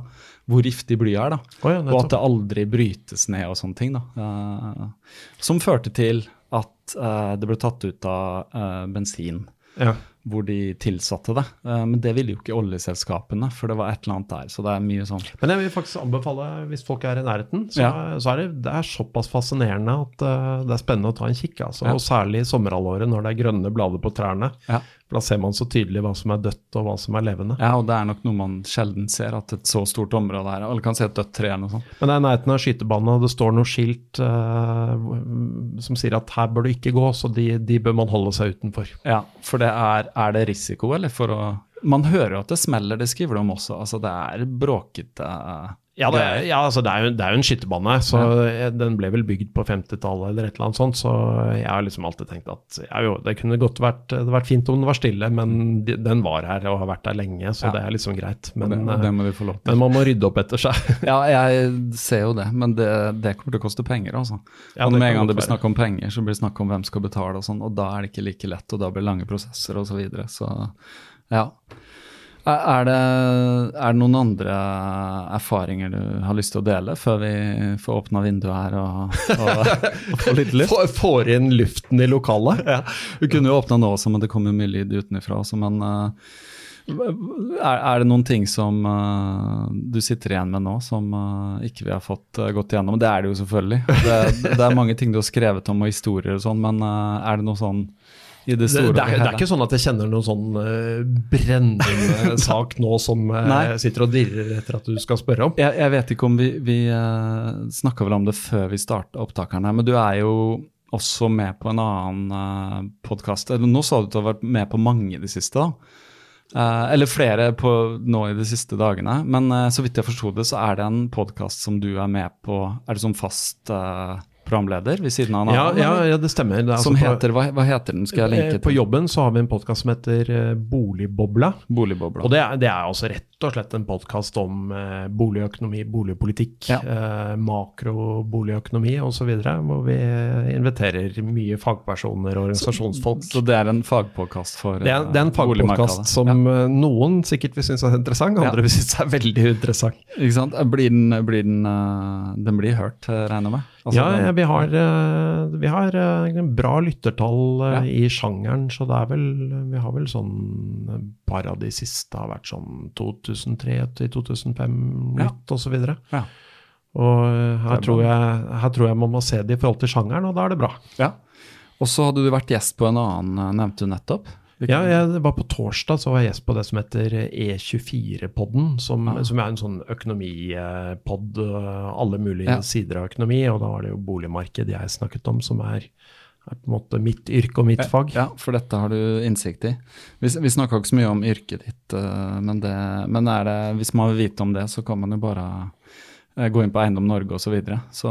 hvor giftig bly er. da. Oh, ja, og at det aldri brytes ned og sånne ting. da. Eh, som førte til at eh, det ble tatt ut av eh, bensin Ja. hvor de tilsatte det. Men det ville jo ikke oljeselskapene, for det var et eller annet der. Så det er mye sånn. Men jeg vil faktisk anbefale, hvis folk er i nærheten, så, Ja. så er det, det er såpass fascinerende at det er spennende å ta en kikk. Altså. Ja. Og særlig i sommerhalvåret når det er grønne blader på trærne. For Da ser man så tydelig hva som er dødt og hva som er levende. Ja, og det er nok noe man sjelden ser, at et så stort område her Alle kan se et dødt tre eller noe sånt. Men det er i nærheten av skytebanen, og det står noe skilt eh, som sier at her bør du ikke gå, så de, de bør man holde seg utenfor. Ja, for det er, er det risiko, eller for å Man hører jo at det smeller, det skriver de om også. Altså, det er bråkete Ja, det er, ja altså det, er jo, det er jo en skytebane, så den ble vel bygd på 50-tallet eller et eller annet sånt. Så jeg har liksom alltid tenkt at ja, jo, det kunne godt vært, det vært fint om den var stille, men de, den var her og har vært der lenge, så Ja. det er liksom greit. Men, det, det eh, må vi få lov til. men man må rydde opp etter seg. Ja, jeg ser jo det, men det, det kommer til å koste penger, altså. Ja, og med en gang det blir snakk om penger, så blir det snakk om hvem skal betale og sånn, og da er det ikke like lett, og da blir det lange prosesser og så videre, så ja. Er det, er det noen andre erfaringer du har lyst til å dele før vi får åpna vinduet her og, og, og får litt luft? Får- Får inn luften i lokalet. Vi kunne jo åpna nå også, men det kommer mye lyd utenfra også. Men eh, er, er det noen ting som eh, du sitter igjen med nå som eh, ikke vi har fått gått igjennom? Det er det jo selvfølgelig. Det, det er mange ting du har skrevet om og historier og sånn, men er det noe sånn i det store det, det, er, det er ikke sånn at jeg kjenner noen sånn uh, brennende sak nå som eh, Nei. sitter og dirrer etter at du skal spørre om. Jeg, jeg vet ikke om vi, vi uh, snakka vel om det før vi starta opptakerne, men du er jo også med på en annen uh, podkast. Nå sa du at du har vært med på mange i det siste, da. Uh, eller flere på, nå i de siste dagene. Men uh, så vidt jeg forsto det, så er det en podkast som du er med på. Er det sånn fast eh, programleder ved siden av en Ja, annen? ja, ja, det stemmer. Det som altså på- heter, hva, hva heter den? Skal jeg linke til? På jobben så har vi en podkast som heter eh, Boligbobla. Boligbobla. Og det er, det er altså rett og slett en podkast om eh, boligøkonomi, boligpolitikk, Ja. eh, makroboligøkonomi osv. Hvor vi inviterer mye fagpersoner og organisasjonsfolk. Så det er en fagpodkast for det, er, det er en eh, fagpodkast som ja. noen sikkert vil synes er interessant, andre vil synes er veldig interessant. Ikke sant? Blir den, blir den, eh, den blir hørt, eh, regner jeg med? Altså, ja, ja, vi har, eh, vi har eh, bra lyttertall eh, Ja. i sjangeren, så det er vel Vi har vel sånn par av de siste har vært sånn 2003 til 2005 Ja. nytt og så videre. Og her er tror, jeg, her tror jeg man må se det i forhold til sjangeren, og da er det bra. Ja. Og så hadde du vært gjest på en annen, nevnte du nettopp? Ja, jeg, var på torsdag så var jeg gjest på det som heter E24-podden, som, Ah. som er en sånn økonomipod, øh, alle mulige Ja. sider av økonomi, og da var det jo boligmarked jeg snakket om, som er, er på en måte mitt yrke og mitt fag. Ja, for dette har du innsikt i. Vi, vi snakka ikke så mye om yrket ditt, eh, men, det, men det, hvis man vil vite om det, så kan man jo bare eh, gå inn på Eiendom Norge osv. Så, videre. så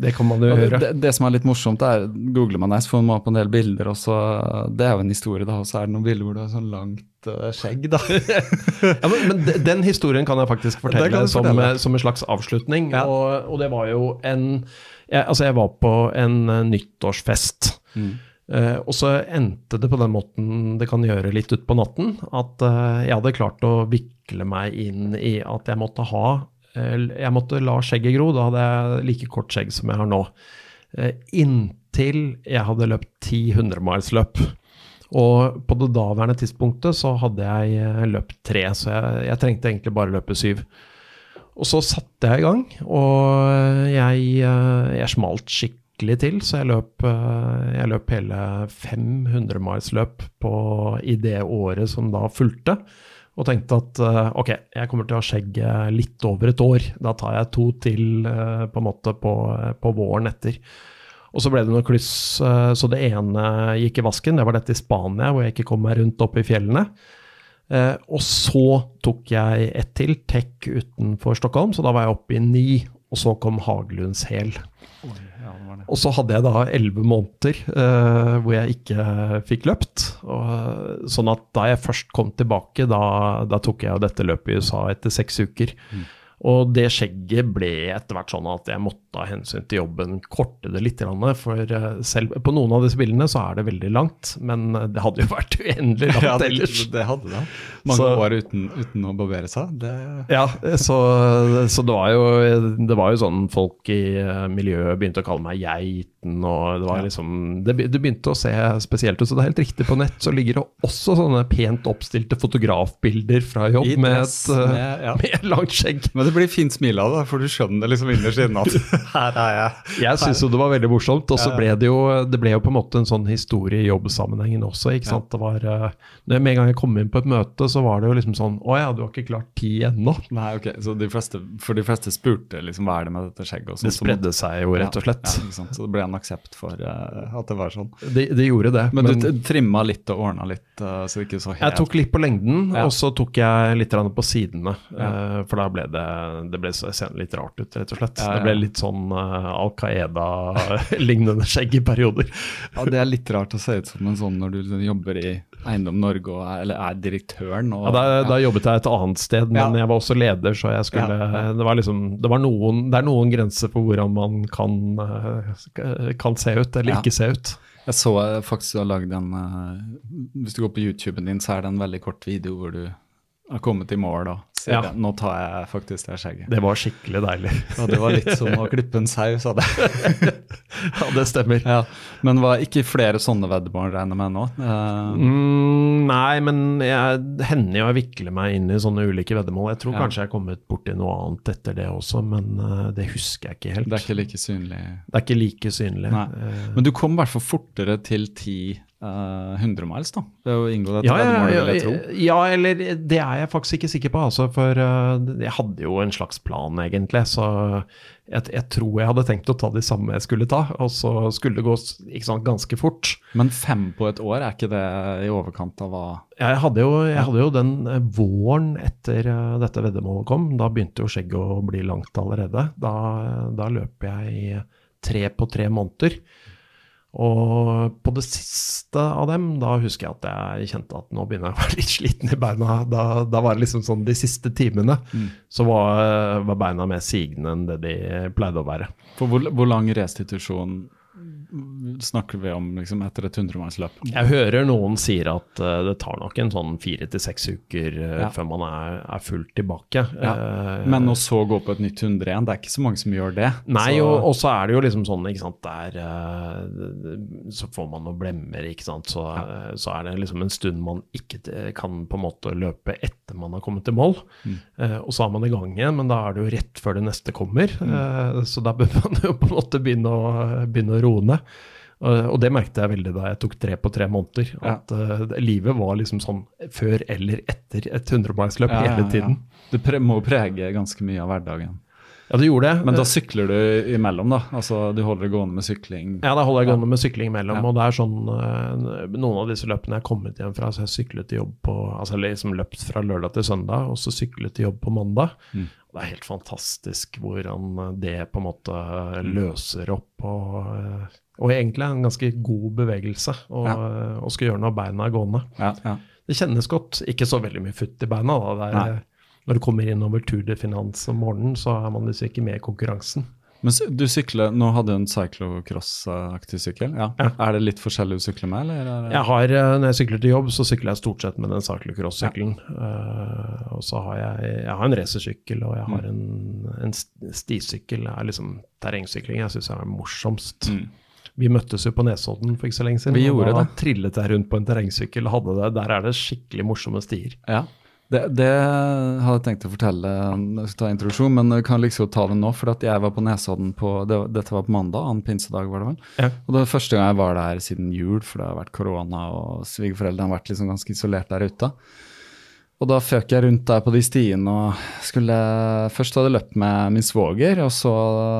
Det kan man jo høre. det, det som er litt morsomt, er googler man deg, så får man opp en del bilder, og så Det er jo en historie, da, og så er det noen bilder hvor du har sånn langt eh, skjegg, da. Ja, men, men den historien kan jeg faktisk fortelle, jeg som, fortelle. eh, som en slags avslutning. Ja. Og, og det var jo en jeg, Altså, jeg var på en eh, nyttårsfest. Mm. Uh, og så endte det på den måten det kan gjøre litt utpå natten, at uh, jeg hadde klart å vikle meg inn i at jeg måtte ha eh, Jeg måtte la skjegget gro. Da hadde jeg like kort skjegg som jeg har nå. Eh, inntil jeg hadde løpt ti hundremilsløp. Og på det daværende tidspunktet så hadde jeg eh, løpt tre, så jeg, jeg trengte egentlig bare løpe syv. Og så satte jeg i gang, og jeg, eh, jeg smalt skikkelig til, så jeg løp, eh, jeg løp hele 500 miles-løp i det året som da fulgte. Og tenkte at eh, ok, jeg kommer til å ha skjegg eh, litt over et år. Da tar jeg to til eh, på en måte på, på våren etter. Og så ble det noen kluss, eh, så det ene gikk i vasken. Det var dette i Spania, hvor jeg ikke kom meg rundt oppe i fjellene. Eh, og så tok jeg ett til, Tech utenfor Stockholm, så da var jeg oppe i ni. Og så kom Hagelunds hæl. Og så hadde jeg da elleve måneder uh, hvor jeg ikke fikk løpt. Og, sånn at da jeg først kom tilbake, da, da tok jeg dette løpet i USA etter seks uker. Og det skjegget ble etter hvert sånn at jeg måtte av hensyn til jobben korte det litt. For eh, selv på noen av disse bildene så er det veldig langt, men eh, det hadde jo vært uendelig langt Ja, det, ellers. det hadde det. Mange Så- år uten, uten å barbere seg. Det, Ja, så, så det, var jo, det var jo sånn folk i eh, miljøet begynte å kalle meg geiten, og det var liksom det, det begynte å se spesielt ut. Så det er helt riktig, på nett så ligger det også sånne pent oppstilte fotografbilder fra jobb med et med- ja. med langt skjegg. Men det blir fint smil av det, for du skjønner det liksom innerst inne at her er jeg. Jeg syns jo det var veldig morsomt, og så ble det jo det ble jo på en måte en sånn historie i jobbsammenhengen også. ikke sant? Det var, eh, Med en gang jeg kom inn på et møte, så var det jo liksom sånn Å ja, du har ikke klart ti ennå. Nei, ok, Så de fleste, for de fleste spurte liksom hva er det med dette skjegget? og sånt, Det spredde seg jo, rett og slett. Ja, ja? Så det ble en aksept for uh, at det var sånn. Det, de gjorde det. Men, du trimma litt og ordna litt, Uh, så ikke så helt Jeg tok litt på lengden, Ja. og så tok jeg litt på sidene. Eh, For da ble det Det ble så- litt rart ut, rett og slett. Det ble litt sånn uh, Al Qaida-lignende skjegg i perioder. Ja, Det er litt rart å se ut som en sånn når du jobber i Eiendom Norge og er, eller er direktøren. Og, Ja, da, da jobbet jeg et annet sted, men Ja. jeg var også leder, så jeg skulle Ja, ja. Det var liksom Det var noen Det er noen grenser for hvordan man kan, eh, kan se ut, eller Ja. ikke se ut. Jeg så eh, faktisk du har lagd en eh, Hvis du går på YouTuben din, så er det en veldig kort video hvor du har kommet i mål og Ja. Nå tar jeg faktisk det skjegget. Det var skikkelig deilig. Ja, det var litt som å klippe en sau, sa det. Ja, det stemmer. Ja. Men var ikke flere sånne veddemål regner jeg med nå? Uh... Mm, nei, men jeg hender jo jeg vikler meg inn i sånne ulike veddemål. Jeg tror Ja. kanskje jeg har kommet borti noe annet etter det også, men uh, det husker jeg ikke helt. det er ikke like synlig. Det er ikke like synlig. Nei. Eh, Men du kom i hvert fall fortere til 10 eh, 100 miles, da? Ved å inngå dette ja, ja, ja, ja, jeg tro. ja, eller det er jeg faktisk ikke sikker på, altså, for uh, jeg hadde jo en slags plan, egentlig. Så jeg, jeg tror jeg hadde tenkt å ta de samme jeg skulle ta, og så skulle det gå ikke sant, ganske fort. Men fem på et år, er ikke det i overkant av hva Jeg hadde jo, jeg hadde jo den eh, våren etter eh, dette veddemålet kom. Da begynte jo skjegget å bli langt allerede. Da, da løp jeg i tre på tre måneder. Og på det siste av dem, da husker jeg at jeg kjente at nå begynner jeg å være litt sliten i beina. Da, da var det liksom sånn de siste timene, så var, var beina mer sigende enn det de pleide å være. For hvor, hvor lang restitusjon snakker vi om liksom, etter et 100-milsløp? Jeg hører noen sier at uh, det tar nok en sånn fire til seks uker uh, Ja. før man er, er fullt tilbake. Ja. Uh, Men å så gå på et nytt 100 igjen, det er ikke så mange som gjør det. Nei, så, og, så er det jo liksom sånn, ikke sant, der Så får man noen blemmer, ikke sant. Så, eh, så er det liksom en stund man ikke kan på en måte løpe etter man har kommet til mål. Eh, og så er man i gang igjen, men da er det jo rett før det neste kommer. Eh, så da bør man jo på en måte begynne å, begynne å roe ned. Og og det merket jeg veldig da jeg tok tre på tre måneder. At eh, livet var liksom sånn før eller etter et hundremilsløp Ja, ja, hele ja. tiden. Det pre må prege ganske mye av hverdagen. Ja, det gjorde det. Men da Eh, sykler du imellom, da? Altså du holder det gående med sykling? Ja, da holder jeg gående med sykling imellom. Ja. Og det er sånn uh, Noen av disse løpene jeg har kommet hjem fra, så jeg syklet til jobb på Altså liksom løpt fra lørdag til søndag, og så syklet til jobb på mandag. Mm. Det er helt fantastisk hvordan eh, det på en måte Mm. løser opp og eh, og egentlig en ganske god bevegelse å Ja. å skulle gjøre når beina er gående. Ja, ja. Det kjennes godt. Ikke så veldig mye futt i beina. da. Det er, når du kommer inn over Tour de Finance om morgenen, så er man liksom ikke med i konkurransen. Men du sykler Nå hadde du en cyclocross-aktig sykkel. Ja. Ja. Er det litt forskjellig du sykler med, eller? Er det... Jeg har, eh, Når jeg sykler til jobb, så sykler jeg stort sett med den cyclocross-sykkelen. Eh, og så har jeg, jeg har en racersykkel og jeg har en, en stisykkel. Det er liksom terrengsykling jeg syns er morsomst. Mm. Vi møttes jo på Nesodden for ikke så lenge siden. Vi gjorde det. trillet jeg rundt på en terrengsykkel hadde det. Der er det skikkelig morsomme stier. Ja. Det, det hadde jeg tenkt å fortelle når jeg skal ta introduksjon, men jeg kan liksom ta det nå. For jeg var på Nesodden på det, Dette var på mandag, annen pinsedag, var det vel. Ja. Og det var første gang jeg var der siden jul, for det har vært korona, og svigerforeldrene har vært liksom ganske isolert der ute. Og da føk jeg rundt der på de stiene og skulle Først hadde jeg løpt med min svoger, og så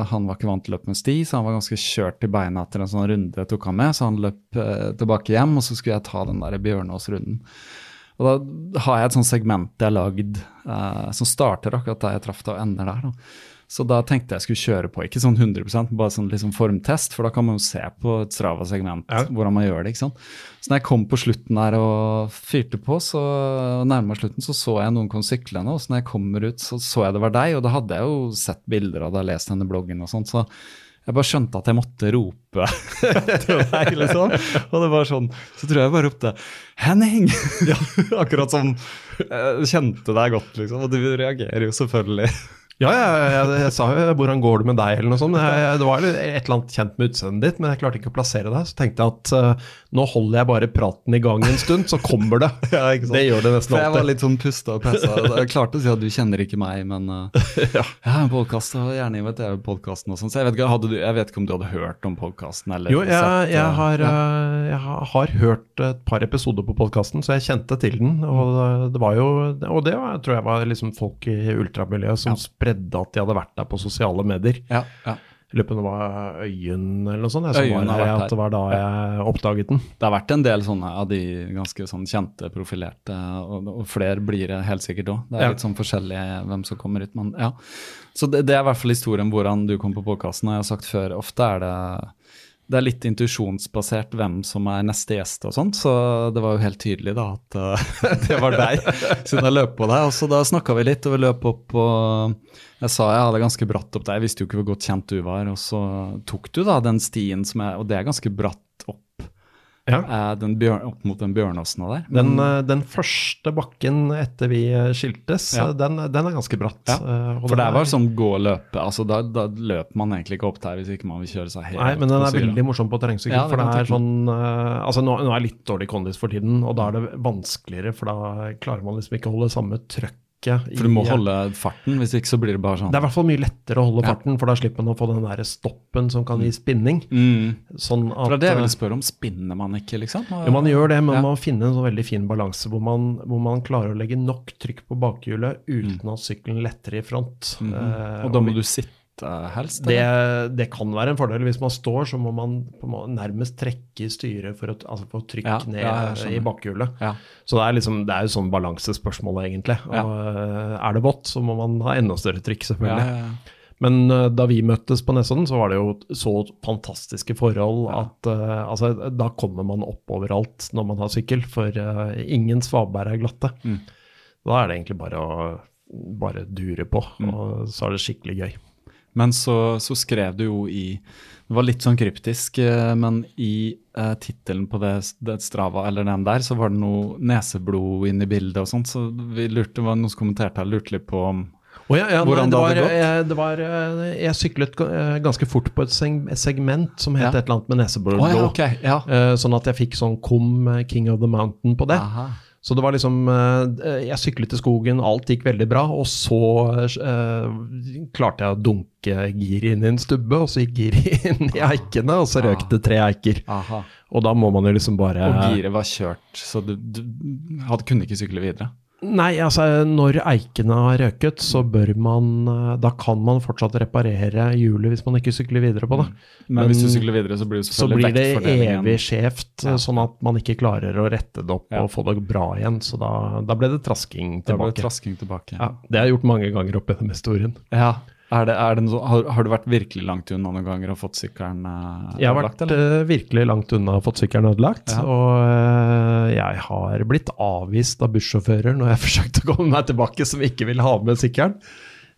Han var ikke vant til å løpe med sti, så han var ganske kjørt i beina etter en sånn runde jeg tok han med, så han løp eh, tilbake hjem, og så skulle jeg ta den der Bjørnås-runden. Og da har jeg et sånt segment jeg har lagd eh, som starter akkurat der jeg traff det, og ender der. Da. Så da tenkte jeg skulle kjøre på, ikke sånn 100% bare sånn liksom formtest, for da kan man jo se på et Strava-segment Ja. hvordan man gjør det. ikke sant? Så når jeg kom på slutten der og fyrte på, så nærma slutten, så så jeg noen kom syklende, og så når jeg kommer ut, så så jeg det var deg, og da hadde jeg jo sett bilder og da lest denne bloggen og sånt, så jeg bare skjønte at jeg måtte rope til deg, liksom. Og det var sånn, så tror jeg jeg bare ropte 'Henning!' Akkurat som jeg kjente deg godt, liksom. Og du reagerer jo selvfølgelig. Ja, jeg, jeg, jeg sa jo 'hvordan går det med deg', eller noe sånt. Jeg, jeg, det var et eller annet kjent med utseendet ditt, men jeg klarte ikke å plassere deg. Så tenkte jeg at uh, nå holder jeg bare praten i gang en stund, så kommer det. Det gjør det nesten For jeg var litt sånn pusta og pressa. Jeg klarte å si at du kjenner ikke meg, men uh, jeg har en podkast og gjerne inviterer podkasten og sånn. Så jeg vet, ikke, du, jeg vet ikke om du hadde hørt om podkasten Jo, jeg, sett, jeg, uh, har, ja. jeg har- hørt et par episoder på podkasten, så jeg kjente til den. Og det- var jo Og det var, tror jeg var liksom folk i ultramiljøet som Ja. Spredde at de hadde vært der på sosiale medier. ja, ja. Jeg lurer på om det var Øyen eller noe sånt. Jeg, som Øyen var at det var da jeg oppdaget den. Det har vært en del sånne av de ganske sånn kjente, profilerte, og, og flere blir det helt sikkert òg. Det er Ja. litt sånn forskjellig hvem som kommer ut, men ja. Så det, det er i hvert fall historien hvordan du kom på podkasten. Jeg har sagt før, ofte er det det er litt intuisjonsbasert hvem som er neste gjest og sånt, så det var jo helt tydelig da at uh, det var deg, siden jeg løp på deg. Og så da snakka vi litt, og vi løp opp og Jeg sa jeg hadde ganske bratt opp der, jeg visste jo ikke hvor godt kjent du var, og så tok du da den stien som er Og det er ganske bratt Ja. eh, den bjørn, opp mot den Bjørnåsen der. Den, eh, den første bakken etter vi eh, skiltes, Ja. den, den er ganske bratt. Ja, For det var sånn gå og løpe. altså Da, da løper man egentlig ikke opp der hvis ikke man vil kjøre seg helt Nei, men den er veldig morsom på terrengsykkel. Ja, for det er sånn Altså, nå, nå er jeg litt dårlig kondis for tiden, og da er det vanskeligere, for da klarer man liksom ikke å holde samme trøkket. For du må i- holde farten, hvis ikke så blir det bare sånn. Det er i hvert fall mye lettere å holde Ja. farten, for da slipper man å få den der stoppen som kan gi spinning. mm. Sånn at For det er det jeg eh, ville spørre om. Spinner man ikke, liksom? jo, man gjør det, men Ja. man må finne en sånn veldig fin balanse hvor man, hvor man klarer å legge nok trykk på bakhjulet uten at sykkelen letter i front. Mhm. Eh, Og da og må du sitte helst? Det, det kan være en fordel. Hvis man står, så må man nærmest trekke i styret for å altså få trykk Ja, ned ja, i bakhjulet. Ja. Så det er liksom, det er jo sånn balansespørsmål, egentlig. Og, eh, er det vått, så må man ha enda større trykk, selvfølgelig. Men uh, da vi møttes på Nesodden, så var det jo så fantastiske forhold at uh, altså, da kommer man opp overalt når man har sykkel, for uh, ingen svaberg er glatte. Mm. Da er det egentlig bare å bare dure på, Mm. og så er det skikkelig gøy. Men så, så skrev du jo i Det var litt sånn kryptisk, eh, men i eh, tittelen på det, det Strava, eller den der, så var det noe neseblod inne i bildet og sånt, så vi lurte, var noen som kommenterte her, lurte litt på om Oh ja, ja, Hvordan nei, det det var, hadde gått? jeg, det var eh, Jeg syklet eh, ganske fort på et segment som het Ja. et eller annet med neseblod. Oh, ja, ok. Ja. Eh, Sånn at jeg fikk sånn Kom eh, King of the Mountain på det. Aha. Så det var liksom eh, Jeg syklet i skogen, alt gikk veldig bra, og så eh, klarte jeg å dunke giret inn i en stubbe, og så gikk giret inn i eikene, og så røk det tre eiker. Aha. Og da må man jo liksom bare Og giret var kjørt, så du, du hadde, kunne ikke sykle videre? Nei, altså når eikene har røket, så bør man eh, Da kan man fortsatt reparere hjulet hvis man ikke sykler videre på det. Men, hvis du sykler videre, så blir det Så blir det evig skjevt, Ja. sånn at man ikke klarer å rette det opp Ja. og få det bra igjen. Så da, da ble det trasking Da ble det tilbake. trasking tilbake. Ja, det har jeg gjort mange ganger opp denne historien. Ja. Er det, er det noe, har, har du vært virkelig langt unna noen ganger og fått sykkelen ødelagt? Jeg har vært eller? eh, virkelig langt unna og fått sykkelen ødelagt. Ja. Og eh, jeg har blitt avvist av bussjåfører når jeg forsøkte å komme meg tilbake, som ikke vil ha med sykkelen.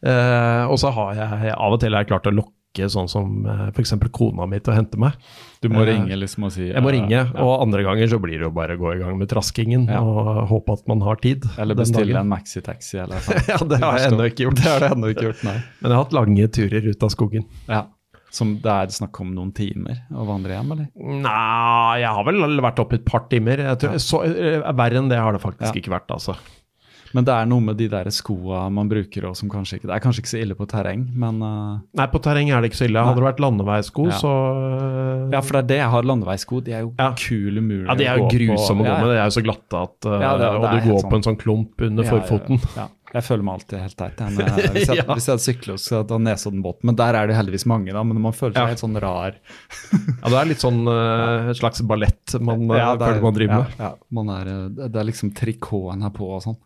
Eh, og så har jeg av og til klart å lokke sånn som uh, f.eks. kona mi til å hente meg. Du må eh, ringe liksom og si Jeg må eh, ringe, ja. og andre ganger så blir det jo bare å gå i gang med traskingen Ja. og håpe at man har tid. Eller bestille en maxitaxi eller noe. Ja, det har jeg ennå ikke gjort. Det har du ennå ikke gjort, nei. Men jeg har hatt lange turer ut av skogen. Ja. Som det er snakk om noen timer å vandre hjem, eller? Nei, jeg har vel vært oppe et par timer. Jeg tror, så, eh, verre enn det har det faktisk ikke vært, altså. Men det er noe med de der skoa man bruker og som kanskje ikke Det er kanskje ikke så ille på terreng, men uh, Nei, på terreng er det ikke så ille. Hadde det vært landeveisko, Ja. så uh, Ja, for det er det jeg har landeveisko. De er jo Ja. kule umulig Ja, de er jo grusomme å gå med. De er jo så glatte at uh, Ja, det- Og det Og du går på en sånn klump under forfoten. Ja. Jeg føler meg alltid helt teit jeg, hvis, jeg, Ja. hvis jeg hadde sykla, skulle hatt Nesoddenbåt. Men der er det heldigvis mange, da. Men man føler seg Ja. helt sånn rar. Ja, det er litt sånn uh, et slags ballett man eh, Ja, er- føler man driver med. Ja, man er, eh, det er liksom trikoten her på og sånn.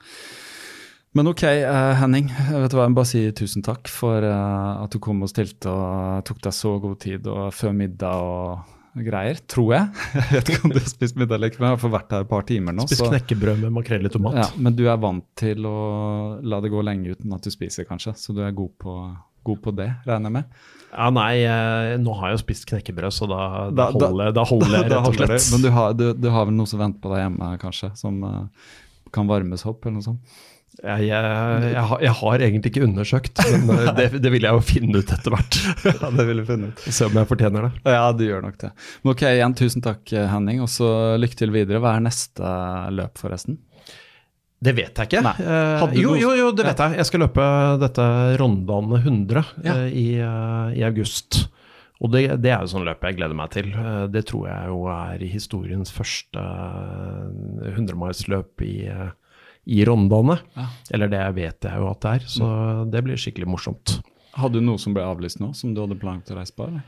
Men ok, uh, Henning. Vet du hva, Jeg må bare si tusen takk for uh, at du kom og stilte og tok deg så god tid og før middag og greier. Tror jeg. Jeg vet ikke om du har spist middag eller ikke, men jeg har fått vært her et par timer nå. Spist så- knekkebrød med makrell i tomat. Ja, men du er vant til å la det gå lenge uten at du spiser, kanskje. Så du er god på, god på det, regner jeg med. Ja, nei, eh, nå har jeg jo spist knekkebrød, så da, da, Da- holder, da holder jeg rett og holder slett. Men du har, du, du har vel noe som venter på deg hjemme, kanskje? Som uh, kan varmes opp, eller noe sånt? Jeg, jeg, jeg, har, jeg har egentlig ikke undersøkt, men eh, det, det vil jeg jo finne ut etter hvert. ja, det vil jeg finne ut. Se om jeg fortjener det. Ja, du gjør nok det. Men ok, igjen tusen takk, Henning. Og så lykke til videre. Hva er neste løp, forresten? Det vet jeg ikke. Eh, jo, jo, jo, det vet jeg. Jeg skal løpe dette Rondane 100 Ja. eh, i, eh, i august. Og det, det er jo sånn løp jeg gleder meg til. Eh, det tror jeg jo er historiens første hundremilsløp 100-milsløp i, eh, i Rondane. Ja. Eller det vet jeg jo at det er, så det blir skikkelig morsomt. Hadde du noe som ble avlyst nå, som du hadde planlagt å reise på? eller?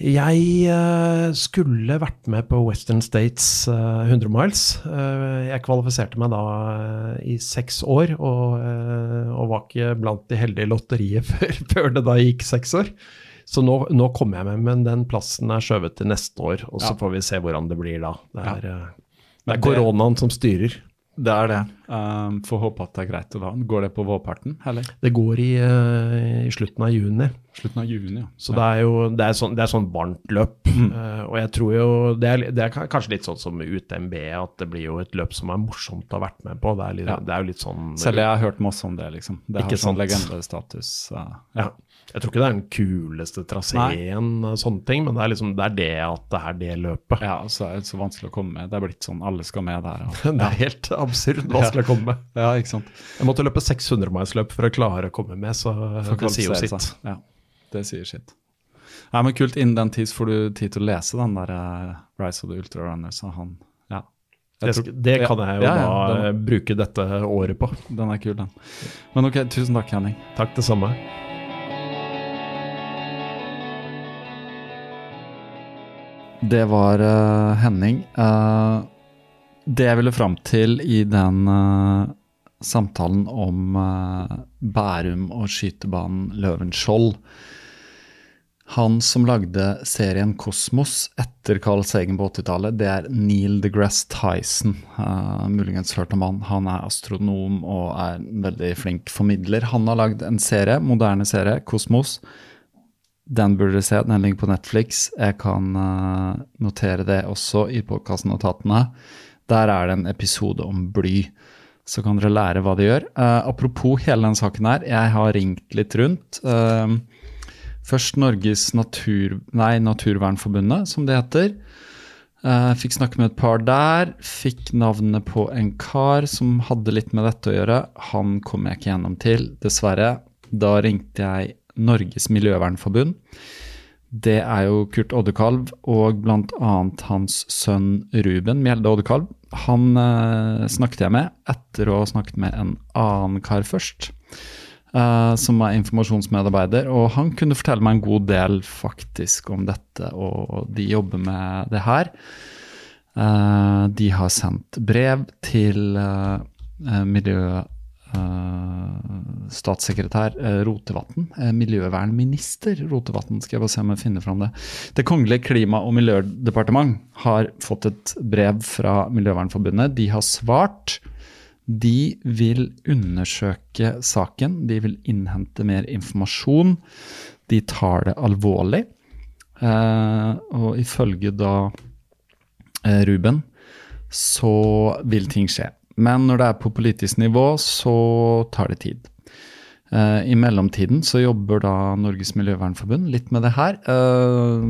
Jeg eh, skulle vært med på Western States eh, 100 miles. Eh, jeg kvalifiserte meg da eh, i seks år, og, eh, og var ikke blant de heldige i lotteriet før, før det da gikk seks år. Så nå, nå kommer jeg med, men den plassen er skjøvet til neste år, og så Ja. får vi se hvordan det blir da. Det er, ja. det er koronaen som styrer. Det er det. Um, Får håpe at det er greit. Og da. Går det på vårparten, eller? Det går i, uh, i slutten av juni. Slutten av juni, ja. Så det er jo det er sånn, det er sånn varmt løp. Eh, og jeg tror jo det er, det er kanskje litt sånn som UTMB, at det blir jo et løp som er morsomt å ha vært med på. Det er, litt, Ja. det er jo litt sånn Selv jeg har hørt masse om det, liksom. Det har sånn legendestatus. uh, ja. Jeg tror ikke det er den kuleste traseen, sånne ting, men det er liksom det er det at det er det løpet. Ja, så er det så vanskelig å komme med. Det er blitt sånn alle skal med der. Og, Det er helt absurd vanskelig å komme med. ja, ikke sant. Jeg måtte løpe 600 miles-løp for å klare å komme med, så det sier jo sitt. Ja, det sier sitt. Ja, men Kult. Innen den tid får du tid til å lese den der uh, Rise of the Ultra Runners. Og han, ja. Det, det kan jeg jo Ja, ja, da den- eh, bruke dette året på. Den er kul, den. Men ok, tusen takk, Henning. Takk, det samme. Det var uh, Henning. Uh, det jeg ville fram til i den uh, samtalen om Bærum og skytebanen Løvenskiold Han som lagde serien Kosmos etter Carl Sagen på 80-tallet, det er Neil deGrasse Tyson. Muligens hørt om han. Han er astronom og er en veldig flink formidler. Han har lagd en serie, moderne serie, Kosmos. Den burde du se, den ligger på Netflix. Jeg kan eh, notere det også i podkastnotatene. Der er det en episode om bly. Så kan dere lære hva det gjør. Uh, apropos hele den saken her, jeg har ringt litt rundt. Uh, først Norges natur, nei, Naturvernforbundet, som det heter. Uh, fikk snakke med et par der. Fikk navnet på en kar som hadde litt med dette å gjøre. Han kom jeg ikke gjennom til, dessverre. Da ringte jeg Norges miljøvernforbund. Det er jo Kurt Oddekalv og bl.a. hans sønn Ruben Mjelde Oddekalv. Han eh, snakket jeg med etter å ha snakket med en annen kar først, eh, som er informasjonsmedarbeider. Og han kunne fortelle meg en god del faktisk om dette, og de jobber med det her. Eh, de har sendt brev til eh, miljø eh, statssekretær uh, Rotevatn, eh, miljøvernminister Rotevatn, skal jeg bare se om jeg finner fram det. Det kongelige klima- og miljødepartement har fått et brev fra Miljøvernforbundet. De har svart. De vil undersøke saken, de vil innhente mer informasjon. De tar det alvorlig. Eh, og ifølge da eh, Ruben så vil ting skje. Men når det er på politisk nivå, så tar det tid. Eh, I mellomtiden så jobber da Norges miljøvernforbund litt med det her. Eh,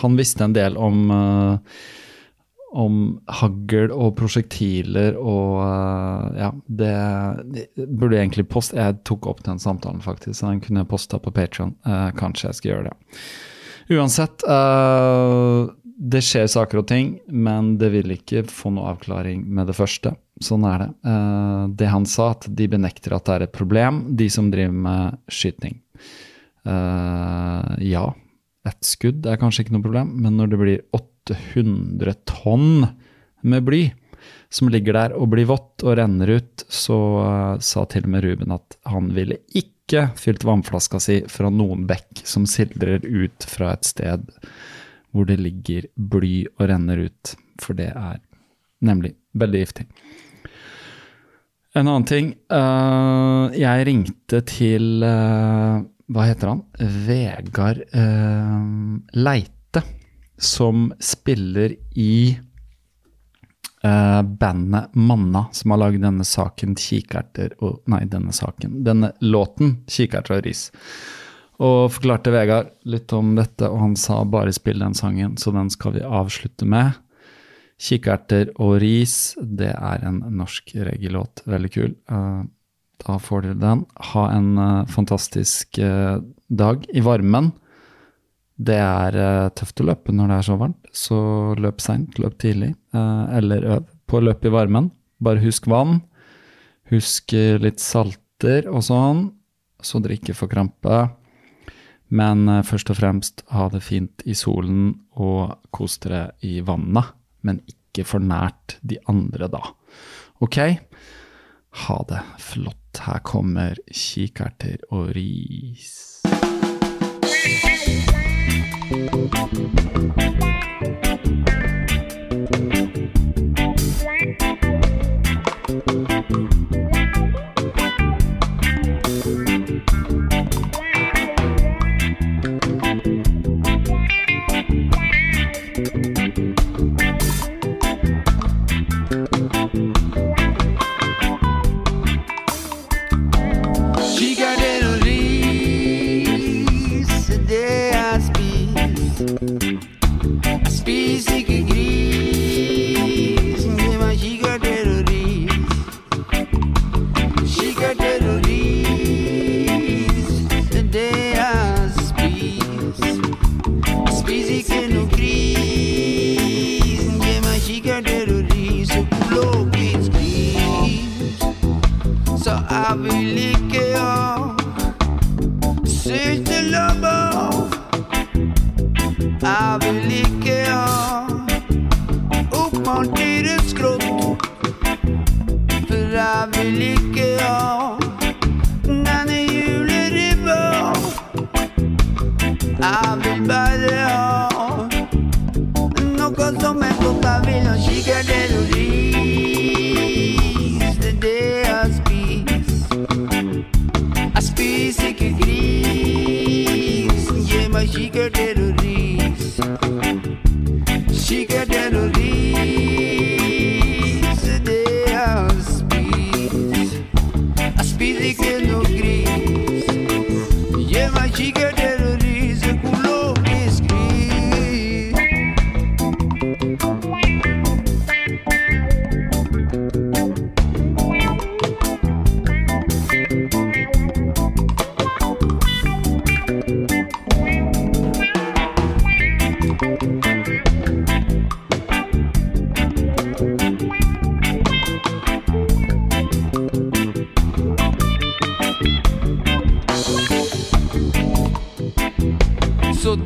han visste en del om, eh, om hagl og prosjektiler og Ja, det, burde jeg egentlig poste Jeg tok opp den samtalen, faktisk, så den kunne jeg posta på Patron. kanskje jeg skal gjøre det. Uansett, det skjer saker og ting, men det vil ikke få noe avklaring med det første. Sånn er det. Eh, det han sa, at de benekter at det er et problem, de som driver med skyting. Eh, ja, et skudd er kanskje ikke noe problem, men når det blir 800 tonn med bly, som ligger der og blir vått og renner ut, så uh, sa til og med Ruben at han ville ikke fylt vannflaska si fra noen bekk som sildrer ut fra et sted hvor det ligger bly og renner ut, for det er nemlig veldig giftig. En annen ting. Uh, jeg ringte til uh, Hva heter han? Vegard Leite, som spiller i uh, bandet Manna, som har lagd denne saken 'Kikerter' og Nei, denne saken. Denne låten 'Kikerter og ris'. Og forklarte Vegard litt om dette, og han sa bare spill den sangen, så den skal vi avslutte med. Kikkerter og ris', det er en norsk reggae-låt. Veldig kul. Uh, da får dere den. Ha en uh, fantastisk dag i varmen. Det er tøft å løpe når det er så varmt, så løp seint, løp tidlig. Eller øv på å løpe i varmen. Bare husk vann. Husk litt salter og sånn, så dere ikke får krampe. Men uh, først og fremst ha det fint i solen og kos dere i vannet. Men ikke for nært de andre, da. Ok? Ha det flott. Her kommer kikerter og ris.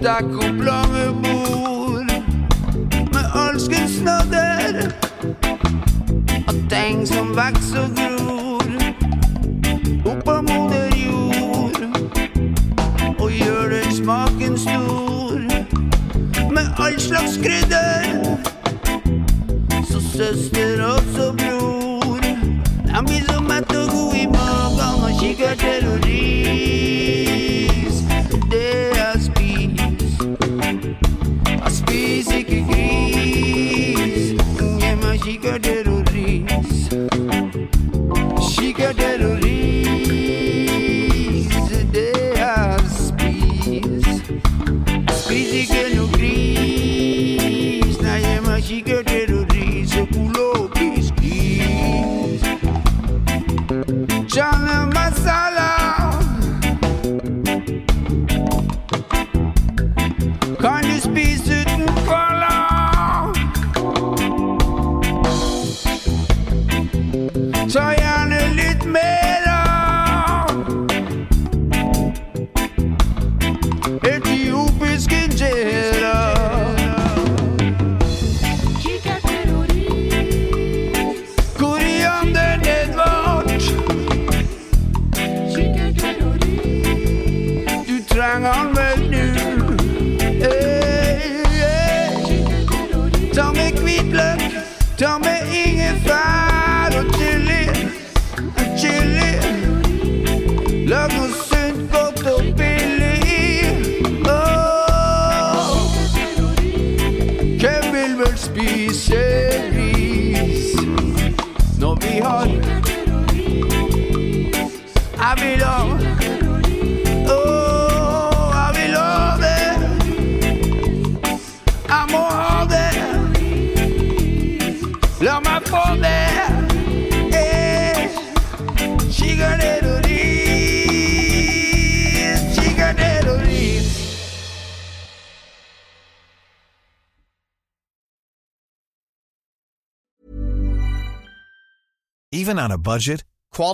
der komplange bor. Med alskens snadder Og ting som vokser og gror.